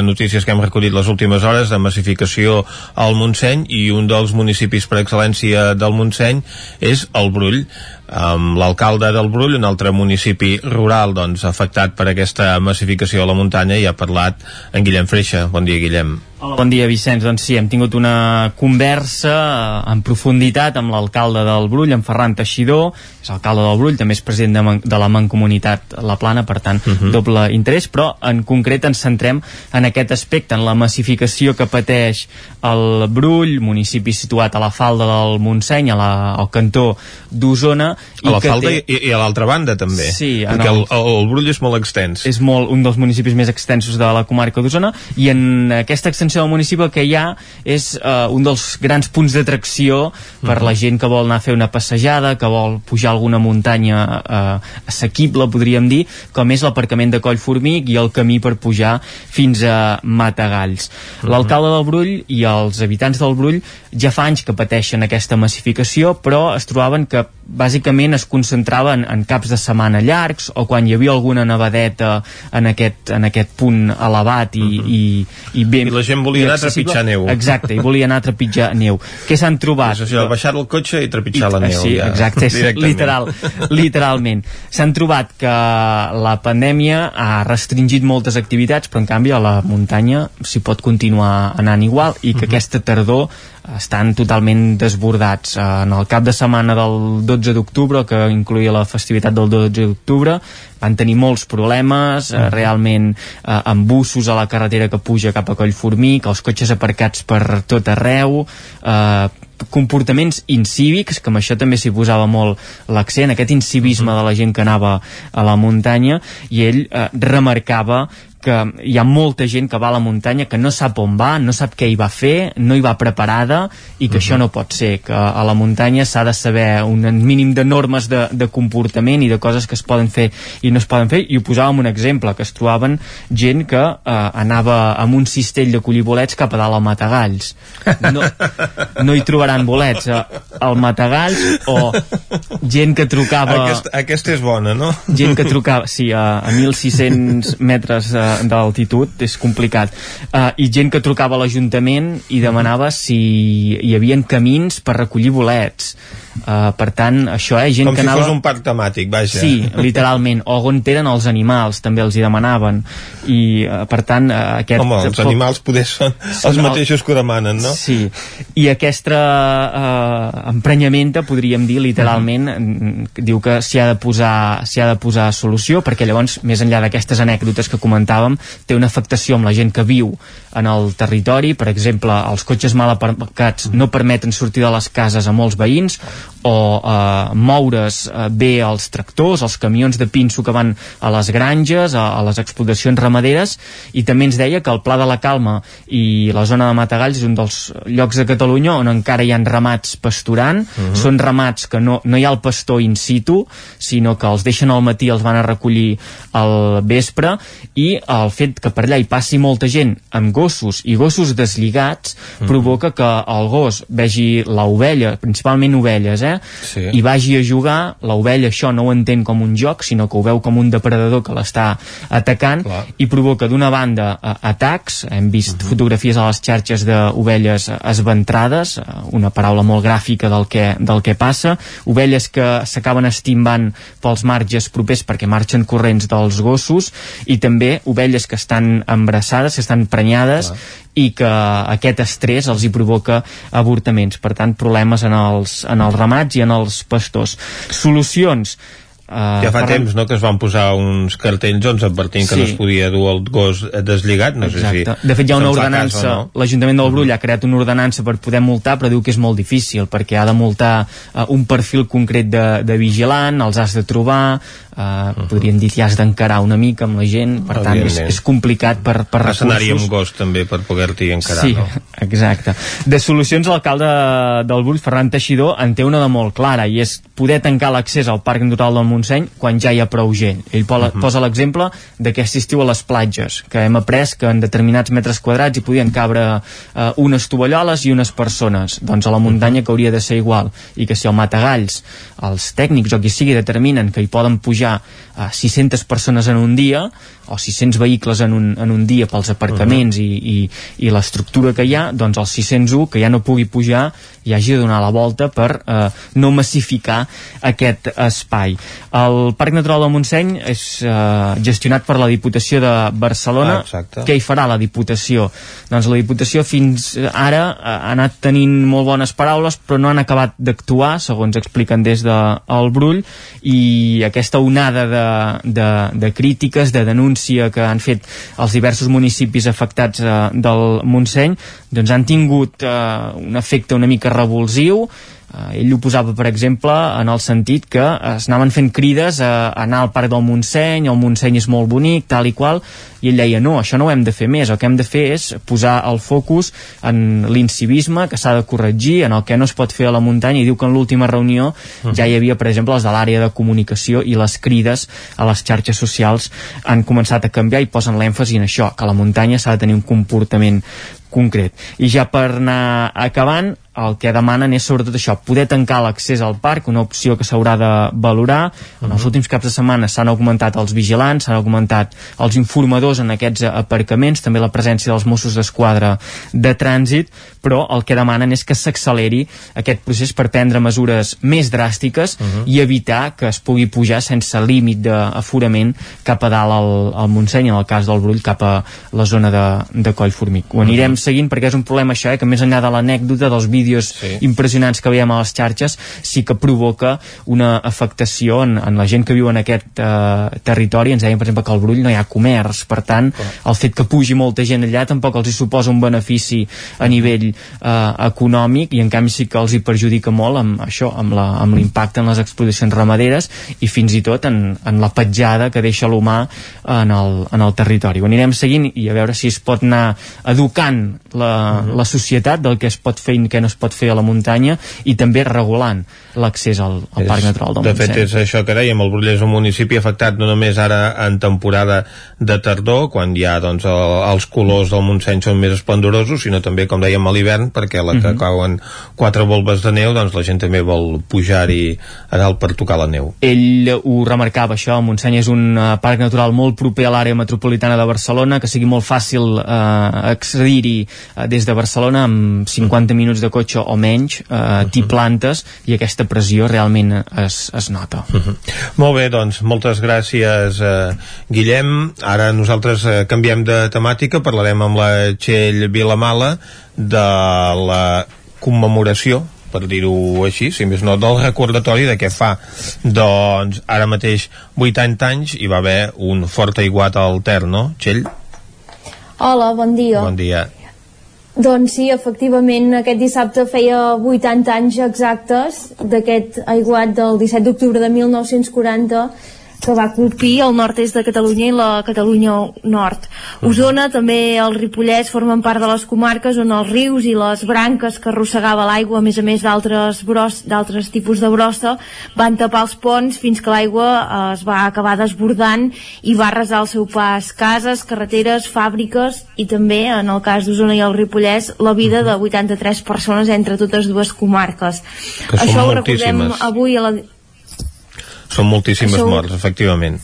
notícies que hem recollit les últimes hores de massificació al Montseny i un dels municipis per excel·lència del Montseny és el Brull amb l'alcalde del Brull, un altre municipi rural doncs, afectat per aquesta massificació a la muntanya i ha parlat en Guillem Freixa. Bon dia, Guillem. Hola, bon dia, Vicenç. Doncs sí, hem tingut una conversa eh, en profunditat amb l'alcalde del Brull, en Ferran Teixidor, és alcalde del Brull, també és president de, Man de la Mancomunitat La Plana, per tant, uh -huh. doble interès, però en concret ens centrem en aquest aspecte, en la massificació que pateix el Brull, municipi situat a la falda del Montseny, a la, al cantó d'Osona. A la falda té- i, i a l'altra banda també Sí, perquè el- el, el Brull és molt extens és molt, un dels municipis més extensos de la comarca d'Osona i en aquesta extensió del municipi el que hi ha és uh, un dels grans punts d'atracció per Mhm. la gent que vol anar a fer una passejada, que vol pujar alguna muntanya uh, assequible, podríem dir, com és l'aparcament de Collformic i el camí per pujar fins a Matagalls. Mhm. L'alcalde del Brull i els habitants del Brull ja fa anys que pateixen aquesta massificació, però es trobaven que bàsicament es concentrava en, caps de setmana llargs o quan hi havia alguna nevadeta en aquest, en aquest punt elevat i, i, i ben Mhm. I la gent volia i anar a trepitjar neu. exacte, i volia anar a trepitjar neu. Què s'han trobat? és això, baixar el cotxe i trepitjar la neu sí, ja, exacte, és literal, literalment. S'han trobat que la pandèmia ha restringit moltes activitats però en canvi a la muntanya s'hi pot continuar anant igual i que aquesta tardor estan totalment desbordats. Eh, En el cap de setmana del 12 d'octubre, que incluïa la festivitat del 12 d'octubre, van tenir molts problemes, eh, realment eh, amb bussos a la carretera que puja cap a Collformic, els cotxes aparcats per tot arreu, eh, comportaments incívics, que amb això també s'hi posava molt l'accent, aquest incivisme de la gent que anava a la muntanya, i ell eh, remarcava que hi ha molta gent que va a la muntanya que no sap on va, no sap què hi va fer, no hi va preparada i que uh -huh. això no pot ser, que a la muntanya s'ha de saber un mínim de normes de, de comportament i de coses que es poden fer i no es poden fer, i ho posàvem un exemple, que es trobaven gent que eh, anava amb un cistell de collir bolets cap a dalt al Matagalls. No, no hi trobaran bolets eh, al Matagalls o gent que trucava... Aquesta, aquesta és bona, no? Gent que trucava, sí, a, a 1.600 metres eh, d'altitud és complicat. Uh, i gent que trucava a l'Ajuntament i demanava si hi havia camins per recollir bolets uh, per tant això eh, gent com que si anava... fos un parc temàtic, vaja. Sí, literalment, o on eren els animals també els hi demanaven. I uh, per tant uh, aquest... Home, els animals poder són els mateixos que ho demanen, no? Sí, i aquesta uh, emprenyamenta, podríem dir literalment, -huh. diu que s'hi ha de posar ha de posar solució perquè llavors, més enllà d'aquestes anècdotes que comentàvem, té una afectació amb la gent que viu en el territori, per exemple, els cotxes mal aparcats no permeten sortir de les cases a molts veïns o eh, moure's eh, bé els tractors, els camions de pinso que van a les granges, a, a les explotacions ramaderes, i també ens deia que el Pla de la Calma i la zona de Matagalls és un dels llocs de Catalunya on encara hi han ramats pasturant, uh -huh. són ramats que no, no hi ha el pastor in situ, sinó que els deixen al matí, els van a recollir al vespre, i el fet que per allà hi passi molta gent amb gossos i gossos deslligats uh -huh. provoca que el gos vegi l'ovella, principalment ovelles, eh? Sí. i vagi a jugar, l'ovella això no ho entén com un joc, sinó que ho veu com un depredador que l'està atacant Clar. i provoca d'una banda eh, atacs, hem vist uh -huh. fotografies a les xarxes d'ovelles esventrades, eh, una paraula molt gràfica del que, del que passa, ovelles que s'acaben estimbant pels marges propers perquè marxen corrents dels gossos i també ovelles que estan embrassades, que estan prenyades Clar i que aquest estrès els hi provoca avortaments, per tant problemes en els, en els ramats i en els pastors. Solucions Uh, ja fa Ferran... temps no, que es van posar uns cartells doncs, advertint sí. que no es podia dur el gos deslligat no Exacte. sé si de fet hi ha una ordenança no? l'Ajuntament del Brull ha creat una ordenança per poder multar però diu que és molt difícil perquè ha de multar uh, un perfil concret de, de vigilant els has de trobar uh, uh -huh. podríem dir que has d'encarar una mica amb la gent per tant és, és complicat per, per recursos escenari amb gos també per poder-t'hi encarar sí, no? exacte de solucions l'alcalde del Brull Ferran Teixidor en té una de molt clara i és poder tancar l'accés al Parc Natural del Montseny quan ja hi ha prou gent. Ell posa, uh -huh. posa l'exemple d'aquest estiu a les platges, que hem après que en determinats metres quadrats hi podien cabre uh, unes tovalloles i unes persones. Doncs a la muntanya que hauria de ser igual. I que si el Matagalls, els tècnics o qui sigui determinen que hi poden pujar uh, 600 persones en un dia, o 600 vehicles en un, en un dia pels aparcaments uh -huh. i, i, i l'estructura que hi ha, doncs el 601 que ja no pugui pujar i hagi de donar la volta per eh, no massificar aquest espai. El Parc Natural del Montseny és eh, gestionat per la Diputació de Barcelona. Ah, Què hi farà la Diputació? Doncs la Diputació fins ara ha anat tenint molt bones paraules però no han acabat d'actuar, segons expliquen des del de Brull, i aquesta onada de, de, de crítiques, de denúncia que han fet els diversos municipis afectats eh, del Montseny doncs han tingut eh, un efecte una mica revulsiu eh, ell ho posava, per exemple, en el sentit que es anaven fent crides a, anar al Parc del Montseny, el Montseny és molt bonic, tal i qual, i ell deia, no, això no ho hem de fer més, el que hem de fer és posar el focus en l'incivisme que s'ha de corregir, en el que no es pot fer a la muntanya, i diu que en l'última reunió uh -huh. ja hi havia, per exemple, els de l'àrea de comunicació i les crides a les xarxes socials han començat a canviar i posen l'èmfasi en això, que la muntanya s'ha de tenir un comportament concret. I ja per anar acabant, el que demanen és sobretot això, poder tancar l'accés al parc, una opció que s'haurà de valorar. En els últims caps de setmana s'han augmentat els vigilants, s'han augmentat els informadors en aquests aparcaments, també la presència dels Mossos d'Esquadra de trànsit, però el que demanen és que s'acceleri aquest procés per prendre mesures més dràstiques uh -huh. i evitar que es pugui pujar sense límit d'aforament cap a dalt al, al Montseny, en el cas del Brull, cap a la zona de, de Collformic. Ho anirem uh -huh. seguint perquè és un problema això, eh, que més enllà de l'anècdota dels vídeos vídeos sí. impressionants que veiem a les xarxes sí que provoca una afectació en, en la gent que viu en aquest eh, territori ens deien per exemple que al Brull no hi ha comerç per tant el fet que pugi molta gent allà tampoc els hi suposa un benefici a nivell eh, econòmic i en canvi sí que els hi perjudica molt amb això, amb l'impacte en les explotacions ramaderes i fins i tot en, en la petjada que deixa l'humà en, el, en el territori. Ho anirem seguint i a veure si es pot anar educant la, uh -huh. la societat del que es pot fer i què no es pot fer a la muntanya i també regulant l'accés al, al és, Parc Natural del De fet, és això que dèiem, el Brull és un municipi afectat no només ara en temporada de tardor, quan ja doncs, el, els colors del Montseny són més esplendorosos, sinó també, com dèiem, a l'hivern, perquè la que uh -huh. cauen quatre volves de neu, doncs la gent també vol pujar-hi a dalt per tocar la neu. Ell ho remarcava, això, el Montseny és un uh, parc natural molt proper a l'àrea metropolitana de Barcelona, que sigui molt fàcil uh, accedir-hi uh, des de Barcelona amb 50 minuts de cotxe o menys, uh, uh -huh. plantes, i aquesta pressió realment es, es nota. Uh -huh. Molt bé, doncs, moltes gràcies, uh, Guillem. Ara nosaltres uh, canviem de temàtica, parlarem amb la Txell Vilamala de la commemoració per dir-ho així, si més no, del recordatori de què fa. Doncs ara mateix 80 anys hi va haver un fort aiguat al Ter, no, Txell? Hola, bon dia. Bon dia. Doncs sí, efectivament, aquest dissabte feia 80 anys exactes d'aquest aiguat del 17 d'octubre de 1940 que va colpir el nord-est de Catalunya i la Catalunya nord. Osona, també el Ripollès, formen part de les comarques on els rius i les branques que arrossegava l'aigua, a més a més d'altres tipus de brossa, van tapar els ponts fins que l'aigua eh, es va acabar desbordant i va arrasar el seu pas cases, carreteres, fàbriques i també, en el cas d'Osona i el Ripollès, la vida de 83 persones entre totes dues comarques. Que Això ho recordem avui a la, són moltíssimes Això... morts, efectivament.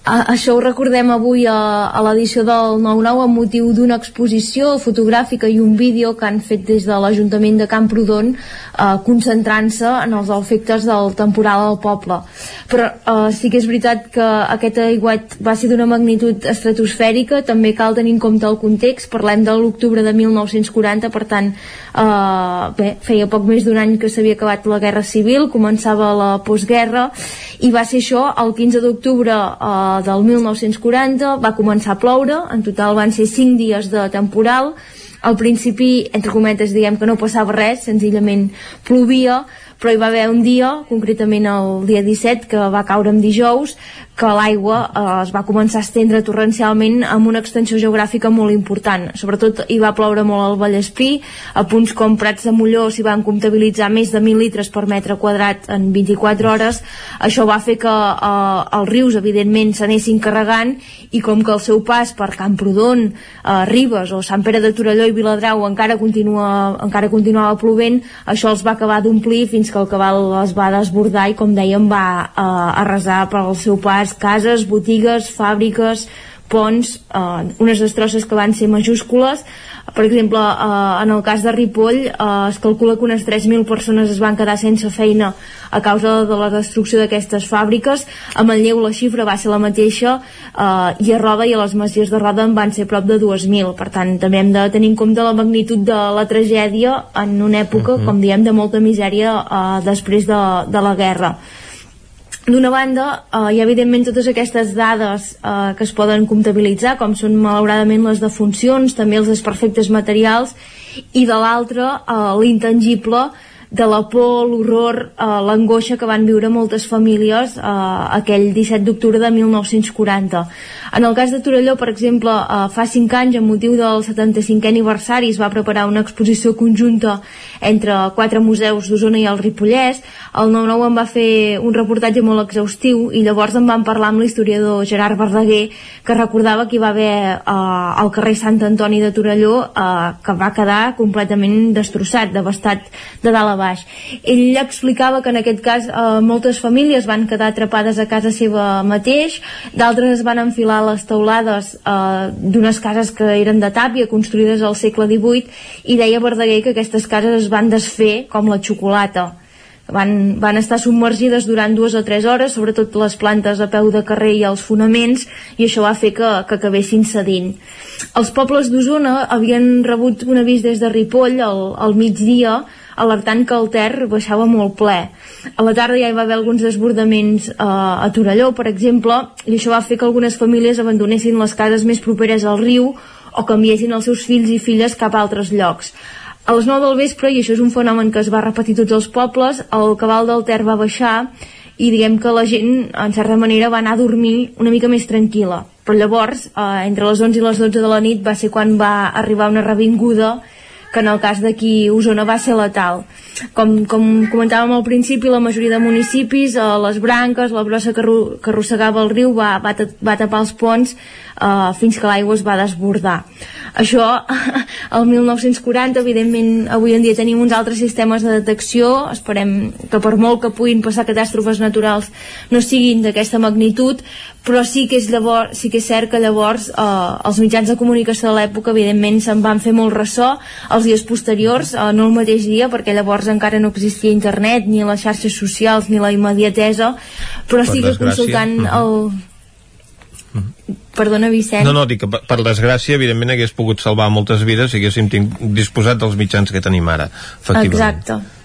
A, això ho recordem avui a, a l'edició del 9-9 amb motiu d'una exposició fotogràfica i un vídeo que han fet des de l'Ajuntament de Camprodon eh, concentrant-se en els efectes del temporal al poble. Però eh, sí que és veritat que aquest aiguat va ser d'una magnitud estratosfèrica, també cal tenir en compte el context, parlem de l'octubre de 1940, per tant, eh, bé, feia poc més d'un any que s'havia acabat la Guerra Civil, començava la postguerra, i va ser això el 15 d'octubre eh, del 1940 va començar a ploure, en total van ser 5 dies de temporal, al principi, entre cometes, diguem que no passava res, senzillament plovia, però hi va haver un dia, concretament el dia 17, que va caure en dijous, que l'aigua eh, es va començar a estendre torrencialment amb una extensió geogràfica molt important. Sobretot hi va ploure molt al Vallespí, a punts com Prats de Molló s'hi van comptabilitzar més de 1.000 litres per metre quadrat en 24 hores. Això va fer que eh, els rius, evidentment, s'anessin carregant i com que el seu pas per Camprodon, eh, Ribes o Sant Pere de Torelló i Viladrau encara, continua, encara continuava plovent, això els va acabar d'omplir fins que el cabal es va desbordar i, com dèiem, va eh, arrasar per al seu pas les cases, botigues, fàbriques, ponts, eh, unes destrosses que van ser majúscules. Per exemple, eh, en el cas de Ripoll eh, es calcula que unes 3.000 persones es van quedar sense feina a causa de la destrucció d'aquestes fàbriques. A Manlleu la xifra va ser la mateixa eh, i a Roda i a les Masies de Roda en van ser prop de 2.000. Per tant, també hem de tenir en compte la magnitud de la tragèdia en una època, uh mhm. -huh. com diem, de molta misèria eh, després de, de la guerra. D'una banda, eh, hi ha evidentment totes aquestes dades eh, que es poden comptabilitzar, com són malauradament les defuncions, també els desperfectes materials, i de l'altra, eh, l'intangible, de la por, l'horror, eh, l'angoixa que van viure moltes famílies eh, aquell 17 d'octubre de 1940. En el cas de Torelló, per exemple, eh, fa 5 anys, amb motiu del 75è aniversari, es va preparar una exposició conjunta entre quatre museus d'Osona i el Ripollès. El 9-9 en va fer un reportatge molt exhaustiu i llavors en van parlar amb l'historiador Gerard Verdaguer, que recordava que hi va haver eh, al carrer Sant Antoni de Torelló eh, que va quedar completament destrossat, devastat de dalt a baix. Ell explicava que en aquest cas eh, moltes famílies van quedar atrapades a casa seva mateix, d'altres es van enfilar a les teulades eh, d'unes cases que eren de tàpia construïdes al segle XVIII i deia Verdaguer que aquestes cases es van desfer com la xocolata van, van estar submergides durant dues o tres hores, sobretot les plantes a peu de carrer i els fonaments, i això va fer que, que acabessin cedint. Els pobles d'Osona havien rebut un avís des de Ripoll al, al migdia, alertant que el Ter baixava molt ple. A la tarda ja hi va haver alguns desbordaments eh, a Torelló, per exemple, i això va fer que algunes famílies abandonessin les cases més properes al riu o canviessin els seus fills i filles cap a altres llocs. A les 9 del vespre, i això és un fenomen que es va repetir tots els pobles, el cabal del Ter va baixar i diguem que la gent, en certa manera, va anar a dormir una mica més tranquil·la. Però llavors, eh, entre les 11 i les 12 de la nit, va ser quan va arribar una revinguda que en el cas d'aquí Osona va ser letal. Com, com comentàvem al principi, la majoria de municipis, eh, les branques, la brossa que, que arrossegava el riu va, va, va tapar els ponts eh, fins que l'aigua es va desbordar. Això, el 1940, evidentment, avui en dia tenim uns altres sistemes de detecció, esperem que per molt que puguin passar catàstrofes naturals no siguin d'aquesta magnitud, però sí que és, llavors, sí que és cert que llavors eh, els mitjans de comunicació de l'època evidentment se'n van fer molt ressò els dies posteriors, eh, no el mateix dia perquè llavors encara no existia internet ni les xarxes socials ni la immediatesa però Per sí que desgràcia. consultant Mhm. el Perdona, Vicent. No, no, dic que per, per desgràcia, evidentment, hagués pogut salvar moltes vides si haguéssim tinc, disposat dels mitjans que tenim ara, efectivament. Exacte.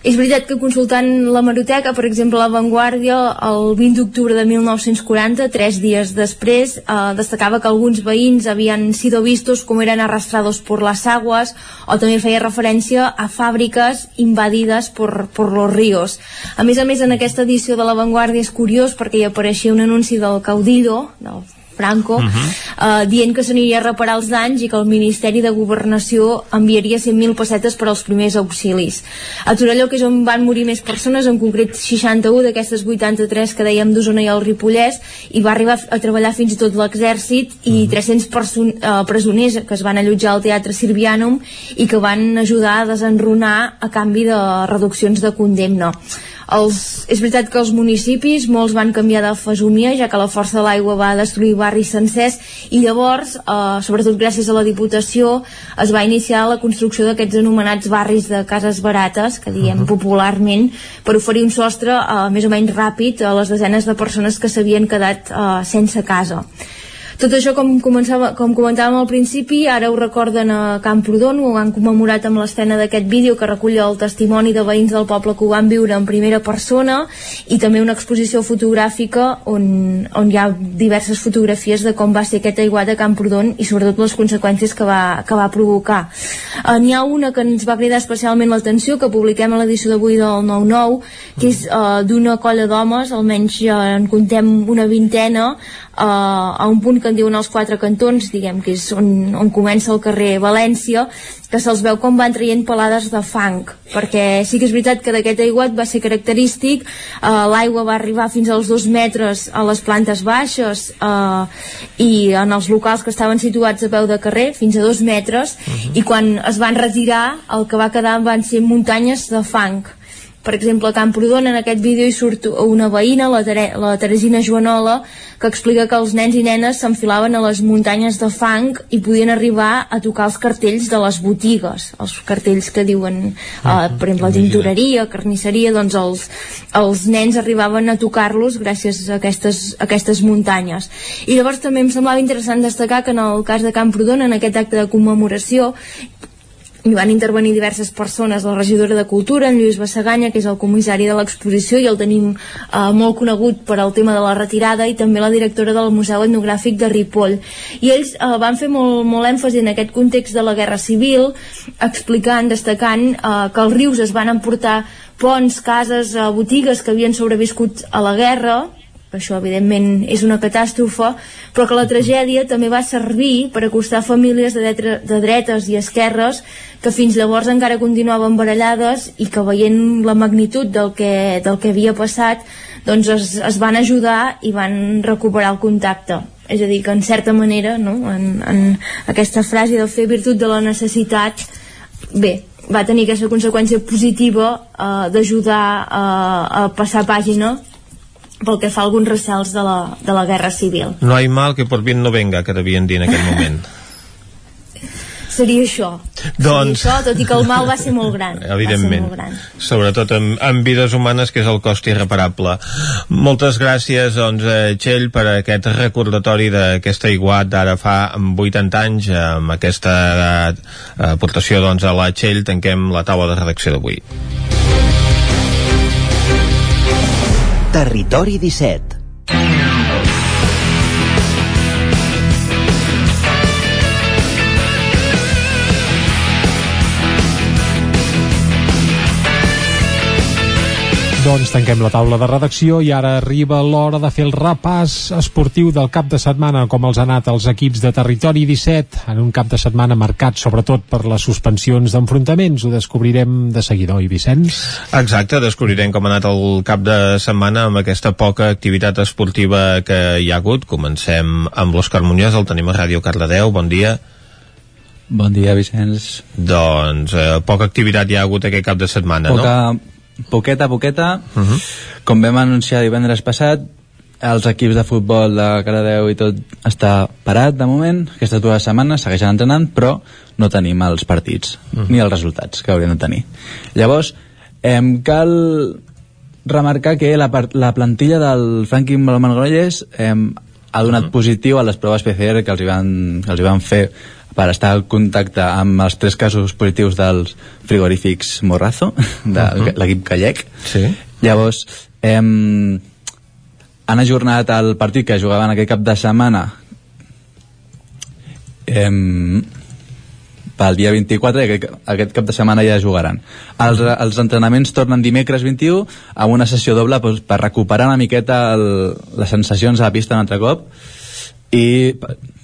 És veritat que consultant la Maroteca, per exemple, La Vanguardia, el 20 d'octubre de 1940, tres dies després, eh, destacava que alguns veïns havien sido vistos com eren arrastrados por las aguas, o també feia referència a fàbriques invadides por, por los ríos. A més a més, en aquesta edició de La Vanguardia és curiós perquè hi apareixia un anunci del caudillo, del Franco, uh -huh. eh, dient que s'aniria a reparar els danys i que el Ministeri de Governació enviaria 100.000 pessetes per als primers auxilis. A Torelló, que és on van morir més persones, en concret 61 d'aquestes 83 que dèiem d'Osona i el Ripollès, i va arribar a treballar fins i tot l'exèrcit i 300 perso- eh, presoners que es van allotjar al Teatre Sirvianum i que van ajudar a desenrunar a canvi de reduccions de condemna. Els, és veritat que els municipis molts van canviar de fesomia ja que la força de l'aigua va destruir barris sencers i llavors, eh, sobretot gràcies a la Diputació, es va iniciar la construcció d'aquests anomenats barris de cases barates, que diem popularment, per oferir un sostre eh, més o menys ràpid a les desenes de persones que s'havien quedat eh, sense casa. Tot això, com, començava, com comentàvem al principi, ara ho recorden a Camprodon, ho han commemorat amb l'escena d'aquest vídeo que recull el testimoni de veïns del poble que ho van viure en primera persona i també una exposició fotogràfica on, on hi ha diverses fotografies de com va ser aquest aiguat a Camprodon i sobretot les conseqüències que va, que va provocar. Eh, N'hi ha una que ens va cridar especialment l'atenció, que publiquem a l'edició d'avui del 9-9, que és eh, d'una colla d'homes, almenys ja en contem una vintena, eh, a un punt que en diuen els quatre cantons, diguem que és on, on comença el carrer València, que se'ls veu com van traient pelades de fang, perquè sí que és veritat que d'aquest aiguat va ser característic, eh, l'aigua va arribar fins als dos metres a les plantes baixes eh, i en els locals que estaven situats a peu de carrer, fins a dos metres, i quan es van retirar el que va quedar van ser muntanyes de fang per exemple, a Camprodon en aquest vídeo hi surt una veïna, la, Tere, la Teresina Joanola, que explica que els nens i nenes s'enfilaven a les muntanyes de fang i podien arribar a tocar els cartells de les botigues, els cartells que diuen, uh, per exemple, tintoreria, carnisseria, doncs els, els nens arribaven a tocar-los gràcies a aquestes, a aquestes muntanyes. I llavors també em semblava interessant destacar que en el cas de Camprodon, en aquest acte de commemoració, hi van intervenir diverses persones, la regidora de Cultura, en Lluís Bassaganya, que és el comissari de l'exposició i el tenim eh, molt conegut per al tema de la retirada, i també la directora del Museu Etnogràfic de Ripoll. I ells eh, van fer molt, molt èmfasi en aquest context de la Guerra Civil, explicant, destacant eh, que els rius es van emportar ponts, cases, eh, botigues que havien sobreviscut a la guerra, això evidentment és una catàstrofe, però que la tragèdia també va servir per acostar famílies de, dretre, de dretes i esquerres que fins llavors encara continuaven barallades i que veient la magnitud del que, del que havia passat doncs es, es van ajudar i van recuperar el contacte és a dir, que en certa manera no? en, en aquesta frase de fer virtut de la necessitat bé, va tenir aquesta conseqüència positiva eh, d'ajudar eh, a passar pàgina pel que fa a alguns recels de la, de la Guerra Civil. No hay mal que por bien no venga, que devien dir en aquell moment. seria això. Doncs... Seria això, tot i que el mal va ser molt gran. Evidentment. Molt gran. Sobretot en, en vides humanes, que és el cost irreparable. Moltes gràcies, doncs, eh, Txell, per aquest recordatori d'aquesta iguat d'ara fa 80 anys, amb aquesta eh, aportació doncs, a la Txell, tanquem la taula de redacció d'avui. Territori 17 Doncs tanquem la taula de redacció i ara arriba l'hora de fer el repàs esportiu del cap de setmana, com els ha anat els equips de Territori 17, en un cap de setmana marcat sobretot per les suspensions d'enfrontaments. Ho descobrirem de seguida, oi, Vicenç? Exacte, descobrirem com ha anat el cap de setmana amb aquesta poca activitat esportiva que hi ha hagut. Comencem amb l'Òscar Muñoz, el tenim a Ràdio Cardedeu. Bon dia. Bon dia, Vicenç. Doncs eh, poca activitat hi ha hagut aquest cap de setmana, Poca, no? Poqueta a poqueta, Uh -huh. com vam anunciar divendres passat, els equips de futbol de Caradeu i tot està parat de moment, aquestes dues setmanes segueixen entrenant, però no tenim els partits, Mhm. ni els resultats que haurien de tenir. Llavors, em cal remarcar que la, la plantilla del Franklin Balmangrolles eh, ha donat positiu a les proves PCR que els hi van, que els hi van fer per estar en contacte amb els tres casos positius dels frigorífics Morrazo, de Mhm. l'equip gallec. Sí. Llavors, hem, han ajornat el partit que jugaven aquest cap de setmana em, pel dia 24 i aquest, aquest cap de setmana ja jugaran. Els, els entrenaments tornen dimecres 21 amb una sessió doble doncs, per recuperar una miqueta el, les sensacions a la pista un altre cop i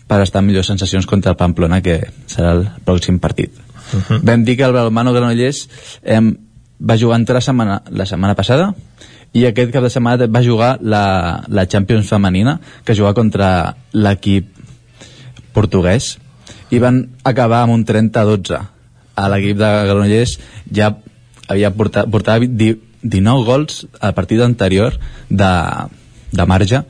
per, estar en millors sensacions contra el Pamplona que serà el pròxim partit. Uh -huh. Vam dir que el Balmano Granollers em, va jugar entre la setmana, la setmana passada i aquest cap de setmana va jugar la, la Champions femenina que jugava contra l'equip portuguès i van acabar amb un 30-12 a l'equip de Granollers ja havia portat, portava 19 gols al partit anterior de, de marge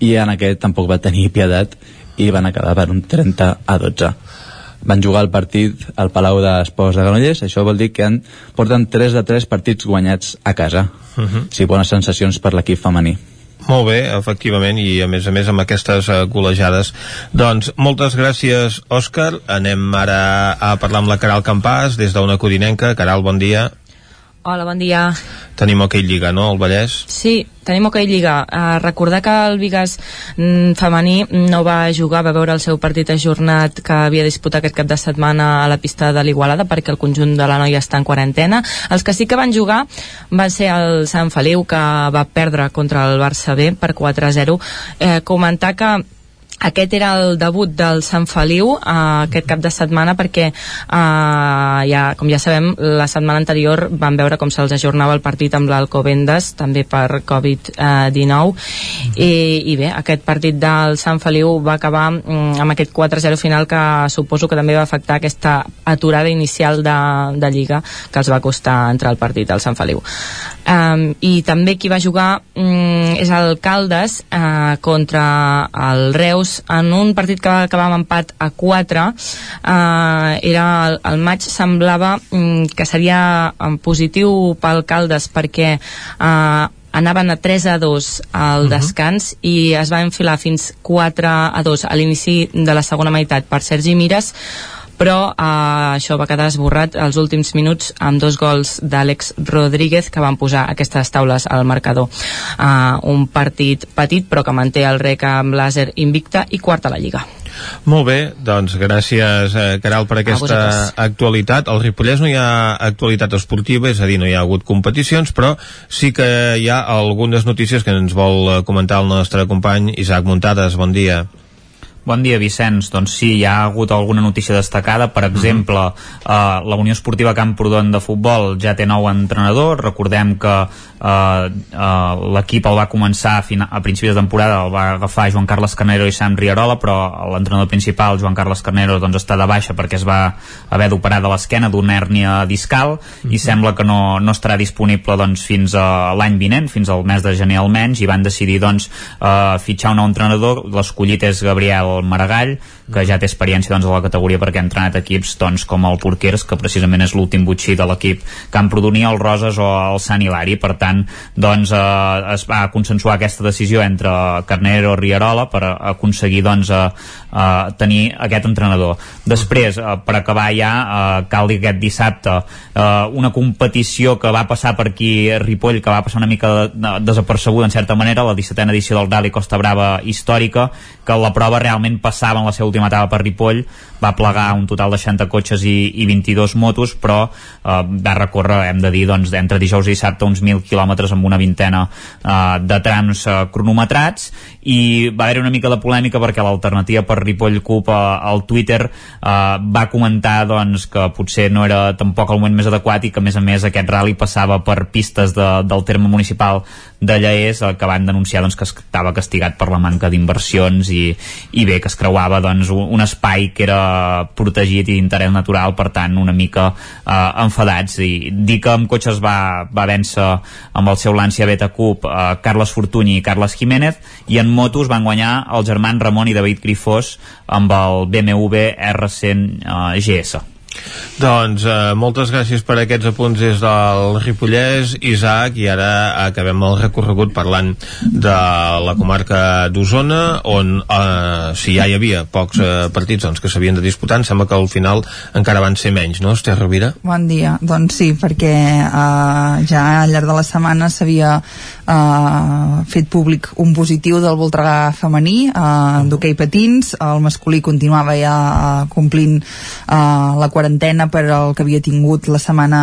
i en aquest tampoc va tenir piedat i van acabar per un 30 a 12 van jugar el partit al Palau d'Esports de Granollers això vol dir que han, porten 3 de 3 partits guanyats a casa Uh -huh. sí, bones sensacions per l'equip femení Molt bé, efectivament, i a més a més amb aquestes uh, golejades. Doncs moltes gràcies, Òscar. Anem ara a parlar amb la Caral Campàs, des d'una codinenca. Caral, bon dia. Hola, bon dia. Tenim hoquei Lliga, no, al Vallès? Sí, tenim hoquei Lliga. Uh, recordar que el Vigas mm, femení no va jugar, va veure el seu partit ajornat que havia disputat aquest cap de setmana a la pista de l'Igualada perquè el conjunt de la noia està en quarantena. Els que sí que van jugar van ser el Sant Feliu que va perdre contra el Barça B per 4-0. Eh, comentar que aquest era el debut del Sant Feliu eh, aquest cap de setmana perquè eh, ja, com ja sabem la setmana anterior van veure com se'ls ajornava el partit amb l'Alcobendes també per Covid-19 i, i bé, aquest partit del Sant Feliu va acabar mm, amb aquest 4-0 final que suposo que també va afectar aquesta aturada inicial de, de Lliga que els va costar entrar al partit al Sant Feliu. Um, i també qui va jugar um, és el Caldes uh, contra el Reus en un partit que va acabar amb empat a 4 uh, era el, el maig semblava um, que seria um, positiu pel Caldes perquè uh, anaven a 3 a 2 al descans i es va enfilar fins 4 a 2 a l'inici de la segona meitat. Per Sergi Mires però eh, això va quedar esborrat als últims minuts amb dos gols d'Àlex Rodríguez que van posar aquestes taules al marcador. Eh, un partit petit però que manté el rec amb l'àser invicta i quarta a la Lliga. Molt bé, doncs gràcies, eh, Caral, per aquesta actualitat. Al Ripollès no hi ha actualitat esportiva, és a dir, no hi ha hagut competicions, però sí que hi ha algunes notícies que ens vol eh, comentar el nostre company Isaac Muntades. Bon dia. Bon dia, Vicenç. Doncs sí, hi ha hagut alguna notícia destacada. Per exemple, uh -huh. uh, la Unió Esportiva Camprodon de futbol ja té nou entrenador. Recordem que uh, uh, l'equip el va començar a, final, a principis de temporada, el va agafar Joan Carles Carnero i Sam Rierola, però l'entrenador principal, Joan Carles Carnero, doncs està de baixa perquè es va haver d'operar de l'esquena d'una hèrnia discal uh -huh. i sembla que no, no estarà disponible doncs, fins a l'any vinent, fins al mes de gener almenys, i van decidir doncs, uh, fitxar un nou entrenador. L'escollit és Gabriel el Maragall, que ja té experiència doncs, a la categoria perquè ha entrenat equips doncs, com el Porquers, que precisament és l'últim butxí de l'equip Camprodoní, el Roses o el Sant Hilari. Per tant, doncs, eh, es va consensuar aquesta decisió entre Carnero i Rierola per aconseguir doncs, eh, eh, tenir aquest entrenador. Després, eh, per acabar ja, eh, cal dir aquest dissabte eh, una competició que va passar per aquí Ripoll, que va passar una mica de, de, desapercebuda en certa manera, la 17a edició del Rally Costa Brava històrica, que la prova realment passava en la seva última etapa per Ripoll, va plegar un total de 60 cotxes i, i 22 motos, però eh, va recórrer, hem de dir, doncs, entre dijous i dissabte uns 1.000 quilòmetres amb una vintena eh, de trams eh, cronometrats i va haver una mica de polèmica perquè l'alternativa per Ripoll Cup al Twitter eh, va comentar doncs, que potser no era tampoc el moment més adequat i que a més a més aquest rally passava per pistes de, del terme municipal de Lleés eh, que van denunciar doncs, que estava castigat per la manca d'inversions i, i bé, que es creuava doncs, un, espai que era protegit i d'interès natural, per tant una mica eh, enfadats. I dir que amb cotxes va, va vèncer amb el seu Lancia Beta Cup eh, Carles Fortuny i Carles Jiménez i en motos van guanyar els germans Ramon i David Crifós amb el BMW R100 eh, GS doncs eh, moltes gràcies per aquests apunts des del Ripollès, Isaac, i ara acabem el recorregut parlant de la comarca d'Osona, on eh, si ja hi havia pocs eh, partits doncs, que s'havien de disputar, em sembla que al final encara van ser menys, no, Esther Rovira? Bon dia, doncs sí, perquè eh, ja al llarg de la setmana s'havia eh, fet públic un positiu del Voltregà femení eh, d'hoquei patins, el masculí continuava ja eh, complint eh, la quarantena per al que havia tingut la setmana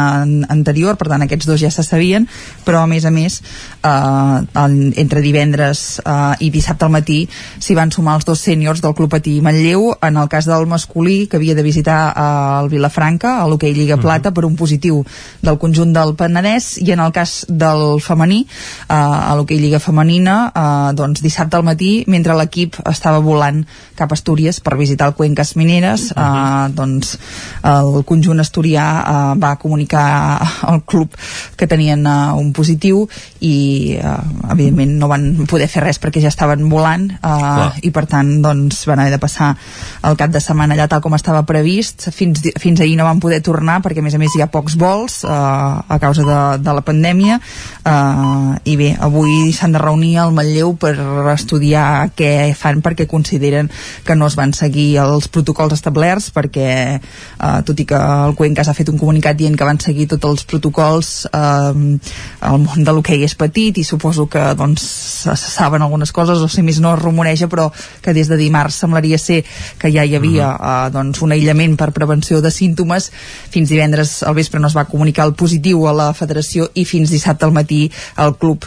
anterior, per tant aquests dos ja se sabien, però a més a més eh, en, entre divendres eh, i dissabte al matí s'hi van sumar els dos sèniors del Club Patí Manlleu, en el cas del masculí que havia de visitar eh, el Vilafranca a l'hoquei Lliga Plata per un positiu del conjunt del Penedès. I en el cas del femení eh, a l'hoquei Lliga Femenina eh, doncs dissabte al matí mentre l'equip estava volant cap a Astúries per visitar el Cuenques Mineres eh, doncs el conjunt asturià eh, va comunicar al club que tenien eh, un positiu i eh, evidentment no van poder fer res perquè ja estaven volant eh, i per tant doncs van haver de passar el cap de setmana allà tal com estava previst. Fins, fins ahir no van poder tornar perquè a més a més hi ha pocs vols eh, a causa de, de la pandèmia eh, i bé, avui s'han de reunir al Manlleu per estudiar què fan perquè consideren que no es van seguir els protocols establerts perquè eh, tot i que el Cuenca s'ha fet un comunicat dient que van seguir tots els protocols eh, el món de l'hoquei és petit i suposo que doncs se saben algunes coses o si més no es rumoreja però que des de dimarts semblaria ser que ja hi havia eh, doncs un aïllament per prevenció de símptomes. Fins divendres al vespre no es va comunicar el positiu a la federació i fins dissabte al matí el club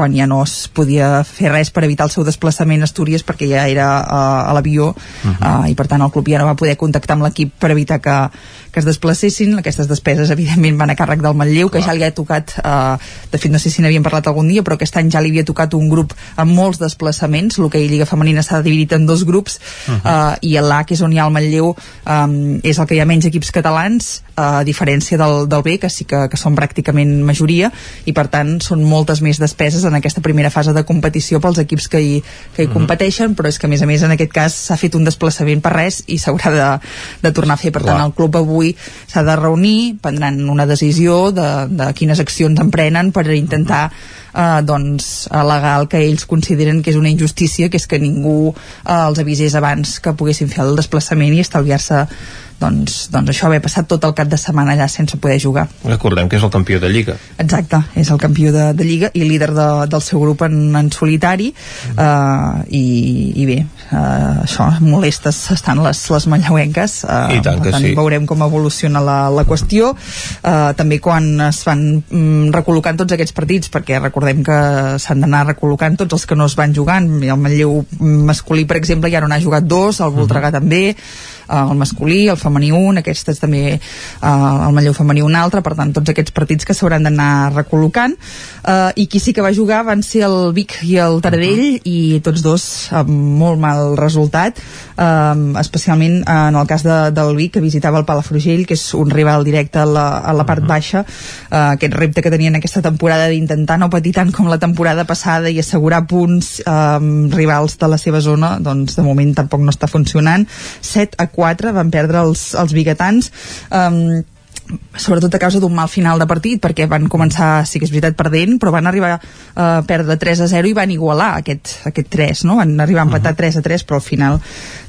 quan ja no es podia fer res per evitar el seu desplaçament a Astúries perquè ja era uh, a l'avió uh -huh. uh, i per tant el club ja no va poder contactar amb l'equip per evitar que, que es desplacessin aquestes despeses evidentment van a càrrec del Manlleu que ja li ha tocat, uh, de fet no sé si n'havíem parlat algun dia però aquest any ja li havia tocat un grup amb molts desplaçaments, l'hoquei Lliga Femenina s'ha dividit en dos grups uh -huh. uh, i l'A que és on hi ha el Manlleu um, és el que hi ha menys equips catalans uh, a diferència del, del B que sí que, que són pràcticament majoria i per tant són moltes més despeses en aquesta primera fase de competició pels equips que hi, que hi mm -hmm. competeixen, però és que a més a més en aquest cas s'ha fet un desplaçament per res i s'haurà de, de tornar a fer. Per Clar. tant, el club avui s'ha de reunir, prendran una decisió de, de quines accions emprenen per intentar eh, doncs, legal que ells consideren que és una injustícia, que és que ningú eh, els avisés abans que poguessin fer el desplaçament i estalviar-se doncs, doncs això haver passat tot el cap de setmana allà sense poder jugar. Recordem que és el campió de Lliga. Exacte, és el campió de, de Lliga i líder de, del seu grup en, en solitari mm. uh, i, i bé, uh, això, molestes estan les, les manlleuenques uh, I tant que tant, sí. veurem com evoluciona la, la qüestió uh, també quan es van um, recol·locant tots aquests partits perquè recordem que s'han d'anar recol·locant tots els que no es van jugant el Manlleu masculí per exemple ja no n'ha jugat dos, el Voltregà mm -hmm. també el masculí, el femení femení un, aquestes també eh, el Manlleu femení un altre, per tant tots aquests partits que s'hauran d'anar recol·locant eh, i qui sí que va jugar van ser el Vic i el Taradell uh -huh. i tots dos amb molt mal resultat eh, especialment en el cas de, del Vic que visitava el Palafrugell que és un rival directe a la, a la part uh -huh. baixa eh, aquest repte que tenien aquesta temporada d'intentar no patir tant com la temporada passada i assegurar punts eh, rivals de la seva zona doncs de moment tampoc no està funcionant 7 a 4 van perdre els, els biguetans eh, sobretot a causa d'un mal final de partit perquè van començar, sí que és veritat, perdent però van arribar a perdre 3 a 0 i van igualar aquest, aquest 3 no? van arribar a empatar uh -huh. 3 a 3 però al final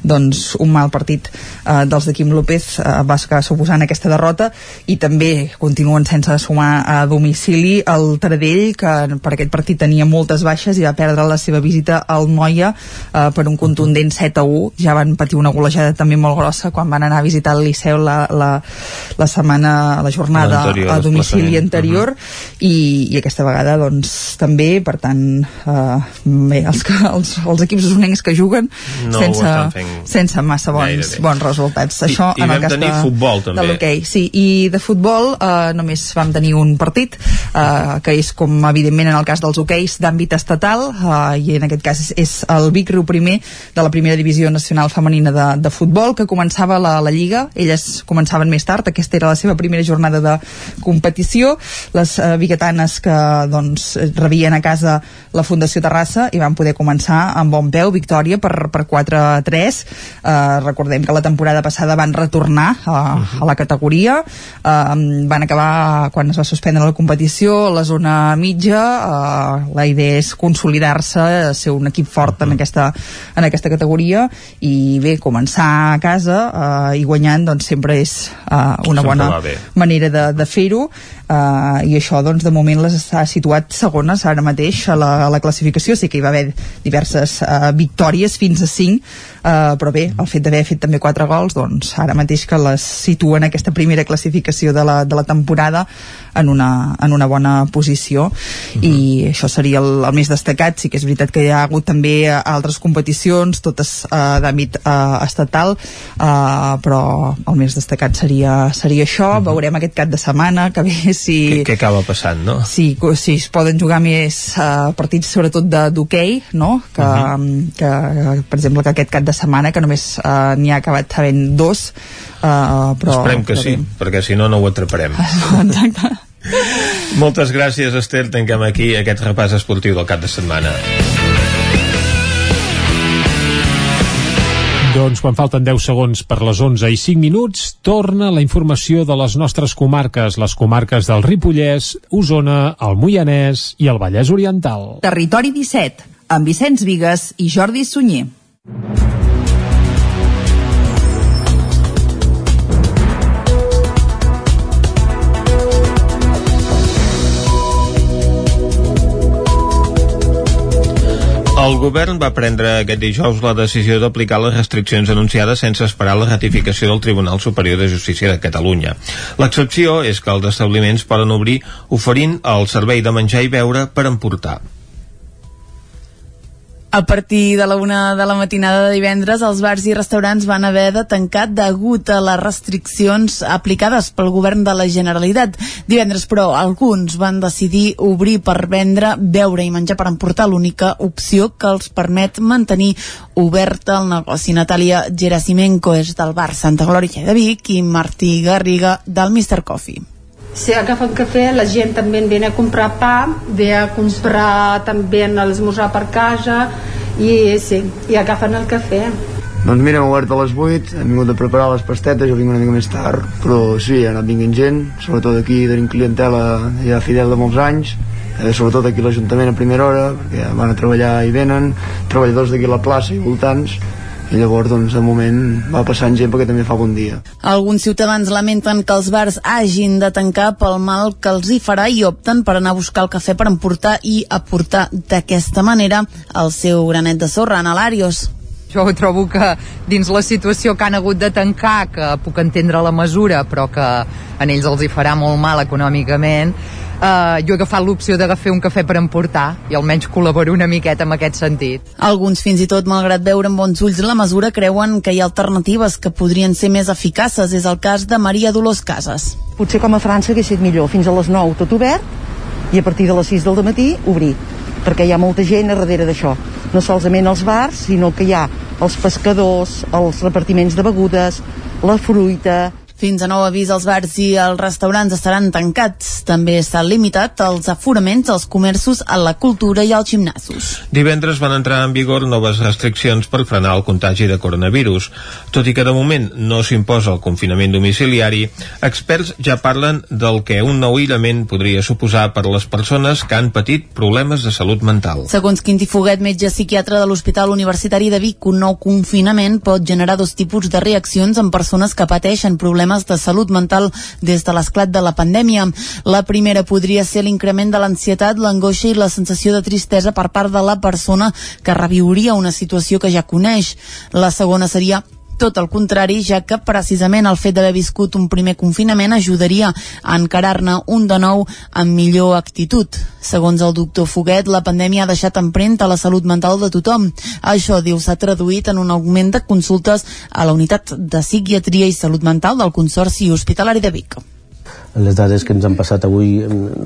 doncs un mal partit eh, dels de Quim López eh, va acabar suposant aquesta derrota i també continuen sense sumar a domicili el Taradell que per aquest partit tenia moltes baixes i va perdre la seva visita al Noia eh, per un contundent 7 a 1 ja van patir una golejada també molt grossa quan van anar a visitar el Liceu la, la, la setmana la jornada a domicili anterior. Uh -huh. i, i aquesta vegada doncs també, per tant eh, bé, els, que, els, els equips usonencs que juguen no sense, sense massa bons, bons resultats. Això I, i en el cas tenir de, futbol també. de l'hoquei, sí, i de futbol eh, només vam tenir un partit eh, que és com evidentment en el cas dels hoqueis d'àmbit estatal eh, i en aquest cas és, és el Vic Riu primer de la primera divisió nacional femenina de, de futbol que començava la, la Lliga, elles començaven més tard, aquesta era la seva primera jornada de competició. Les eh, biguetanes que doncs, rebien a casa la Fundació Terrassa i van poder començar amb bon peu, victòria per, per 4 a 3 eh, recordem que la temporada passada van retornar a, a la categoria. Eh, van acabar quan es va suspendre la competició a la zona mitja. Eh, la idea és consolidar-se ser un equip fort en aquesta, en aquesta categoria. I bé, començar a casa eh, i guanyant doncs sempre és eh, una Sempre bona manera de, de fer-ho. Uh, i això doncs de moment les està situat segones ara mateix a la, a la classificació. Sí que hi va haver diverses uh, victòries fins a 5 uh, però bé, el fet d'haver fet també 4 gols doncs ara mateix que les situen aquesta primera classificació de la, de la temporada en una, en una bona posició. I això seria el, el més destacat. Sí que és veritat que hi ha hagut també eh, altres competicions, totes uh, d'àmbit uh, estatal uh, però el més destacat seria, seria això, veurem aquest cap de setmana que ve si... què, acaba passant, no? Co- si es poden jugar més uh, partits sobretot de- d'hoquei, no? Que, que, per exemple, que aquest cap de setmana que només uh, n'hi ha acabat havent dos uh, però, Esperem que sí, bé. perquè si no, no ho atraparem. Exacte. Moltes gràcies, Esther. Tanquem aquí aquest repàs esportiu del cap de setmana. Doncs quan falten 10 segons per les 11 i 5 minuts, torna la informació de les nostres comarques, les comarques del Ripollès, Osona, el Moianès i el Vallès Oriental. Territori 17, amb Vicenç Vigues i Jordi Sunyer. El govern va prendre aquest dijous la decisió d'aplicar les restriccions anunciades sense esperar la ratificació del Tribunal Superior de Justícia de Catalunya. L'excepció és que els establiments poden obrir oferint el servei de menjar i beure per emportar. A partir de la una de la matinada de divendres, els bars i restaurants van haver de tancar degut a les restriccions aplicades pel govern de la Generalitat. Divendres, però, alguns van decidir obrir per vendre, beure i menjar per emportar l'única opció que els permet mantenir obert el negoci. Natàlia Gerasimenko és del bar Santa Glòria de Vic i Martí Garriga del Mr. Coffee. Se agafen cafè, la gent també viene a comprar pa, ve a comprar també a l'esmorzar per casa i sí, i agafen el cafè. Doncs mira, hem obert a les 8, hem vingut a preparar les pastetes, jo vinc una mica més tard, però sí, ha anat vinguent gent, sobretot aquí tenim clientela ja fidel de molts anys, eh, sobretot aquí l'Ajuntament a primera hora, perquè van a treballar i venen, treballadors d'aquí a la plaça i voltants, llavors doncs de moment va passant gent perquè també fa bon dia. Alguns ciutadans lamenten que els bars hagin de tancar pel mal que els hi farà i opten per anar a buscar el cafè per emportar i aportar d'aquesta manera el seu granet de sorra en Alarios. Jo trobo que dins la situació que han hagut de tancar, que puc entendre la mesura, però que a ells els hi farà molt mal econòmicament, eh, jo he agafat l'opció d'agafar un cafè per emportar i almenys col·laboro una miqueta en aquest sentit. Alguns fins i tot, malgrat veure amb bons ulls la mesura, creuen que hi ha alternatives que podrien ser més eficaces. És el cas de Maria Dolors Casas. Potser com a França hagués estat millor, fins a les 9 tot obert i a partir de les 6 del matí obrir, perquè hi ha molta gent a darrere d'això. No solament els bars, sinó que hi ha els pescadors, els repartiments de begudes, la fruita, fins a nou avís, els bars i els restaurants estaran tancats. També s'ha limitat els aforaments als comerços, a la cultura i als gimnasos. Divendres van entrar en vigor noves restriccions per frenar el contagi de coronavirus. Tot i que de moment no s'imposa el confinament domiciliari, experts ja parlen del que un nou aïllament podria suposar per a les persones que han patit problemes de salut mental. Segons Quinti Foguet, metge psiquiatre de l'Hospital Universitari de Vic, un nou confinament pot generar dos tipus de reaccions en persones que pateixen problemes problemes de salut mental des de l'esclat de la pandèmia. La primera podria ser l'increment de l'ansietat, l'angoixa i la sensació de tristesa per part de la persona que reviuria una situació que ja coneix. La segona seria tot el contrari, ja que precisament el fet d'haver viscut un primer confinament ajudaria a encarar-ne un de nou amb millor actitud. Segons el doctor Foguet, la pandèmia ha deixat empremta a la salut mental de tothom. Això, diu, s'ha traduït en un augment de consultes a la unitat de psiquiatria i salut mental del Consorci Hospitalari de Vic les dades que ens han passat avui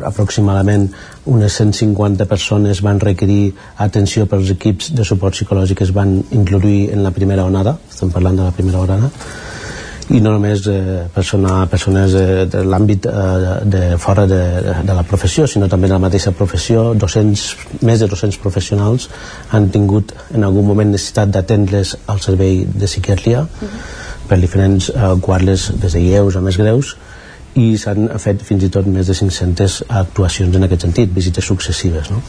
aproximadament unes 150 persones van requerir atenció pels equips de suport psicològic que es van incluir en la primera onada estem parlant de la primera onada i no només eh, persona, persones eh, de l'àmbit eh, de fora de, de la professió, sinó també de la mateixa professió, 200, més de 200 professionals han tingut en algun moment necessitat d'atendre's al servei de psiquiatria uh -huh. per diferents eh, quadres des de lleus a més greus i s'han fet fins i tot més de 500 actuacions en aquest sentit, visites successives no?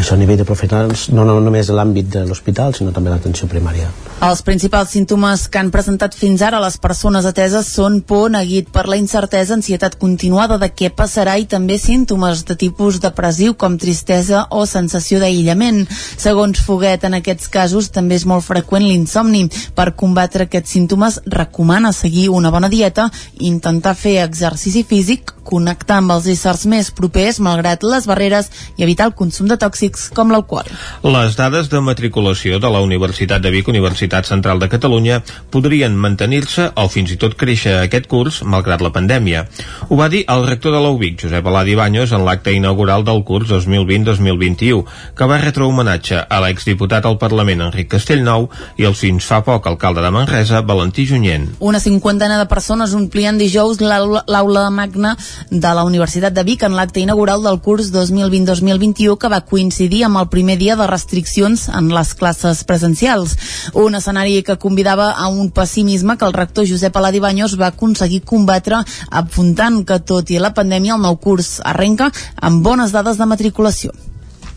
Això a nivell de professionals no, no només l'àmbit de l'hospital sinó també l'atenció primària els principals símptomes que han presentat fins ara les persones ateses són por, neguit per la incertesa, ansietat continuada de què passarà i també símptomes de tipus depressiu com tristesa o sensació d'aïllament. Segons Foguet, en aquests casos també és molt freqüent l'insomni. Per combatre aquests símptomes recomana seguir una bona dieta, intentar fer exercici físic, connectar amb els éssers més propers malgrat les barreres i evitar el consum de tòxics com l'alcohol. Les dades de matriculació de la Universitat de Vic, Universitat Central de Catalunya podrien mantenir-se o fins i tot créixer aquest curs malgrat la pandèmia. Ho va dir el rector de l'UBIC, Josep Aladi Baños, en l'acte inaugural del curs 2020-2021, que va retre homenatge a l'exdiputat al Parlament Enric Castellnou i el fins fa poc alcalde de Manresa, Valentí Junyent. Una cinquantena de persones omplien dijous l'aula magna de la Universitat de Vic en l'acte inaugural del curs 2020-2021 que va coincidir amb el primer dia de restriccions en les classes presencials. Una escenari que convidava a un pessimisme que el rector Josep Aladi Baños va aconseguir combatre apuntant que tot i la pandèmia el nou curs arrenca amb bones dades de matriculació.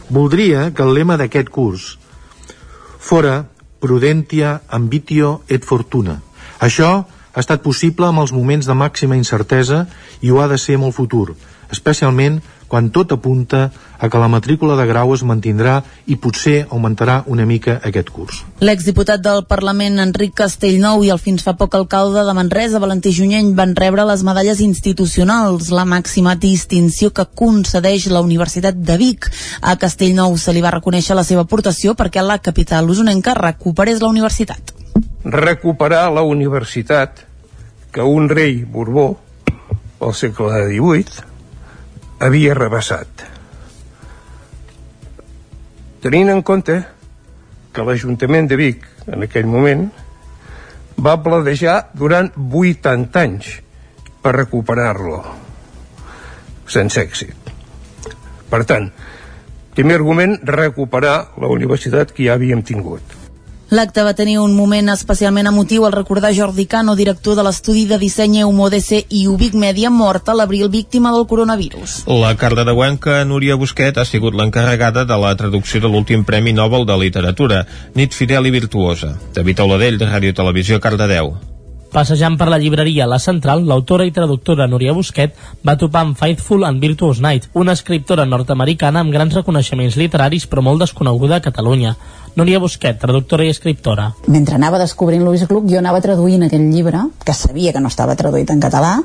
Voldria que el lema d'aquest curs fora Prudentia, Ambitio et Fortuna. Això ha estat possible amb els moments de màxima incertesa i ho ha de ser amb el futur, especialment quan tot apunta a que la matrícula de grau es mantindrà i potser augmentarà una mica aquest curs. L'exdiputat del Parlament, Enric Castellnou, i el fins fa poc alcalde de Manresa, Valentí Junyent, van rebre les medalles institucionals, la màxima distinció que concedeix la Universitat de Vic. A Castellnou se li va reconèixer la seva aportació perquè la capital usonenca recuperés la universitat. Recuperar la universitat que un rei Borbó, al segle XVIII, havia rebassat. Tenint en compte que l'Ajuntament de Vic, en aquell moment, va planejar durant 80 anys per recuperar-lo, sense èxit. Per tant, primer argument, recuperar la universitat que ja havíem tingut. L'acte va tenir un moment especialment emotiu al recordar Jordi Cano, director de l'estudi de disseny EUMODC i Ubic Media, mort a l'abril víctima del coronavirus. La cardedeuenca Núria Busquet ha sigut l'encarregada de la traducció de l'últim Premi Nobel de Literatura, Nit Fidel i Virtuosa. David Oladell, de Ràdio Televisió, Cardedeu. Passejant per la llibreria La Central, l'autora i traductora Núria Busquet va topar amb Faithful and Virtuous Night, una escriptora nord-americana amb grans reconeixements literaris però molt desconeguda a Catalunya. Núria Busquet, traductora i escriptora. Mentre anava descobrint Louis Gluck, jo anava traduint aquell llibre, que sabia que no estava traduït en català,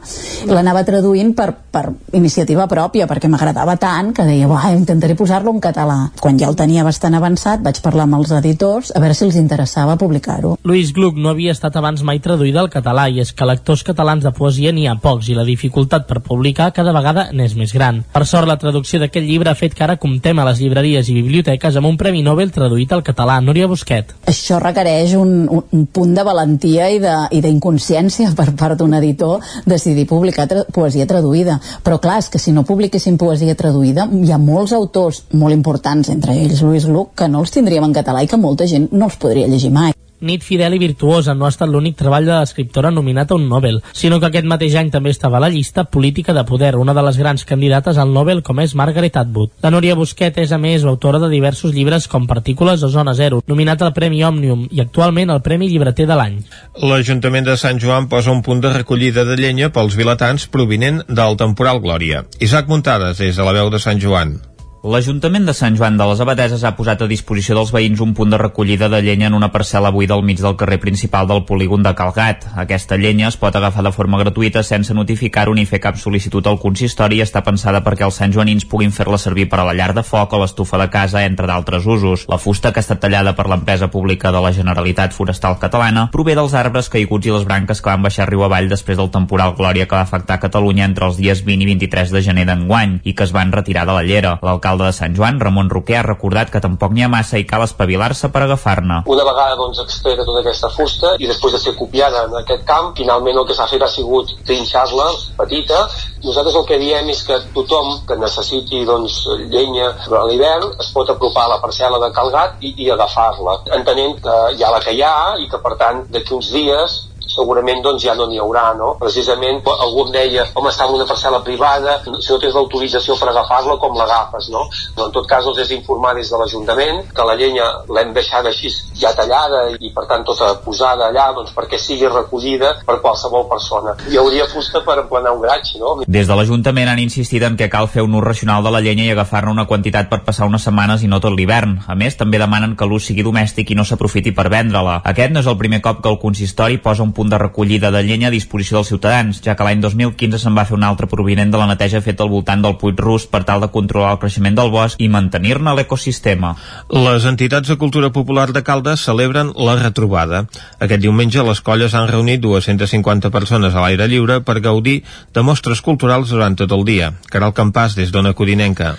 i l'anava traduint per, per iniciativa pròpia, perquè m'agradava tant que deia, va, intentaré posar-lo en català. Quan ja el tenia bastant avançat, vaig parlar amb els editors a veure si els interessava publicar-ho. Louis Gluck no havia estat abans mai traduïda al català i és que lectors catalans de poesia n'hi ha pocs i la dificultat per publicar cada vegada n'és més gran. Per sort, la traducció d'aquest llibre ha fet que ara comptem a les llibreries i biblioteques amb un Premi Nobel traduït al català català. Núria Busquet. Això requereix un, un, un punt de valentia i d'inconsciència per part d'un editor decidir publicar tra poesia traduïda. Però clar, és que si no publiquessin poesia traduïda, hi ha molts autors molt importants, entre ells Lluís Gluck, que no els tindríem en català i que molta gent no els podria llegir mai. Nit fidel i virtuosa no ha estat l'únic treball de l'escriptora nominat a un Nobel, sinó que aquest mateix any també estava a la llista Política de Poder, una de les grans candidates al Nobel com és Margaret Atwood. La Núria Busquet és a més autora de diversos llibres com Partícules o Zona Zero, nominat al Premi Òmnium i actualment al Premi Llibreter de l'any. L'Ajuntament de Sant Joan posa un punt de recollida de llenya pels vilatans provinent del temporal Glòria. Isaac Muntades, des de la veu de Sant Joan. L'Ajuntament de Sant Joan de les Abadeses ha posat a disposició dels veïns un punt de recollida de llenya en una parcel·la buida al mig del carrer principal del polígon de Calgat. Aquesta llenya es pot agafar de forma gratuïta sense notificar-ho ni fer cap sol·licitud al consistori i està pensada perquè els santjoanins puguin fer-la servir per a la llar de foc o l'estufa de casa, entre d'altres usos. La fusta, que ha estat tallada per l'empresa pública de la Generalitat Forestal Catalana, prové dels arbres caiguts i les branques que van baixar riu avall després del temporal Glòria que va afectar Catalunya entre els dies 20 i 23 de gener d'enguany i que es van retirar de la llera. L'alcalde de Sant Joan, Ramon Roquer, ha recordat que tampoc n'hi ha massa i cal espavilar-se per agafar-ne. Una vegada doncs, extreta tota aquesta fusta i després de ser copiada en aquest camp, finalment el que s'ha fet ha sigut trinxar-la petita. Nosaltres el que diem és que tothom que necessiti doncs, llenya a l'hivern es pot apropar a la parcel·la de Calgat i, i agafar-la, entenent que hi ha la que hi ha i que per tant d'aquí uns dies segurament doncs ja no n'hi haurà, no? Precisament algú em deia, home, està en una parcel·la privada, si no tens l'autorització per agafar-la, com l'agafes, no? Però en tot cas els és informar des de l'Ajuntament que la llenya l'hem deixada així ja tallada i per tant tota posada allà doncs perquè sigui recollida per qualsevol persona. Hi hauria fusta per emplenar un gratx, no? Des de l'Ajuntament han insistit en que cal fer un ús racional de la llenya i agafar-ne una quantitat per passar unes setmanes i no tot l'hivern. A més, també demanen que l'ús sigui domèstic i no s'aprofiti per vendre-la. Aquest no és el primer cop que el consistori posa un punt de recollida de llenya a disposició dels ciutadans, ja que l'any 2015 se'n va fer un altre provinent de la neteja feta al voltant del Puig Rus per tal de controlar el creixement del bosc i mantenir-ne l'ecosistema. Les entitats de cultura popular de Caldes celebren la retrobada. Aquest diumenge les colles han reunit 250 persones a l'aire lliure per gaudir de mostres culturals durant tot el dia. Caral Campàs, des d'Ona Codinenca.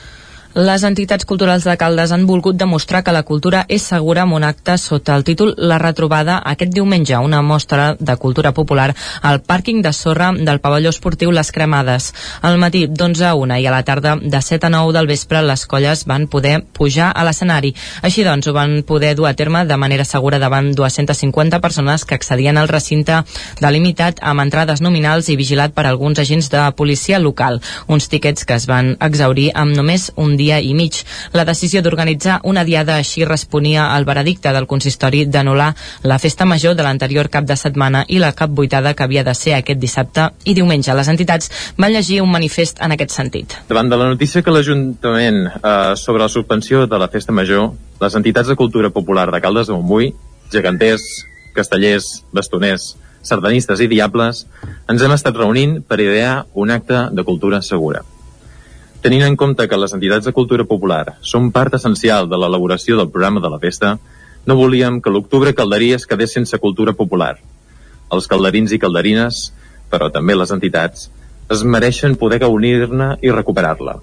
Les entitats culturals de Caldes han volgut demostrar que la cultura és segura amb un acte sota el títol La retrobada aquest diumenge, una mostra de cultura popular al pàrquing de sorra del pavelló esportiu Les Cremades. Al matí d'11 a 1 i a la tarda de 7 a 9 del vespre les colles van poder pujar a l'escenari. Així doncs ho van poder dur a terme de manera segura davant 250 persones que accedien al recinte delimitat amb entrades nominals i vigilat per alguns agents de policia local. Uns tiquets que es van exaurir amb només un dia i mig. La decisió d'organitzar una diada així responia al veredicte del consistori d'anul·lar la festa major de l'anterior cap de setmana i la cap vuitada que havia de ser aquest dissabte i diumenge. Les entitats van llegir un manifest en aquest sentit. Davant de la notícia que l'Ajuntament eh, sobre la suspensió de la festa major, les entitats de cultura popular de Caldes de Montbui, geganters, castellers, bastoners, sardanistes i diables, ens hem estat reunint per idear un acte de cultura segura. Tenint en compte que les entitats de cultura popular són part essencial de l'elaboració del programa de la festa, no volíem que l'octubre calderí es quedés sense cultura popular. Els calderins i calderines, però també les entitats, es mereixen poder gaunir-ne i recuperar-la.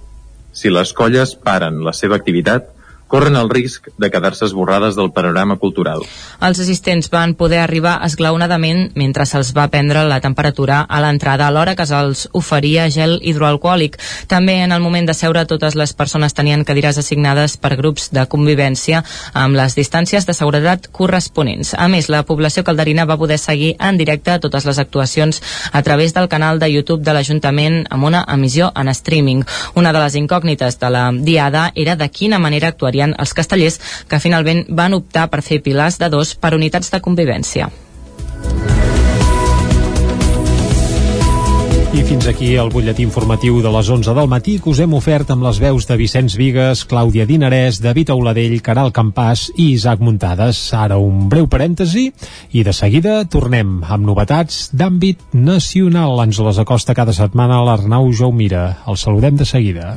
Si les colles paren la seva activitat, corren el risc de quedar-se esborrades del panorama cultural. Els assistents van poder arribar esglaonadament mentre se'ls va prendre la temperatura a l'entrada alhora que se'ls oferia gel hidroalcohòlic. També en el moment de seure totes les persones tenien cadires assignades per grups de convivència amb les distàncies de seguretat corresponents. A més, la població calderina va poder seguir en directe totes les actuacions a través del canal de YouTube de l'Ajuntament amb una emissió en streaming. Una de les incògnites de la diada era de quina manera actuaria farien els castellers que finalment van optar per fer pilars de dos per unitats de convivència. I fins aquí el butlletí informatiu de les 11 del matí que us hem ofert amb les veus de Vicenç Vigues, Clàudia Dinarès, David Auladell, Caral Campàs i Isaac Muntades. Ara un breu parèntesi i de seguida tornem amb novetats d'àmbit nacional. Ens les acosta cada setmana l'Arnau Jaumira. El saludem de seguida.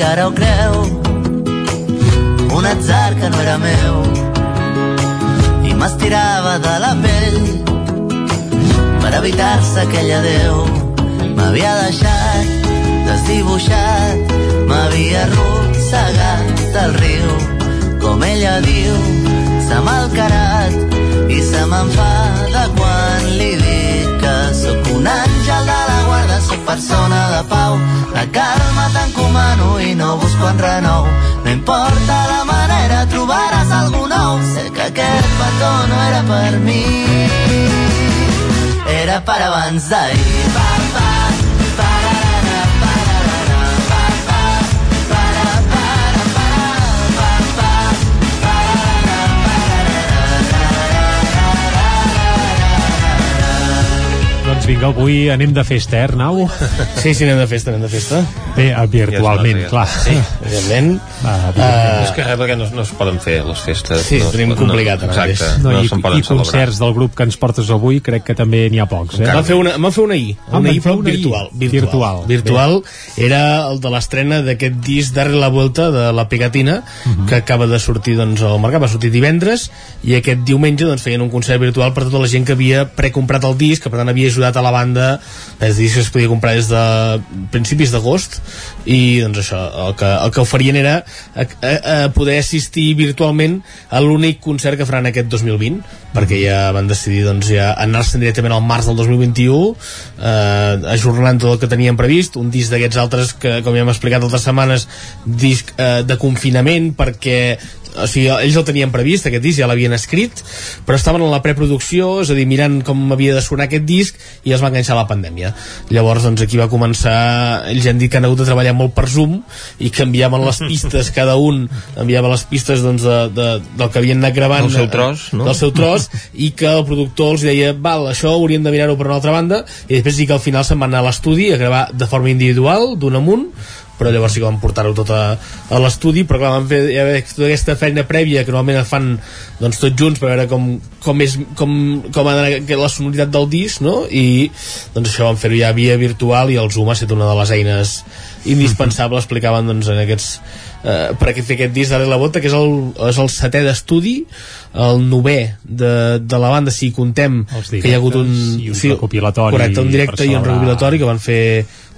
Volejava cara o creu. Un atzar que no era meu i m'estirava de la pell per evitar-se aquell adeu. M'havia deixat desdibuixat m'havia arrossegat al riu. Com ella diu s'ha malcarat i se m'enfada persona de pau. La calma t'encomano i no busco en renou. No importa la manera trobaràs algú nou. Sé que aquest petó no era per mi era per abans d'ahir. Pa, pa, Doncs vinga, avui anem de festa, eh, Arnau? Sí, sí, anem de festa, anem de festa. Bé, eh, virtualment, Ja clar. Sí, evidentment. Va, evidentment. és que res, perquè no, no es poden fer les festes. Sí, no, tenim complicat, ara Exacte, no, No, i, se'n poden i concerts del grup que ens portes avui crec que també n'hi ha pocs, eh? Van fer una, van fer una ahir, Ah, una ahir però virtual, virtual. Virtual, Virtual era el de l'estrena d'aquest disc Darre la Vuelta de la Pegatina, Mhm. que acaba de sortir doncs, al mercat, va sortir divendres, i aquest diumenge doncs, feien un concert virtual per tota la gent que havia precomprat el disc, que per tant havia ajudat a la banda, el disc es podia comprar des de principis d'agost, i doncs això, el que, el que oferien era a, a, a poder assistir virtualment a l'únic concert que faran aquest 2020, perquè ja van decidir doncs, ja anar-se'n directament al març del 2021 eh, ajornant tot el que teníem previst un disc d'aquests altres que com ja hem explicat altres setmanes disc eh, de confinament perquè o sigui, ells el tenien previst, aquest disc ja l'havien escrit, però estaven en la preproducció, és a dir, mirant com havia de sonar aquest disc i els va enganxar la pandèmia. Llavors, doncs, aquí va començar, ells han dit que han hagut de treballar molt per Zoom i que enviaven les pistes, cada un enviava les pistes doncs, de, de, del que havien anat gravant Del seu tros, no? del seu tros i que el productor els deia val, això hauríem de mirar-ho per una altra banda i després sí que al final se'n van anar a l'estudi a gravar de forma individual, d'un amunt però llavors sí que van portar-ho tot a, a l'estudi però clar, van fer ja tota aquesta feina prèvia que normalment fan doncs, tots junts per veure com, com, és, com, com ha d'anar la sonoritat del disc no? i doncs això van fer-ho ja via virtual i el Zoom ha estat una de les eines indispensables explicaven doncs, en aquests eh, per aquest, fer aquest disc d'Are la Bota que és el, és el setè d'estudi el novè de, de la banda si comptem que hi ha hagut un, i un recopilatori correcte, un directe i un recopilatori que van fer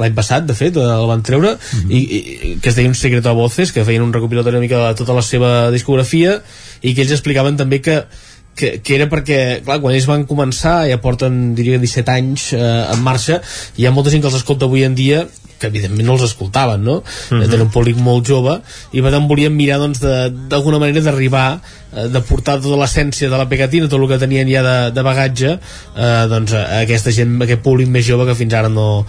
l'any passat, de fet, el van treure i, i, que es deia un secreto a voces que feien un recopilatori una mica de tota la seva discografia i que ells explicaven també que que, que era perquè, clar, quan ells van començar ja porten, diria, 17 anys eh, en marxa, hi ha molta gent que els escolta avui en dia que evidentment no els escoltaven, no? Mm -hmm. Tenen un públic molt jove i per tant volien mirar doncs, de- d'alguna manera d'arribar eh, de portar tota l'essència de la pegatina, tot el que tenien ja de, de bagatge eh, doncs, a aquesta gent, a aquest públic més jove que fins ara no,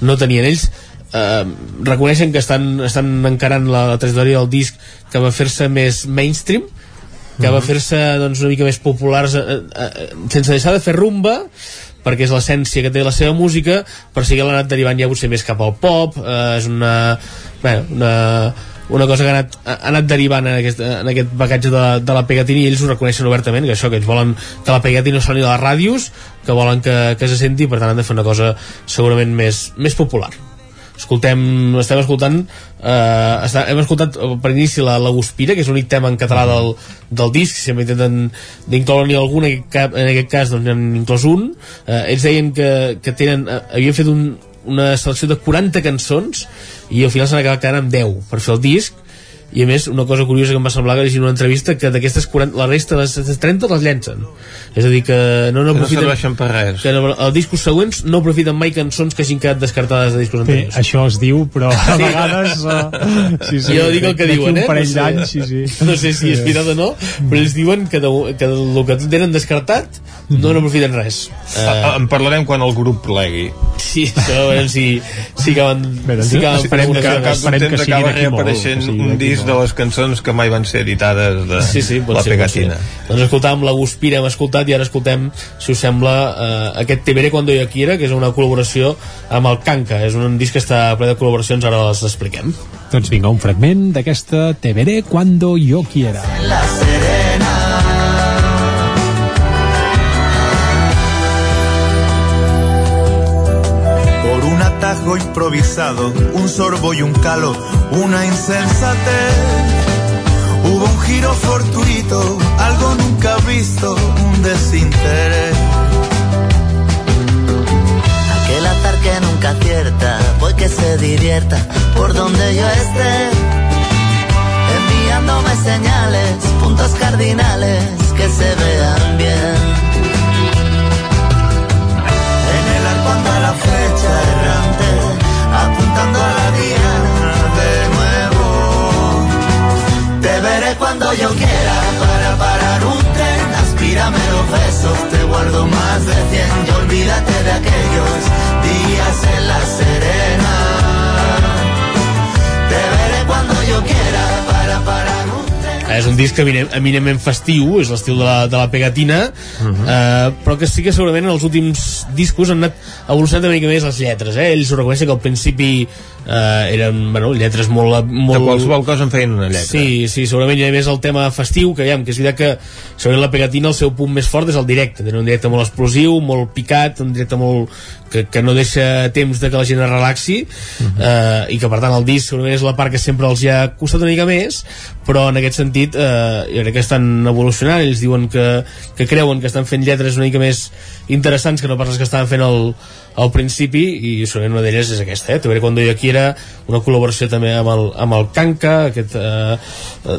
no tenien ells eh, reconeixen que estan, estan encarant la, la trajectòria del disc que va fer-se més mainstream que va fer-se doncs, una mica més populars eh, eh, sense deixar de fer rumba perquè és l'essència que té la seva música però sí que l'ha anat derivant ja potser més cap al pop eh, és una, bé, una una cosa que ha anat, ha anat derivant en aquest, en aquest bagatge de, de la pegatina i ells ho reconeixen obertament, que això, que ells volen que la pegatina soni a les ràdios, que volen que, que se senti, per tant han de fer una cosa segurament més, més popular escoltem, estem escoltant eh, està, hem escoltat eh, per inici la, la Guspira, que és l'únic tema en català del, del disc, sempre intenten d'incloure-n'hi algun, en aquest, en aquest cas doncs n'hem inclòs un. Eh, ells deien que, que tenen, eh, havien fet un, una selecció de 40 cançons i al final s'han acabat quedant amb 10 per fer el disc i a més una cosa curiosa que em va semblar que llegint una entrevista que d'aquestes 40, la resta les, les 30 les llencen és a dir que no, no, Que no serveixen per res. que no, els discos següents no aprofiten mai cançons que hagin quedat descartades de discos anteriors això es diu, però a vegades... Uh, sí, sí, jo dic el que diuen, un eh? parell no sé, d'anys, sí, sí. No sé si és veritat o no, però ells diuen que, de, que el que tenen descartat no n'aprofiten res. Uh, en parlarem quan el grup plegui. Sí, això, a veure si, si acaben, Bé, doncs si acaben esperem que- esperem que d'aquí molt, reapareixent que sigui un disc de molt. les cançons que mai van ser editades de Sí, sí, la ser, pegatina. Doncs escoltàvem la Guspira, hem escoltat i ara escoltem, si us sembla, eh, aquest Te veré cuando yo quiera, que és una col·laboració amb el Kanka. És un disc que està ple de col·laboracions, ara les expliquem. Doncs vinga, un fragment d'aquesta Te veré cuando yo quiera. La Serena. Por un atajo improvisado, un sorbo y un calo, una insensatez. Hubo un giro fortuito, algo nunca visto, un desinterés. Aquel azar que nunca acierta, voy que se divierta por donde yo esté enviándome señales, puntos cardinales que se vean bien. La de nuevo. Te veré cuando yo quiera para parar un tren, aspírame los besos, te guardo más de cien y olvídate de aquellos días en la serena. Te veré cuando yo quiera para parar un És un disc eminem, eminentment festiu, és l'estil de, la, de la pegatina, uh -huh. eh, però que sí que segurament en els últims discos han anat evolucionant una mica més les lletres. Eh? Ells ho reconeixen que al principi eh, eren bueno, lletres molt, molt... De qualsevol cosa en feien una lletra. Sí, sí, segurament hi ha més el tema festiu, que, ja, que és veritat que segurament la pegatina el seu punt més fort és el directe, tenen un directe molt explosiu, molt picat, un directe molt que, que no deixa temps de que la gent es relaxi uh -huh. eh, i que per tant el disc segurament és la part que sempre els hi ha costat una mica més però en aquest sentit eh, jo crec que estan evolucionant, ells diuen que, que creuen que estan fent lletres una mica més interessants que no pas les que estaven fent al, al principi i segurament una d'elles és aquesta eh? Te veré cuando yo quiera una col·laboració també amb el, amb el Kanka aquest, eh, eh,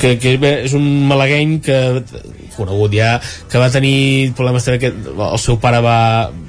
que, que és un malagueny que conegut ja, que va tenir problemes també que el seu pare va,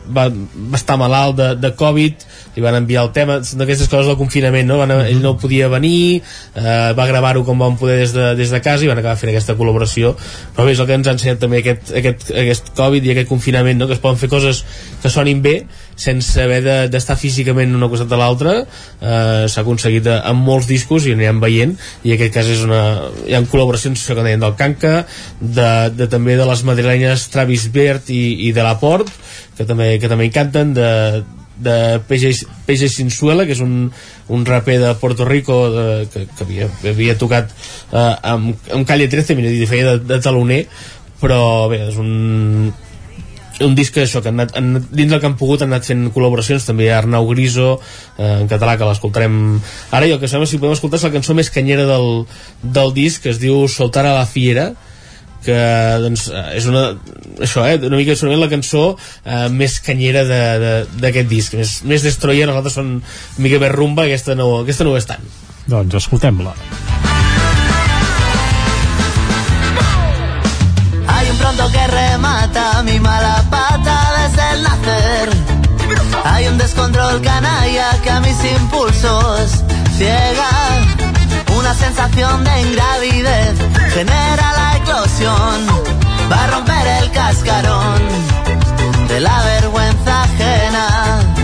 va, va estar malalt de, de Covid li van enviar el tema d'aquestes coses del confinament no? van, ell no podia venir eh, va gravar-ho com van poder des de, des de casa i van acabar fent aquesta col·laboració però és el que ens ha ensenyat també aquest, aquest, aquest Covid i aquest confinament no? que es poden fer coses que sonin bé sense haver d'estar de, físicament una costat de l'altra eh, s'ha aconseguit amb molts discos i anirem veient i en aquest cas és una, hi ha col·laboracions que deien del Canca de, de també de les madrilenyes Travis Bert i, i de la Port que també, que també hi canten de, de PG, PG Sinsuela que és un, un raper de Puerto Rico de, que, que havia, havia tocat eh, amb, amb Calle 13 mira, feia de, de taloner però bé, és un un disc que això, que han anat, han, dins del que han pogut han anat fent col·laboracions també hi ha Arnau Griso eh, en català que l'escoltarem ara. I el que sembla si podem escoltar és la cançó més canyera del, del disc que es diu Soltar a la fiera que doncs, eh, és una, això, eh, una mica la cançó eh, més canyera d'aquest disc. Més, més destroyer, els altres són una mica més rumba aquesta no, aquesta no ho és tant. Doncs escoltem-la. Remata mi mala pata desde el nacer. Hay un descontrol canalla que a mis impulsos ciega. Una sensación de ingravidez genera la eclosión. Va a romper el cascarón de la vergüenza ajena.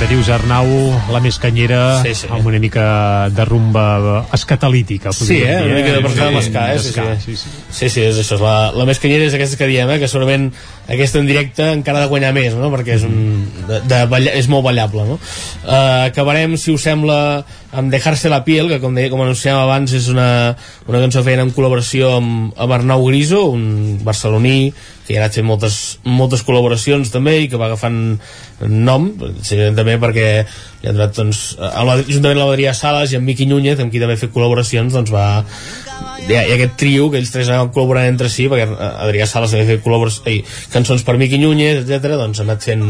Com bé dius, Arnau, la més canyera, Sí, sí. amb una mica de rumba escatalítica. Sí, eh? dir, Una mica de portada Sí, amb l'esca, eh? Sí, d'esca, sí. Sí, sí, és això. És la, la més canyera és aquesta que diem, eh? Que segurament aquesta en directe encara ha de guanyar més, no? Perquè és, un, de, de balla, és molt ballable, no? Uh, acabarem, si us sembla, amb Dejarse la piel, que com, deia, com anunciàvem abans és una, una cançó feien en col·laboració amb, amb Arnau Griso, un barceloní que ja ha anat fent moltes, moltes col·laboracions també i que va agafant nom, també perquè li han donat, doncs, juntament amb l'Adrià Sales i amb Miqui Núñez, amb qui també ha fet col·laboracions, doncs va, hi ha, ha aquest trio que ells tres anaven col·laborant entre si perquè Adrià Sales havia fet col·labors, ei, cançons per Miqui Núñez, etc doncs ha anat fent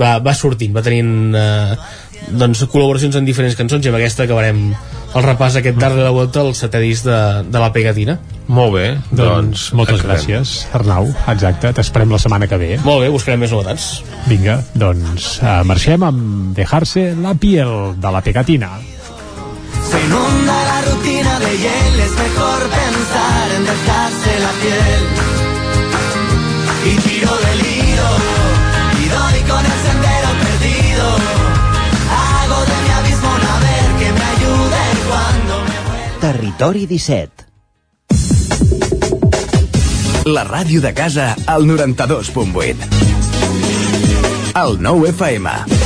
va, va sortint, va tenint eh, doncs, col·laboracions en diferents cançons i amb aquesta acabarem el repàs aquest d'Arc de la Volta al setè disc de, de la Pegatina molt bé, doncs, doncs moltes acabem. gràcies Arnau, exacte, t'esperem la setmana que ve. Molt bé, buscarem més novetats. Vinga, doncs uh, marxem amb Dejarse la piel de la Pegatina Se inunda la rutina de hiel, es mejor pensar en dejarse la piel. Territori 17 La ràdio de casa al 92.8 El 9 FM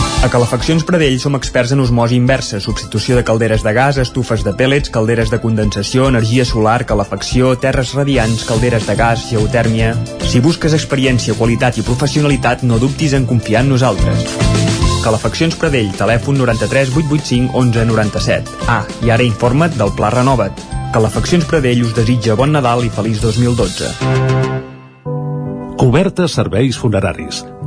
A Calefaccions Pradell som experts en osmosi inversa, substitució de calderes de gas, estufes de pèl·lets, calderes de condensació, energia solar, calefacció, terres radiants, calderes de gas, geotèrmia... Si busques experiència, qualitat i professionalitat, no dubtis en confiar en nosaltres. Calefaccions Pradell, telèfon 93 885 11 97. Ah, i ara informa't del Pla Renova't. Calefaccions Pradell us desitja bon Nadal i feliç 2012. Cobertes serveis funeraris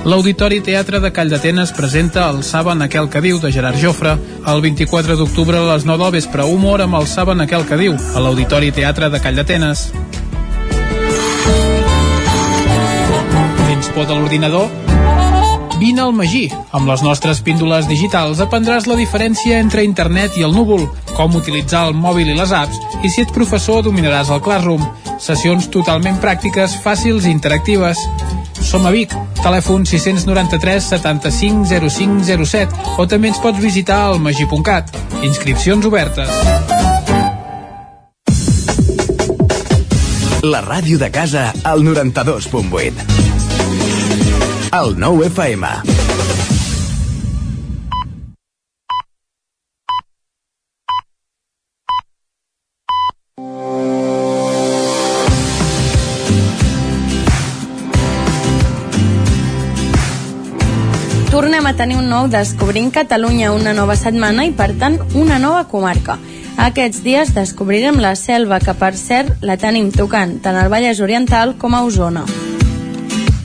L'Auditori Teatre de Call d'Atenes presenta el Saben aquel que diu de Gerard Jofre. El 24 d'octubre a les 9 del vespre, humor amb el Saben aquel que diu, a l'Auditori Teatre de Call d'Atenes. Tens por de l'ordinador? Vine al Magí. Amb les nostres píndoles digitals aprendràs la diferència entre internet i el núvol, com utilitzar el mòbil i les apps, i si ets professor dominaràs el Classroom. Sessions totalment pràctiques, fàcils i interactives. Som a Vic, telèfon 693 75 05 07 o també ens pots visitar al magi.cat. Inscripcions obertes. La ràdio de casa al 92.8. El 9 FM. Tornem a tenir un nou Descobrint Catalunya, una nova setmana i, per tant, una nova comarca. Aquests dies descobrirem la selva, que per cert la tenim tocant tant al Vallès Oriental com a Osona.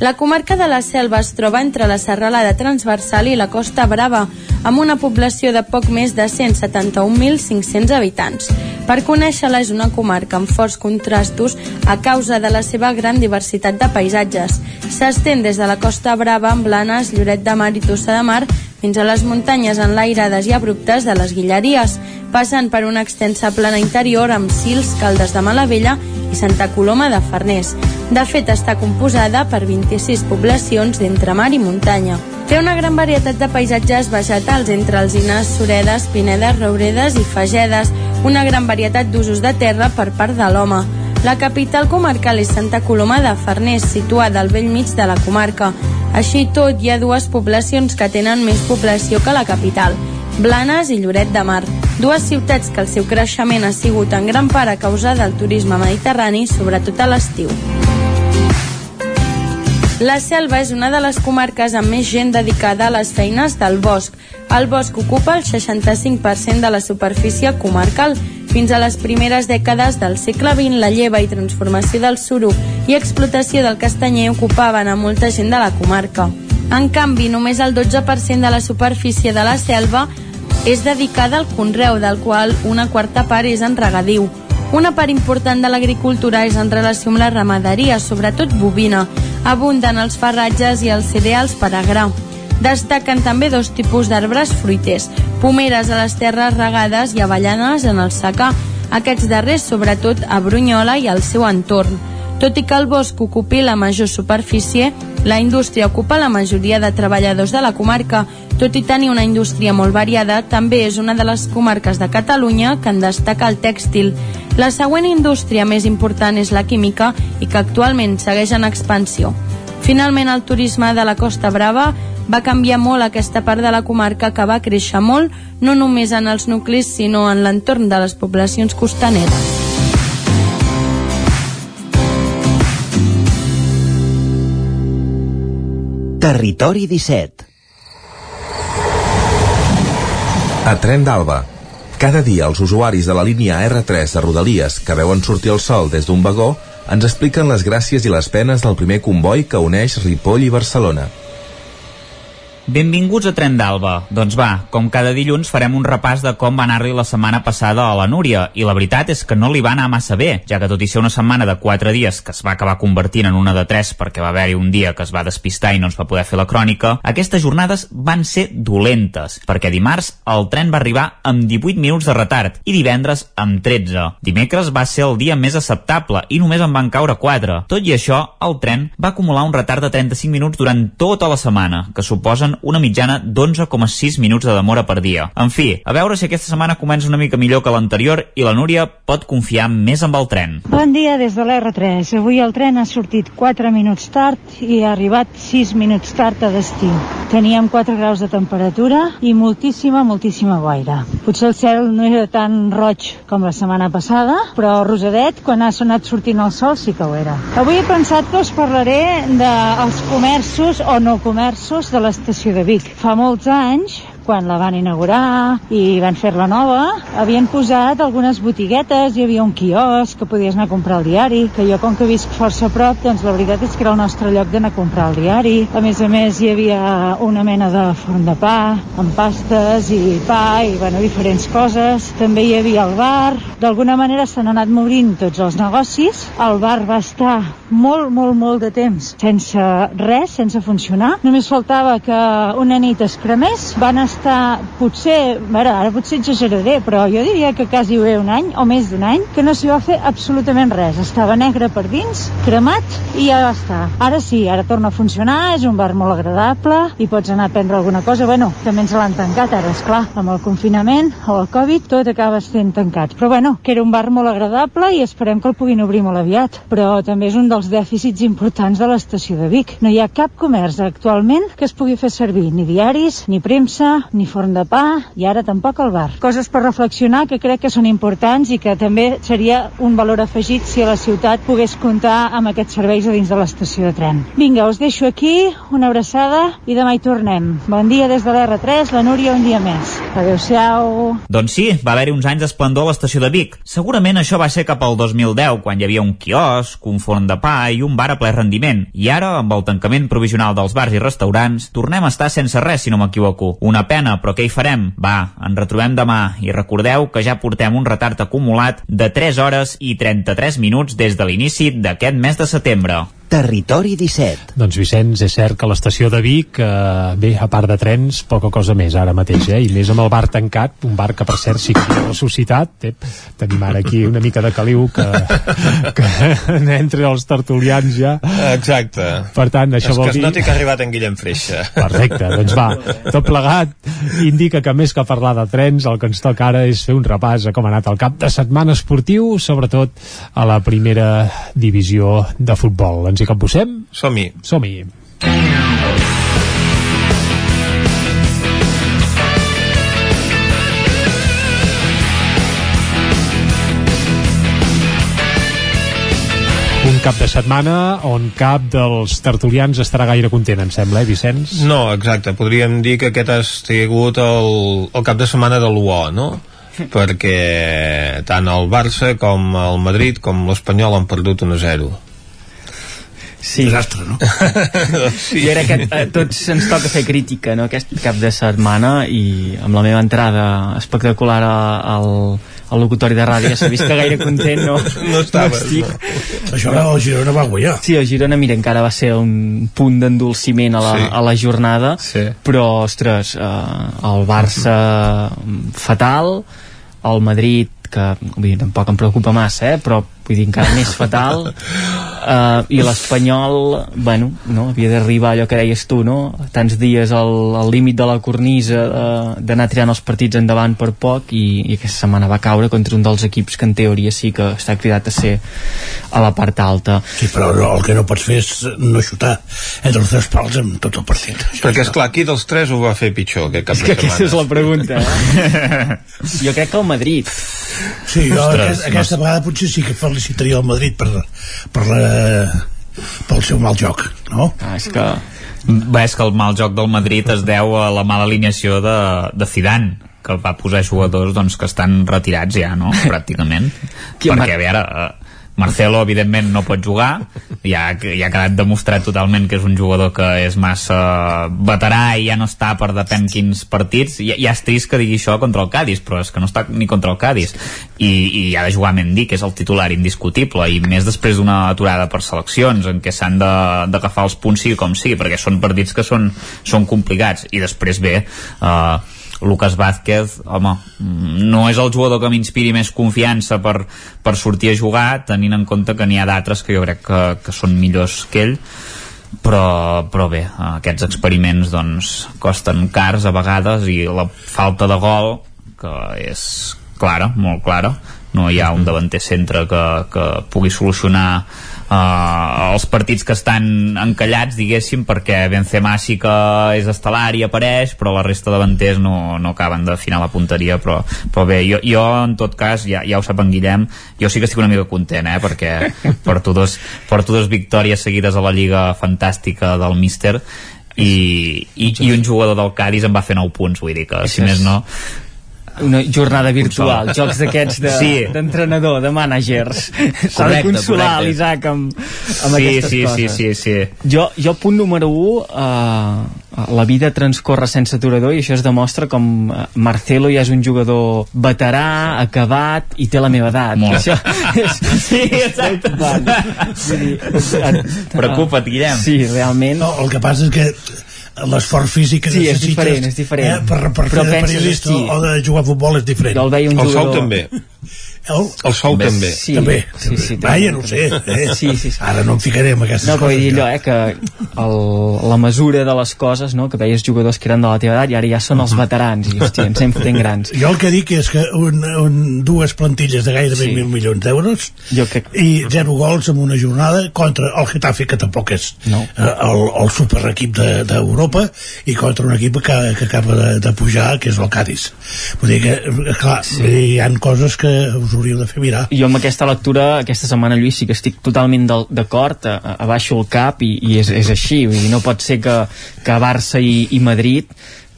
La comarca de la Selva es troba entre la serralada transversal i la Costa Brava, amb una població de poc més de 171.500 habitants. Per conèixer-la és una comarca amb forts contrastos a causa de la seva gran diversitat de paisatges. S'estén des de la Costa Brava amb Blanes, Lloret de Mar i Tossa de Mar fins a les muntanyes enlairades i abruptes de les Guilleries, passant per una extensa plana interior amb Sils, Caldes de Malavella i Santa Coloma de Farners. De fet, està composada per 26 poblacions d'entre mar i muntanya. Té una gran varietat de paisatges vegetals entre alzines, suredes, pinedes, rouredes i fagedes, una gran varietat d'usos de terra per part de l'home. La capital comarcal és Santa Coloma de Farners, situada al vell mig de la comarca. Així tot, hi ha dues poblacions que tenen més població que la capital, Blanes i Lloret de Mar. dues ciutats que el seu creixement ha sigut en gran part a causa del turisme mediterrani, sobretot a l'estiu. La Selva és una de les comarques amb més gent dedicada a les feines del bosc. El bosc ocupa el 65% de la superfície comarcal. Fins a les primeres dècades del segle XX, la lleva i transformació del suro i explotació del castanyer ocupaven a molta gent de la comarca. En canvi, només el 12% de la superfície de la selva és dedicada al conreu, del qual una quarta part és en regadiu. Una part important de l'agricultura és en relació amb la ramaderia, sobretot bovina. Abunden els farratges i els cereals per a gra. Destaquen també dos tipus d'arbres fruiters, pomeres a les terres regades i avellanes en el secà, aquests darrers sobretot a Brunyola i al seu entorn. Tot i que el bosc ocupi la major superfície, la indústria ocupa la majoria de treballadors de la comarca. Tot i tenir una indústria molt variada, també és una de les comarques de Catalunya que en destaca el tèxtil. La següent indústria més important és la química i que actualment segueix en expansió. Finalment, el turisme de la Costa Brava va canviar molt aquesta part de la comarca que va créixer molt, no només en els nuclis, sinó en l'entorn de les poblacions costaneres. Territori 17 A Tren d'Alba. Cada dia els usuaris de la línia R3 de Rodalies que veuen sortir el sol des d'un vagó ens expliquen les gràcies i les penes del primer comboi que uneix Ripoll i Barcelona. Benvinguts a Tren d'Alba. Doncs va, com cada dilluns farem un repàs de com va anar-li la setmana passada a la Núria, i la veritat és que no li va anar massa bé, ja que tot i ser una setmana de 4 dies que es va acabar convertint en una de 3 perquè va haver-hi un dia que es va despistar i no ens va poder fer la crònica, aquestes jornades van ser dolentes, perquè dimarts el tren va arribar amb 18 minuts de retard i divendres amb 13. Dimecres va ser el dia més acceptable i només en van caure 4. Tot i això, el tren va acumular un retard de 35 minuts durant tota la setmana, que suposen una mitjana d'11,6 minuts de demora per dia. En fi, a veure si aquesta setmana comença una mica millor que l'anterior i la Núria pot confiar més amb el tren. Bon dia des de l'R3. Avui el tren ha sortit 4 minuts tard i ha arribat 6 minuts tard a destí. Teníem 4 graus de temperatura i moltíssima, moltíssima boira. Potser el cel no era tan roig com la setmana passada, però rosadet, quan ha sonat sortint el sol, sí que ho era. Avui he pensat que us parlaré dels comerços o no comerços de l'estació de Vic. Fa molts anys quan la van inaugurar i van fer-la nova, havien posat algunes botiguetes, hi havia un quiosc que podies anar a comprar el diari, que jo com que visc força a prop, doncs la veritat és que era el nostre lloc d'anar a comprar el diari. A més a més hi havia una mena de forn de pa, amb pastes i pa i bueno, diferents coses. També hi havia el bar. D'alguna manera s'han anat mobrint tots els negocis. El bar va estar molt, molt, molt de temps sense res, sense funcionar. Només faltava que una nit es cremés. Van estar potser, veure, ara potser exageraré, però jo diria que quasi bé un any o més d'un any que no s'hi va fer absolutament res. Estava negre per dins, cremat i ja estar. Ara sí, ara torna a funcionar, és un bar molt agradable i pots anar a prendre alguna cosa. Bueno, també ens l'han tancat ara, és clar, amb el confinament o el Covid tot acaba sent tancat. Però bueno, que era un bar molt agradable i esperem que el puguin obrir molt aviat. Però també és un dels dèficits importants de l'estació de Vic. No hi ha cap comerç actualment que es pugui fer servir, ni diaris, ni premsa, ni forn de pa i ara tampoc el bar. Coses per reflexionar que crec que són importants i que també seria un valor afegit si la ciutat pogués comptar amb aquests serveis a dins de l'estació de tren. Vinga, us deixo aquí, una abraçada i demà hi tornem. Bon dia des de l'R3, la Núria un dia més. Adéu-siau. Doncs sí, va haver-hi uns anys d'esplendor a l'estació de Vic. Segurament això va ser cap al 2010, quan hi havia un quiosc, un forn de pa i un bar a ple rendiment. I ara, amb el tancament provisional dels bars i restaurants, tornem a estar sense res, si no m'equivoco. Una pena, però què hi farem? Va, ens retrobem demà i recordeu que ja portem un retard acumulat de 3 hores i 33 minuts des de l'inici d'aquest mes de setembre. Territori 17. Doncs Vicenç, és cert que l'estació de Vic, eh, bé, a part de trens, poca cosa més ara mateix, eh? i més amb el bar tancat, un bar que per cert sí que ha ressuscitat, eh? tenim ara aquí una mica de caliu que, que entre els tertulians ja. Exacte. Per tant, això és vol que es dir... noti que ha arribat en Guillem Freixa. Perfecte, doncs va, tot plegat indica que més que parlar de trens, el que ens toca ara és fer un repàs a com ha anat el cap de setmana esportiu, sobretot a la primera divisió de futbol. Ens que en posem? Som-hi. Som-hi. un cap de setmana on cap dels tertulians estarà gaire content, em sembla, eh, Vicenç? No, exacte. Podríem dir que aquest ha sigut el, el cap de setmana de l'UO, no? perquè tant el Barça com el Madrid com l'Espanyol han perdut 1-0 Sí. Desastre, no? sí. Jo crec que a tots ens toca fer crítica no? aquest cap de setmana i amb la meva entrada espectacular al, al locutori de ràdio ja s'ha vist que gaire content no, no estaves, no estic. No. Això el Girona va guanyar. Sí, el Girona, mira, encara va ser un punt d'endolciment a, la, sí. a la jornada, sí. però, ostres, eh, el Barça fatal, el Madrid que vull dir, tampoc em preocupa massa, eh? però vull dir, encara més fatal uh, i l'Espanyol bueno, no? havia d'arribar allò que deies tu no? tants dies al, al límit de la cornisa uh, d'anar tirant els partits endavant per poc i, i aquesta setmana va caure contra un dels equips que en teoria sí que està cridat a ser a la part alta Sí, però no, el que no pots fer és no xutar entre els tres pals en tot el partit perquè és clar, qui dels tres ho va fer pitjor aquest cap és que aquesta és la pregunta eh? jo crec que el Madrid Sí, jo Ostres, aquesta, aquesta vegada potser sí que felicitaria el Madrid per, per la, pel seu mal joc, no? Ah, és que... Bé, és que el mal joc del Madrid es deu a la mala alineació de, de Zidane que va posar jugadors doncs, que estan retirats ja, no? pràcticament perquè a veure, Marcelo evidentment no pot jugar. Ja, ja ha quedat demostrat totalment que és un jugador que és massa veterà i ja no està per depèn quins partits. Ja, ja és trist que digui això contra el Cádiz però és que no està ni contra el Cádiz. I, i ha de jugar Mendy que és el titular indiscutible. I més després d'una aturada per seleccions en què s'han d'agafar els punts sigui com sigui perquè són partits que són, són complicats. I després ve eh, Lucas Vázquez, home, no és el jugador que m'inspiri més confiança per, per sortir a jugar, tenint en compte que n'hi ha d'altres que jo crec que, que són millors que ell, però, però bé, aquests experiments doncs costen cars a vegades i la falta de gol que és clara, molt clara. No hi ha un davanter centre que, que pugui solucionar uh, els partits que estan encallats, diguéssim, perquè Benzema sí que és estel·lar i apareix, però la resta de davanters no, no acaben d'afinar la punteria, però, però bé, jo, jo en tot cas, ja, ja ho sap en Guillem, jo sí que estic una mica content, eh, perquè porto dos, porto dos victòries seguides a la Lliga Fantàstica del Míster i, i, i un jugador del Cádiz em va fer 9 punts, vull dir que si més no una jornada virtual, jocs d'aquests d'entrenador, de, sí. de managers. S'ha de consolar l'Isaac amb, amb sí, aquestes sí, coses. Sí, sí, sí. Jo, jo punt número 1, uh, la vida transcorre sense aturador i això es demostra com uh, Marcelo ja és un jugador veterà, acabat i té la meva edat. Molt. Això és, sí, exacte. Preocupa't, Guillem. Sí, realment. No, el que passa és que l'esforç físic que sí, necessites és diferent, és diferent. Eh, per, per fer de periodista sí. o de jugar a futbol és diferent jo el veia un el jugador... sou també el, el sou també. Sí, també. Sí, sí, Vaja, no sé. Eh? Sí, sí, sí. Ara no em ficaré en aquestes no, coses. No, dir allò, eh, que el, la mesura de les coses, no?, que veies jugadors que eren de la teva edat i ara ja són els veterans i, hòstia, ens hem fotent grans. Jo el que dic és que un, un, dues plantilles de gairebé sí. 1.000 milions d'euros crec... i zero gols en una jornada contra el Getafe, que tampoc és no. eh, el, el superequip d'Europa, de, i contra un equip que, que acaba de, de pujar, que és el Cádiz. Vull dir que, clar, sí. hi han coses que us hauríeu de fer mirar. Jo amb aquesta lectura, aquesta setmana, Lluís, sí que estic totalment d'acord, abaixo el cap i, i és, és així, vull dir, no pot ser que, que Barça i, i Madrid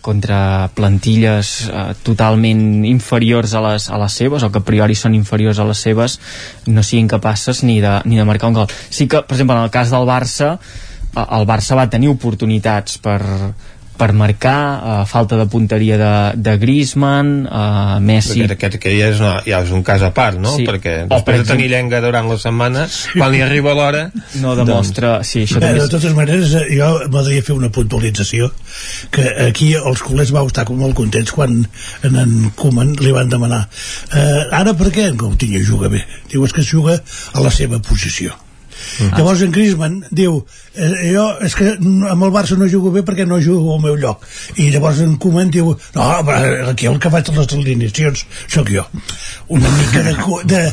contra plantilles eh, totalment inferiors a les, a les seves o que a priori són inferiors a les seves no siguin capaces ni de, ni de marcar un gol. Sí que, per exemple, en el cas del Barça el Barça va tenir oportunitats per, per marcar, uh, falta de punteria de, de Griezmann, uh, Messi... Perquè aquest que ja és, una, ja és un cas a part, no? Sí. Perquè després per exemple... de tenir llenga durant la setmana, quan li arriba l'hora... No demostra... Doncs... Sí, això Bé, de totes maneres, eh, jo m'agradaria fer una puntualització que aquí els culers vau estar molt contents quan en en Koeman li van demanar eh, ara per què en Coutinho juga bé? Diu, és que es juga a la seva posició Mm. Llavors en Griezmann diu eh, jo és que amb el Barça no jugo bé perquè no jugo al meu lloc. I llavors en Koeman diu no, aquí el que faig les alineacions sóc jo. Una mica de, de,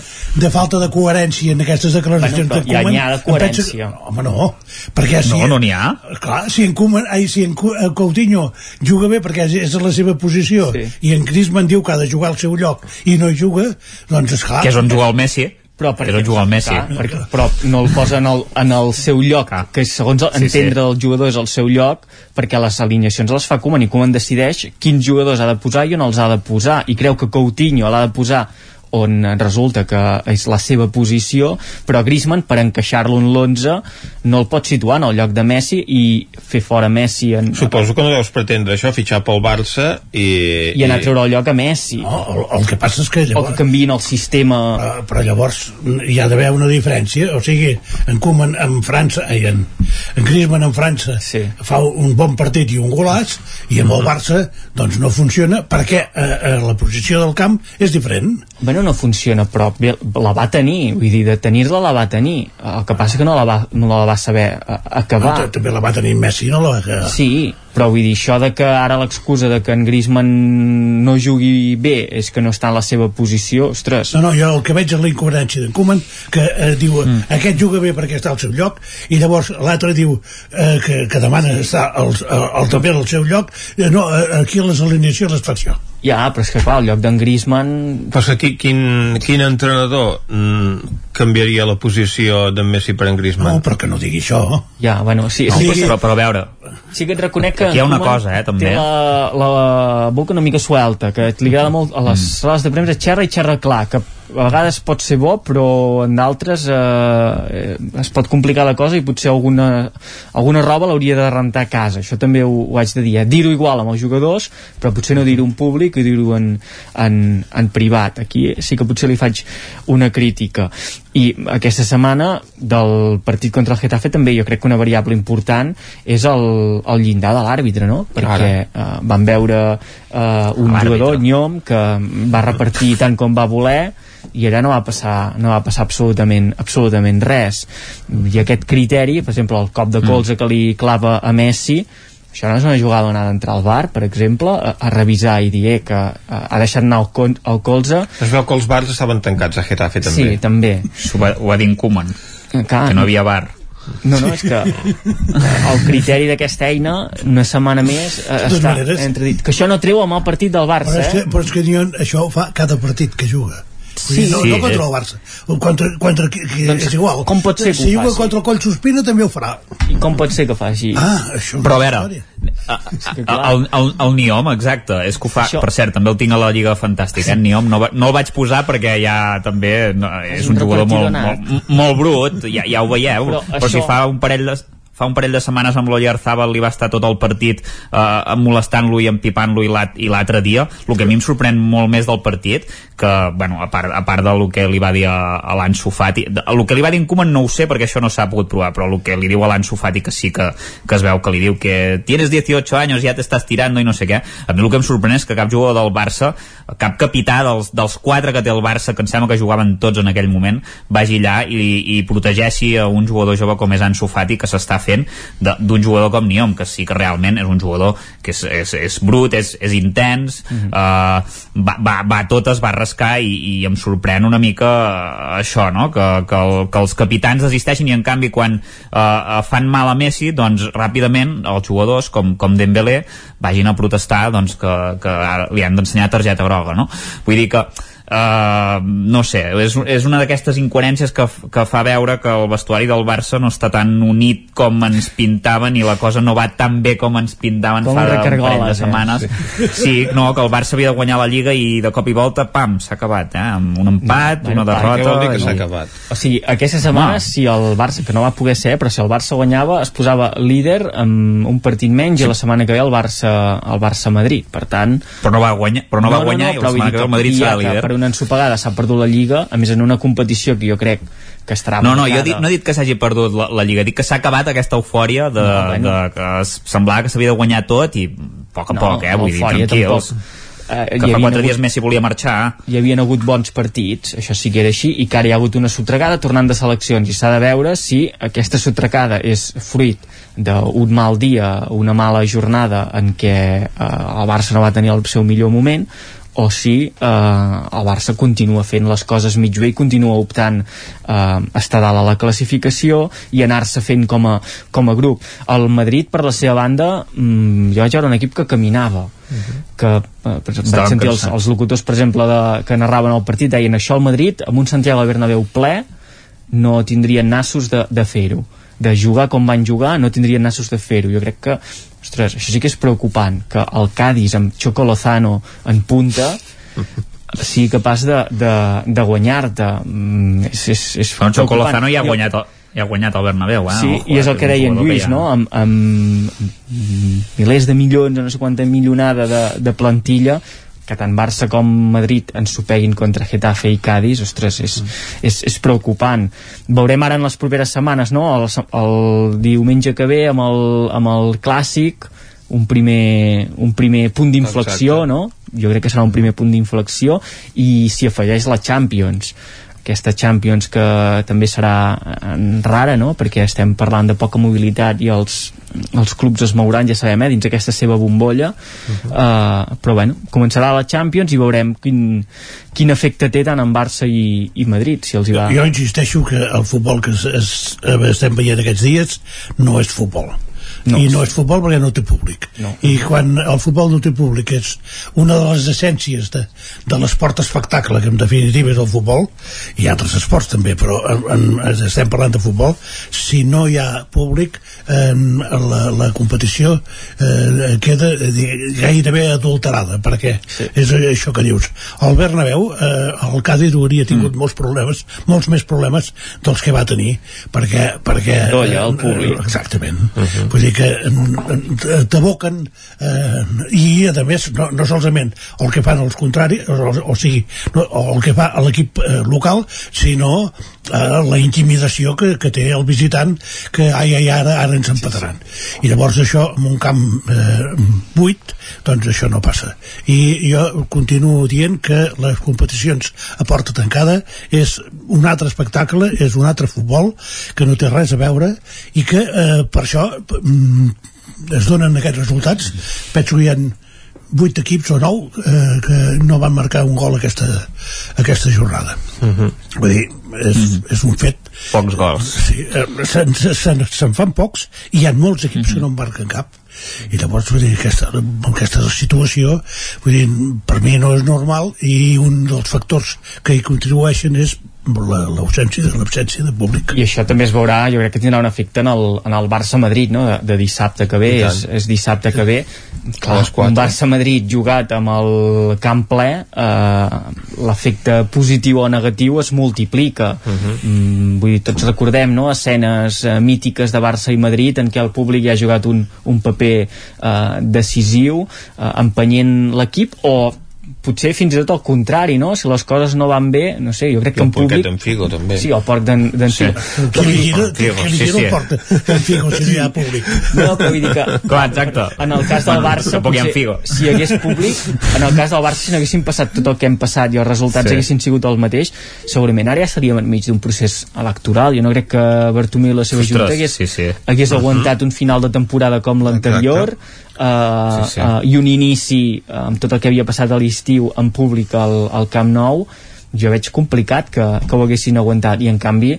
de falta de coherència en aquestes declaracions bueno, de Koeman ja n'hi ha de coherència. Pensa, home no perquè si, no, no n'hi ha. Clar, si en, Koeman, ai, si en Coutinho juga bé perquè és, és la seva posició sí. i en Griezmann diu que ha de jugar al seu lloc i no juga doncs esclar que és on juga el Messi però per és on juga el Messi. Perquè, però no el posa en el, en el seu lloc, que segons el, Sí, sí. entendre del jugador és el seu lloc, perquè les alineacions les fa Koeman i Koeman decideix quins jugadors ha de posar i on els ha de posar, i creu que Coutinho l'ha de posar on resulta que és la seva posició, però Griezmann, per encaixar-lo en l'11, no el pot situar en el lloc de Messi i fer fora Messi en, Suposo que no deus pretendre això, fitxar pel Barça i... i anar a treure el lloc a Messi. No, el, el que passa és que O llavors... que canviïn el sistema... Uh, però llavors hi ha d'haver una diferència, o sigui, en Koeman en França, ai, en, en Griezmann en França sí. fa un bon partit i un golaç, i amb el Barça doncs no funciona perquè uh, uh, la posició del camp és diferent. Bueno, no funciona, però bé, la va tenir, vull dir, de tenir-la la va tenir. El que passa que no la va, no la va saber eh, acabar. No, també la va tenir Messi, no la va. Sí, però vull dir, això de que ara l'excusa de que en Griezmann no jugui bé és que no està en la seva posició, ostres. No, no, jo el que veig és la incoherència d'en Koeman, que eh, diu, mm. aquest juga bé perquè està al seu lloc, i llavors l'altre diu eh, que, que demana estar al, al, al, també al seu lloc, eh, no, eh, aquí a les alineacions les faig jo. Ja, però és que clar, el lloc d'en Griezmann... Però que quin, quin entrenador mm, canviaria la posició d'en Messi per en Griezmann? No, però que no digui això. Ja, bueno, sí, No, sí, però, però a veure, sí que et reconec que Aquí hi ha una cosa, eh, també. té la, la boca una mica suelta que li agrada molt a les Mm. sales de premsa xerra i xerra clar que a vegades pot ser bo però en d'altres eh, es pot complicar la cosa i potser alguna, alguna roba l'hauria de rentar a casa. Això també ho, ho haig de dir, eh? dir-ho igual amb els jugadors però potser no dir-ho en públic i dir-ho en, en, en privat. Aquí sí que potser li faig una crítica. I aquesta setmana del partit contra el Getafe també jo crec que una variable important és el, el llindar de l'àrbitre no? perquè eh, van veure eh, un jugador, Nyom que va repartir tant com va voler i allà no va passar, no va passar absolutament, absolutament res i aquest criteri, per exemple el cop de colze que li clava a Messi això no és una jugada on ha d'entrar al bar, per exemple, a, a revisar i dir eh, que eh, ha deixat anar el, con, el colze. Es veu que els bars estaven tancats a Getafe també. Sí, també. Ho va, ho va dir en Koeman, que no havia bar. no, no, és que el criteri d'aquesta eina una setmana més eh, està maneres- entredit. Que això no treu amb el partit del Però Barça, és que, eh? però és que diuen, això ho fa cada partit que juga. Dir, no, Sí, no contra el Barça contra, contra qui, qui Doncs és igual com pot ser que si juga faci? contra el Coll Sospina també ho farà I com pot ser que faci? ah, això Però a veure, història. el, el, el Niom, exacte, és que ho fa, Això- per cert, també el tinc a la Lliga Fantàstica, eh? Niom, no, va- no el vaig posar perquè ja també no, és, És un un jugador molt, molt, molt brut, ja, ja ho veieu, Però però, si això- fa un parell de fa un parell de setmanes amb l'Oyarzabal li va estar tot el partit eh, molestant-lo i empipant-lo i l'altre dia. El que a mi em sorprèn molt més del partit que, bueno, a part, a part del que li va dir a, a l'Anso Fati el que li va dir en Koeman no ho sé perquè això no s'ha pogut provar però el que li diu a l'Anso Fati que sí que, que es veu que li diu que tienes 18 anys ja t'estàs tirant i no sé què. A mi el que em sorprèn és que cap jugador del Barça cap capità dels, dels quatre que té el Barça que em sembla que jugaven tots en aquell moment vagi allà i, i protegeixi a un jugador jove com és Ansu Fati que s'està fent de- d'un jugador com Niom que sí que realment és un jugador que és, és, és brut, és, és intens uh, va, va, va a totes va rascar i, i em sorprèn una mica eh, això, no? Que, que, el, que els capitans desisteixin i en canvi quan uh, fan mal a Messi doncs ràpidament els jugadors com, com Dembélé vagin a protestar doncs, que, que li han d'ensenyar targeta groga no? vull dir que Uh, no sé, és, és una d'aquestes incoherències que, que fa veure que el vestuari del Barça no està tan unit com ens pintaven i la cosa no va tan bé com ens pintaven Com fa un de, un parell de eh? setmanes sí. sí, no, que el Barça havia de guanyar la Lliga i de cop i volta, pam, s'ha acabat eh? amb un empat, Bueno, una derrota Què vol dir que i- s'ha acabat? O sigui, aquesta setmana, No. si el Barça, que no va poder ser, però si el Barça guanyava, es posava líder amb un partit menys i la setmana que ve el Barça, el Barça-Madrid. Per tant... però no va guanyar, però no, va guanyar i la però vull setmana que ve el Madrid serà líder una ensopegada s'ha perdut la Lliga, a més en una competició que jo crec que estarà No, no, jo dit, no he dit que s'hagi perdut la, la Lliga, dic que s'ha acabat aquesta eufòria de, No, bueno. de que semblava que s'havia de guanyar tot i a poc a No, poc, eh? Vull dir, tranquils. tampoc. Eh, que hi fa quatre hagut- dies Messi volia marxar. hi havien hagut bons partits, això sí que era així, i que ara hi ha hagut una sotregada tornant de seleccions, i s'ha de veure si aquesta sotregada és fruit d'un mal dia, una mala jornada en què eh, el Barça no va tenir el seu millor moment, o si eh, el Barça continua fent les coses mig bé i continua optant eh, estar dalt a la classificació i anar-se fent com a, com a grup. El Madrid, per la seva banda, mm, jo vaig veure un equip que caminava, uh -huh. que eh, vaig sentir els, els locutors, per exemple, de, que narraven el partit, deien això al Madrid, amb un Santiago Bernabéu ple, no tindrien nassos de, de fer-ho de jugar com van jugar no tindrien nassos de fer-ho jo crec que ostres, això sí que és preocupant que el Cádiz amb Choco Lozano en punta sigui capaç de, de, de guanyar-te mm, és, és, és Però Choco Lozano ja ha guanyat el, ja ha guanyat el Bernabéu eh? Sí, Ojo, i és el que deia en Lluís, no? Amb, amb milers de milions, no sé quanta milionada de, de plantilla, que tant Barça com Madrid ens supeguin contra Getafe i Cádiz, ostres, és, mm. és, és preocupant. Veurem ara en les properes setmanes, no? El, el diumenge que ve amb el, amb el Clàssic, un primer, un primer punt d'inflexió, no? Jo crec que serà un primer punt d'inflexió i s'hi afegeix la Champions aquesta Champions que també serà eh, rara, no? perquè estem parlant de poca mobilitat i els, els clubs es mouran, ja sabem, eh, dins aquesta seva bombolla uh -huh. uh, però bueno, començarà la Champions i veurem quin, quin efecte té tant en Barça i, i Madrid si els hi va... jo insisteixo que el futbol que es, es, estem veient aquests dies no és futbol no. i no és futbol perquè no té públic no. i quan el futbol no té públic és una de les essències de, de l'esport espectacle que en definitiva és el futbol i altres esports també però en, en, estem parlant de futbol si no hi ha públic eh, la, la competició eh, queda eh, gairebé adulterada perquè sí. és això que dius el Bernabéu, eh, el Cádiz hauria tingut mm. molts problemes, molts més problemes dels que va tenir perquè, perquè no, ja, el públic. Exactament uh mhm. -huh. vull dir que t'aboquen eh, i a més no, no solament el que fan els contraris o, o sigui, no, el que fa l'equip eh, local sinó eh, la intimidació que, que té el visitant que ai, ai, ara, ara ens empataran. I llavors això en un camp eh, buit doncs això no passa. I jo continuo dient que les competicions a porta tancada és un altre espectacle és un altre futbol que no té res a veure i que eh, per això mm, es donen aquests resultats. Penso que hi ha vuit equips o nou eh, que no van marcar un gol aquesta, aquesta jornada uh mhm. -huh. vull dir, és, uh mhm. -huh. és un fet pocs gols sí, eh, se'n se, se, se fan pocs i hi ha molts equips uh -huh. que no en marquen cap i llavors vull dir, aquesta, aquesta situació vull dir, per mi no és normal i un dels factors que hi contribueixen és l'ausència de l'absència de públic i això també es veurà, jo crec que tindrà un efecte en el, en el Barça-Madrid no? de, de dissabte que ve, és, és dissabte que ve clar, un Barça-Madrid jugat amb el camp ple eh, l'efecte positiu o negatiu es multiplica uh -huh. mm, vull dir, tots recordem no? escenes eh, mítiques de Barça i Madrid en què el públic ja ha jugat un, un paper eh, decisiu eh, empenyent l'equip o potser fins i tot al contrari, no? Si les coses no van bé, no sé, jo crec que en públic... d'en Figo, també. Sí, el porc d'en sí. Figo. Que li gira, que li gira el porc d'en Figo si no hi ha públic. No, però vull dir que... Clar, exacte. En el cas del Barça, potser, Figo. si hi hagués públic, en el cas del Barça, si no haguéssim passat tot el que hem passat i els resultats sí. haguessin sigut el mateix, segurament ara ja estaríem enmig d'un procés electoral. Jo no crec que Bartomeu i la seva Ostres, junta hagués, sí, sí. hagués uh -huh. aguantat un final de temporada com l'anterior, uh, sí, sí. Uh, i un inici uh, amb tot el que havia passat a l'estiu en públic al, al Camp Nou jo veig complicat que, que ho haguessin aguantat i en canvi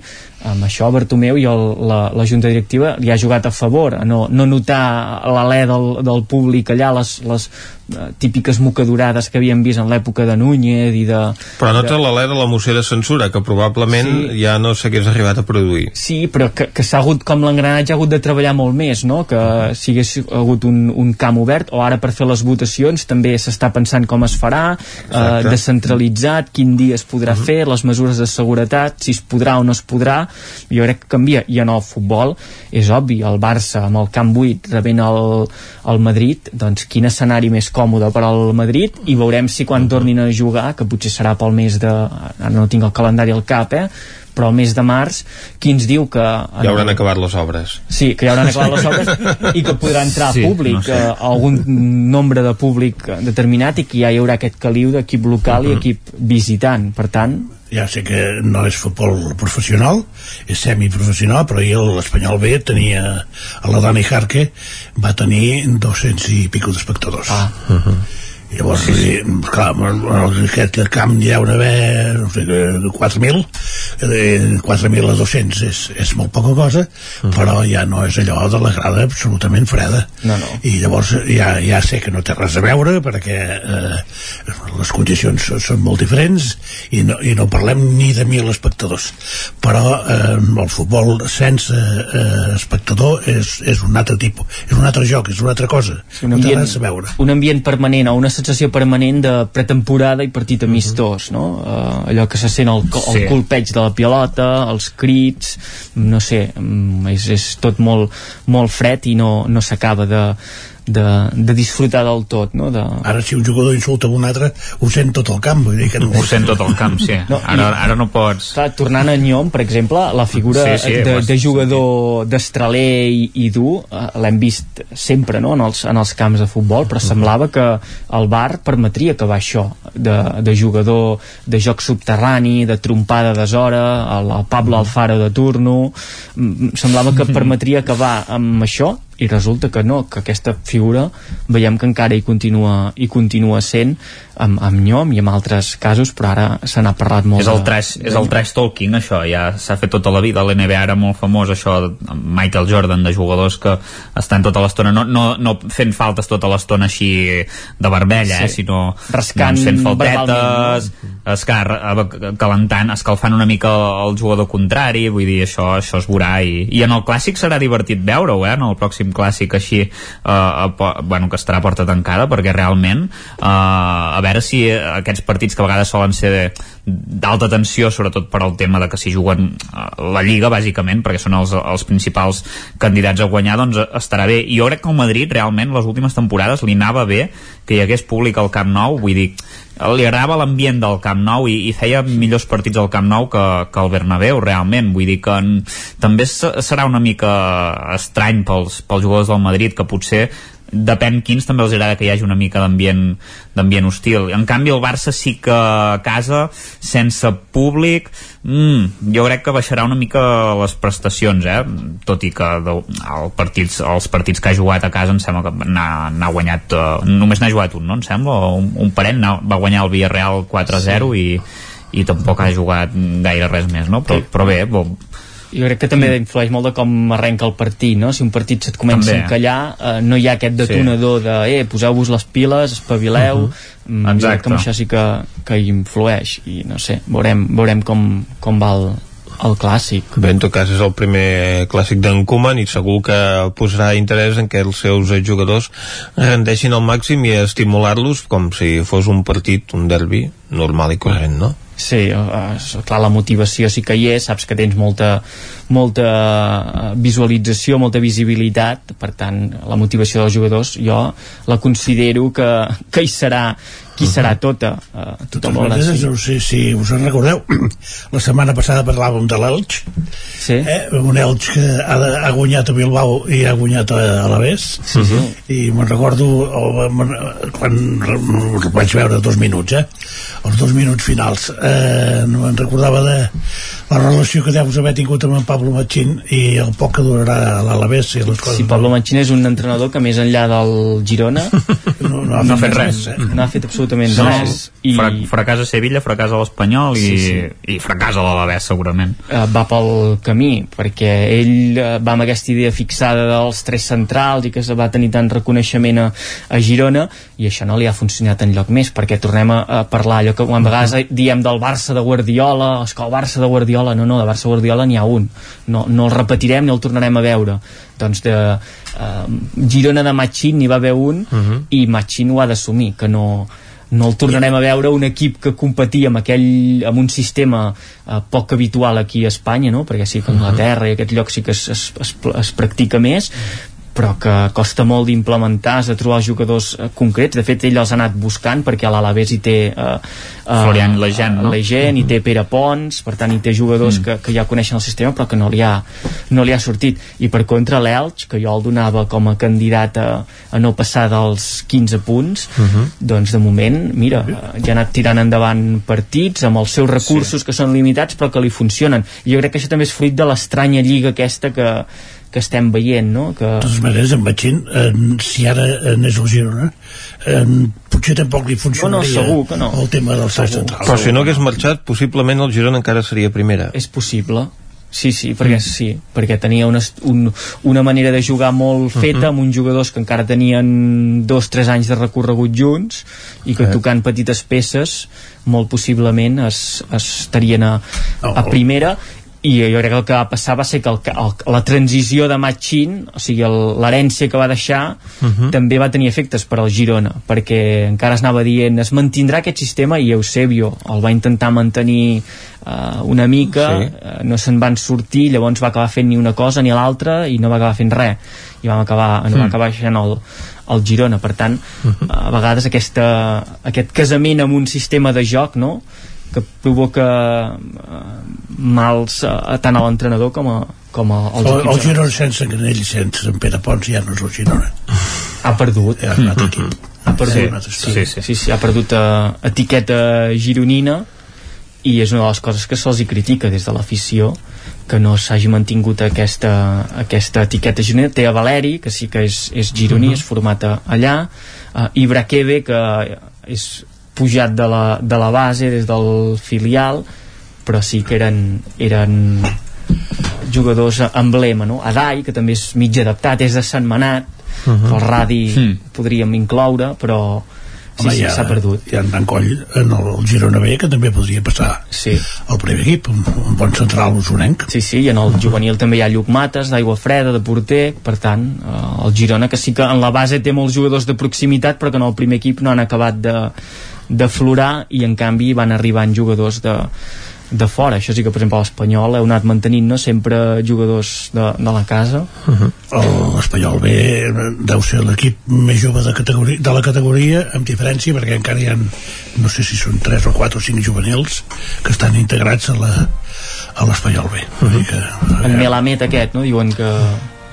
amb això Bartomeu i el, la, la junta directiva li ha jugat a favor a no, no notar l'alè del, del públic allà les, les Eh, típiques mocadurades que havíem vist en l'època de Núñez i de... Però nota de... l'alè de la moció de censura, que probablement sí. ja no s'hagués arribat a produir. Sí, però que, que s'ha hagut, com l'engranatge, ha hagut de treballar molt més, no? Que si hagués hagut un, un camp obert, o ara per fer les votacions també s'està pensant com es farà, eh, descentralitzat, quin dia es podrà uh -huh. fer, les mesures de seguretat, si es podrà o no es podrà, jo crec que canvia. I en el futbol, és obvi, el Barça amb el camp buit rebent el, el Madrid, doncs quin escenari més còmode per al Madrid i veurem si quan tornin a jugar, que potser serà pel mes de... ara no tinc el calendari al cap, eh? però el mes de març, qui ens diu que... Ja hauran acabat les obres. Sí, que ja hauran acabat les obres i que podrà entrar sí, públic, no sé. eh, algun nombre de públic determinat i que ja hi haurà aquest caliu d'equip local uh -huh. i equip visitant. Per tant, ja sé que no és futbol professional, és semiprofessional, però ahir l'Espanyol B tenia, a la Dani Jarque va tenir 200 i pico d'espectadors. Ah. Uh -huh. Llavors sí, sí. clar, en aquest camp hi ha d'haver no sé, 4.000 4.000 a 200 és, és molt poca cosa uh -huh. però ja no és allò de la grada absolutament freda no, no. i llavors ja, ja sé que no té res a veure perquè eh, les condicions són molt diferents i no, i no parlem ni de mil espectadors però eh, el futbol sense eh, espectador és, és un altre tipus és un altre joc, és una altra cosa un ambient, no té res a veure un ambient permanent o una sensació permanent de pretemporada i partit amistós, uh -huh. no? Uh, allò que se sent el, el sí. colpeig de la pilota, els crits, no sé, mm, és, és tot molt, molt fred i no, no s'acaba de, de, de disfrutar del tot no? de... ara si un jugador insulta un altre ho sent tot el camp vull dir que no... ho sent tot el camp, sí. No, ara, i, ara no pots. clar, tornant a Nyom, per exemple la figura sí, sí, de, de jugador destraler i, i dur eh, l'hem vist sempre no? en, els, en els camps de futbol però semblava que el bar permetria acabar això de, de jugador de joc subterrani, de trompada d'hora el, el Pablo Alfaro de turno. Semblava que permetria acabar amb això i resulta que no, que aquesta figura veiem que encara hi continua, hi continua sent amb, amb Nyom i amb altres casos, però ara se n'ha parlat molt. És el trash, de... és el trash talking, això, ja s'ha fet tota la vida, l'NBA era molt famós, això, Michael Jordan, de jugadors que estan tota l'estona, no, no, no fent faltes tota l'estona així de barbella, eh, sí. eh, sinó rascant doncs, fent faltetes, escar, calentant, escalfant una mica el jugador contrari, vull dir, això, això es veurà, i, i en el clàssic serà divertit veure-ho, eh, en el pròxim clàssic així, eh, a, bueno, que estarà porta tancada, perquè realment eh, a veure si aquests partits que a vegades solen ser d'alta tensió, sobretot per al tema de que s'hi juguen eh, la Lliga, bàsicament, perquè són els, els principals candidats a guanyar, doncs estarà bé. I jo crec que el Madrid, realment, les últimes temporades li anava bé que hi hagués públic al Camp Nou, vull dir, li agradava l'ambient del Camp Nou i, i feia millors partits al Camp Nou que, que al Bernabéu, realment. Vull dir que en, també serà una mica estrany pels, pels jugadors del Madrid, que potser depèn quins també els agrada que hi hagi una mica d'ambient hostil. En canvi el Barça sí que a casa, sense públic mm, jo crec que baixarà una mica les prestacions eh? tot i que de, el partits, els partits que ha jugat a casa em sembla que n'ha guanyat uh, només n'ha jugat un, no? Em sembla, un, un parell va guanyar el Villarreal 4-0 sí. i, i tampoc ha jugat gaire res més, no? Però, però bé, bo, jo crec que també mm. influeix molt de com arrenca el partit, no? Si un partit se't comença també. a encallar, eh, no hi ha aquest detonador sí. de, eh, poseu-vos les piles, espavileu, uh -huh. mm, Exacte. que això sí que, que influeix, i no sé, veurem, veurem com, com va el, el clàssic. Bé, en tot cas és el primer clàssic d'en Koeman i segur que posarà interès en que els seus jugadors rendeixin al màxim i estimular-los com si fos un partit, un derbi normal i corrent, no? Sí, uh, clar, la motivació sí que hi és, saps que tens molta, molta eh, visualització, molta visibilitat, per tant, la motivació dels jugadors jo la considero que, que hi serà qui serà tota uh, tothom maneres, no sé si us en recordeu la setmana passada parlàvem de l'Elx sí. eh? un Elx que ha, de, ha guanyat a Bilbao i ha guanyat a, a l'Avés sí, sí. i me'n recordo el, quan vaig veure dos minuts eh? els dos minuts finals eh, no me'n recordava de la relació que deus haver tingut amb en Pablo Machín i el poc que durarà l'Alavés i les coses. Sí, Pablo Machín és un entrenador que més enllà del Girona no, no, ha, no ha fet res, res eh? no ha fet absolutament no, res i... fracasa Sevilla, fracasa l'Espanyol i, sí, sí. i fracasa l'Alavés segurament uh, va pel camí perquè ell uh, va amb aquesta idea fixada dels tres centrals i que va tenir tant reconeixement a, a Girona i això no li ha funcionat en lloc més perquè tornem a, a parlar allò que a vegades diem del Barça de Guardiola és que el Barça de Guardiola no, no, de Barça Guardiola n'hi ha un no, no el repetirem ni el tornarem a veure doncs de uh, Girona de Machín n'hi va haver un uh mhm. -huh. i Machín ho ha d'assumir que no, no el tornarem a veure un equip que competia amb, aquell, amb un sistema uh, poc habitual aquí a Espanya, no? perquè sí que Anglaterra uh -huh. i aquest lloc sí que es, es, es, es practica més, però que costa molt d'implementar, has de trobar jugadors eh, concrets, de fet ell els ha anat buscant perquè a l'Alavés hi té eh, eh, Florian Legent, no? Legent, hi té Pere Pons per tant hi té jugadors mm. que, que ja coneixen el sistema però que no li ha, no li ha sortit i per contra l'Elx, que jo el donava com a candidat a, a no passar dels 15 punts, mhm. -huh. doncs de moment, mira, ja ha anat tirant endavant partits amb els seus recursos sí. que són limitats però que li funcionen, i jo crec que això també és fruit de l'estranya lliga aquesta que, que estem veient, no? Que... De totes maneres, en Batxin, eh, si ara anés al Girona, eh, potser tampoc li funcionaria no, segur que no. el tema del segon central. Però si no hagués marxat, possiblement el Girona encara seria primera. És possible. Sí, sí, perquè, mm. sí, perquè tenia una, un, una manera de jugar molt feta uh -huh. amb uns jugadors que encara tenien dos, tres anys de recorregut junts i que eh. tocant petites peces molt possiblement es, es estarien a, a primera i jo crec que el que va passar va ser que el, el, la transició de Machin, o sigui l'herència que va deixar uh -huh. també va tenir efectes per al Girona perquè encara es anava dient es mantindrà aquest sistema i Eusebio el va intentar mantenir uh, una mica sí. uh, no se'n van sortir llavors va acabar fent ni una cosa ni l'altra i no va acabar fent res i vam acabar, no va acabar deixant el, el Girona per tant uh -huh. a vegades aquesta, aquest casament amb un sistema de joc no? Que provoca uh, mals uh, tant a l'entrenador com a, com a, als el, el Girona sense Granell sense en Pere Pons ja no és el Girona. Ha perdut. Ja, mm -hmm. ha perdut. sí, sí, sí, sí, sí, ha perdut uh, etiqueta gironina i és una de les coses que se'ls critica des de l'afició que no s'hagi mantingut aquesta, aquesta etiqueta gironina. Té a Valeri, que sí que és, és gironí, uh -huh. és format allà uh, Ibrakebe, que és pujat de la, de la base des del filial però sí que eren, eren jugadors emblema no? Adai, que també és mig adaptat és de Sant Manat uh -huh. el Radi mm. podríem incloure però sí, sí, s'ha perdut hi ha en Coll en el Girona B que també podria passar sí. al primer equip un, un bon central usonenc sí, sí, i en el juvenil també hi ha Lluc Mates d'Aigua Freda, de porter per tant, eh, el Girona que sí que en la base té molts jugadors de proximitat però que en el primer equip no han acabat de d'aflorar i en canvi van arribant jugadors de, de fora, això sí que per exemple l'Espanyol heu anat mantenint no? sempre jugadors de, de la casa uh -huh. l'Espanyol B deu ser l'equip més jove de, categoria, de la categoria amb diferència perquè encara hi ha no sé si són 3 o 4 o 5 juvenils que estan integrats a la a l'Espanyol B uh -huh. que, en Melamed aquest, no? diuen que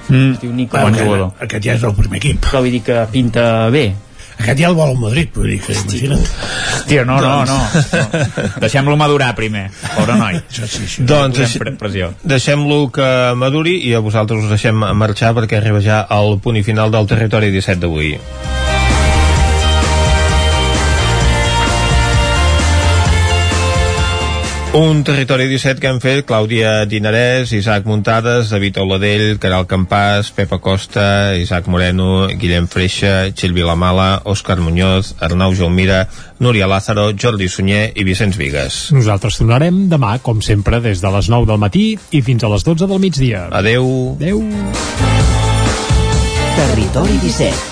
mm. es diu Nico ah, aquest, aquest ja és el primer equip però vull dir que pinta bé aquest ja el vol al Madrid, vull dir que imagina't. Hòstia, no, no, no. no. Deixem-lo madurar primer, pobre noi. Sí, sí, sí. Doncs deix deixem-lo que maduri i a vosaltres us deixem marxar perquè arriba ja al punt i final del territori 17 d'avui. Un territori 17 que han fet Clàudia Dinarès, Isaac Muntades, David Oladell, Caral Campàs, Pepa Costa, Isaac Moreno, Guillem Freixa, Txil Vilamala, Òscar Muñoz, Arnau Jaumira, Núria Lázaro, Jordi Sunyer i Vicenç Vigues. Nosaltres tornarem demà, com sempre, des de les 9 del matí i fins a les 12 del migdia. Adeu. Adeu. Territori 17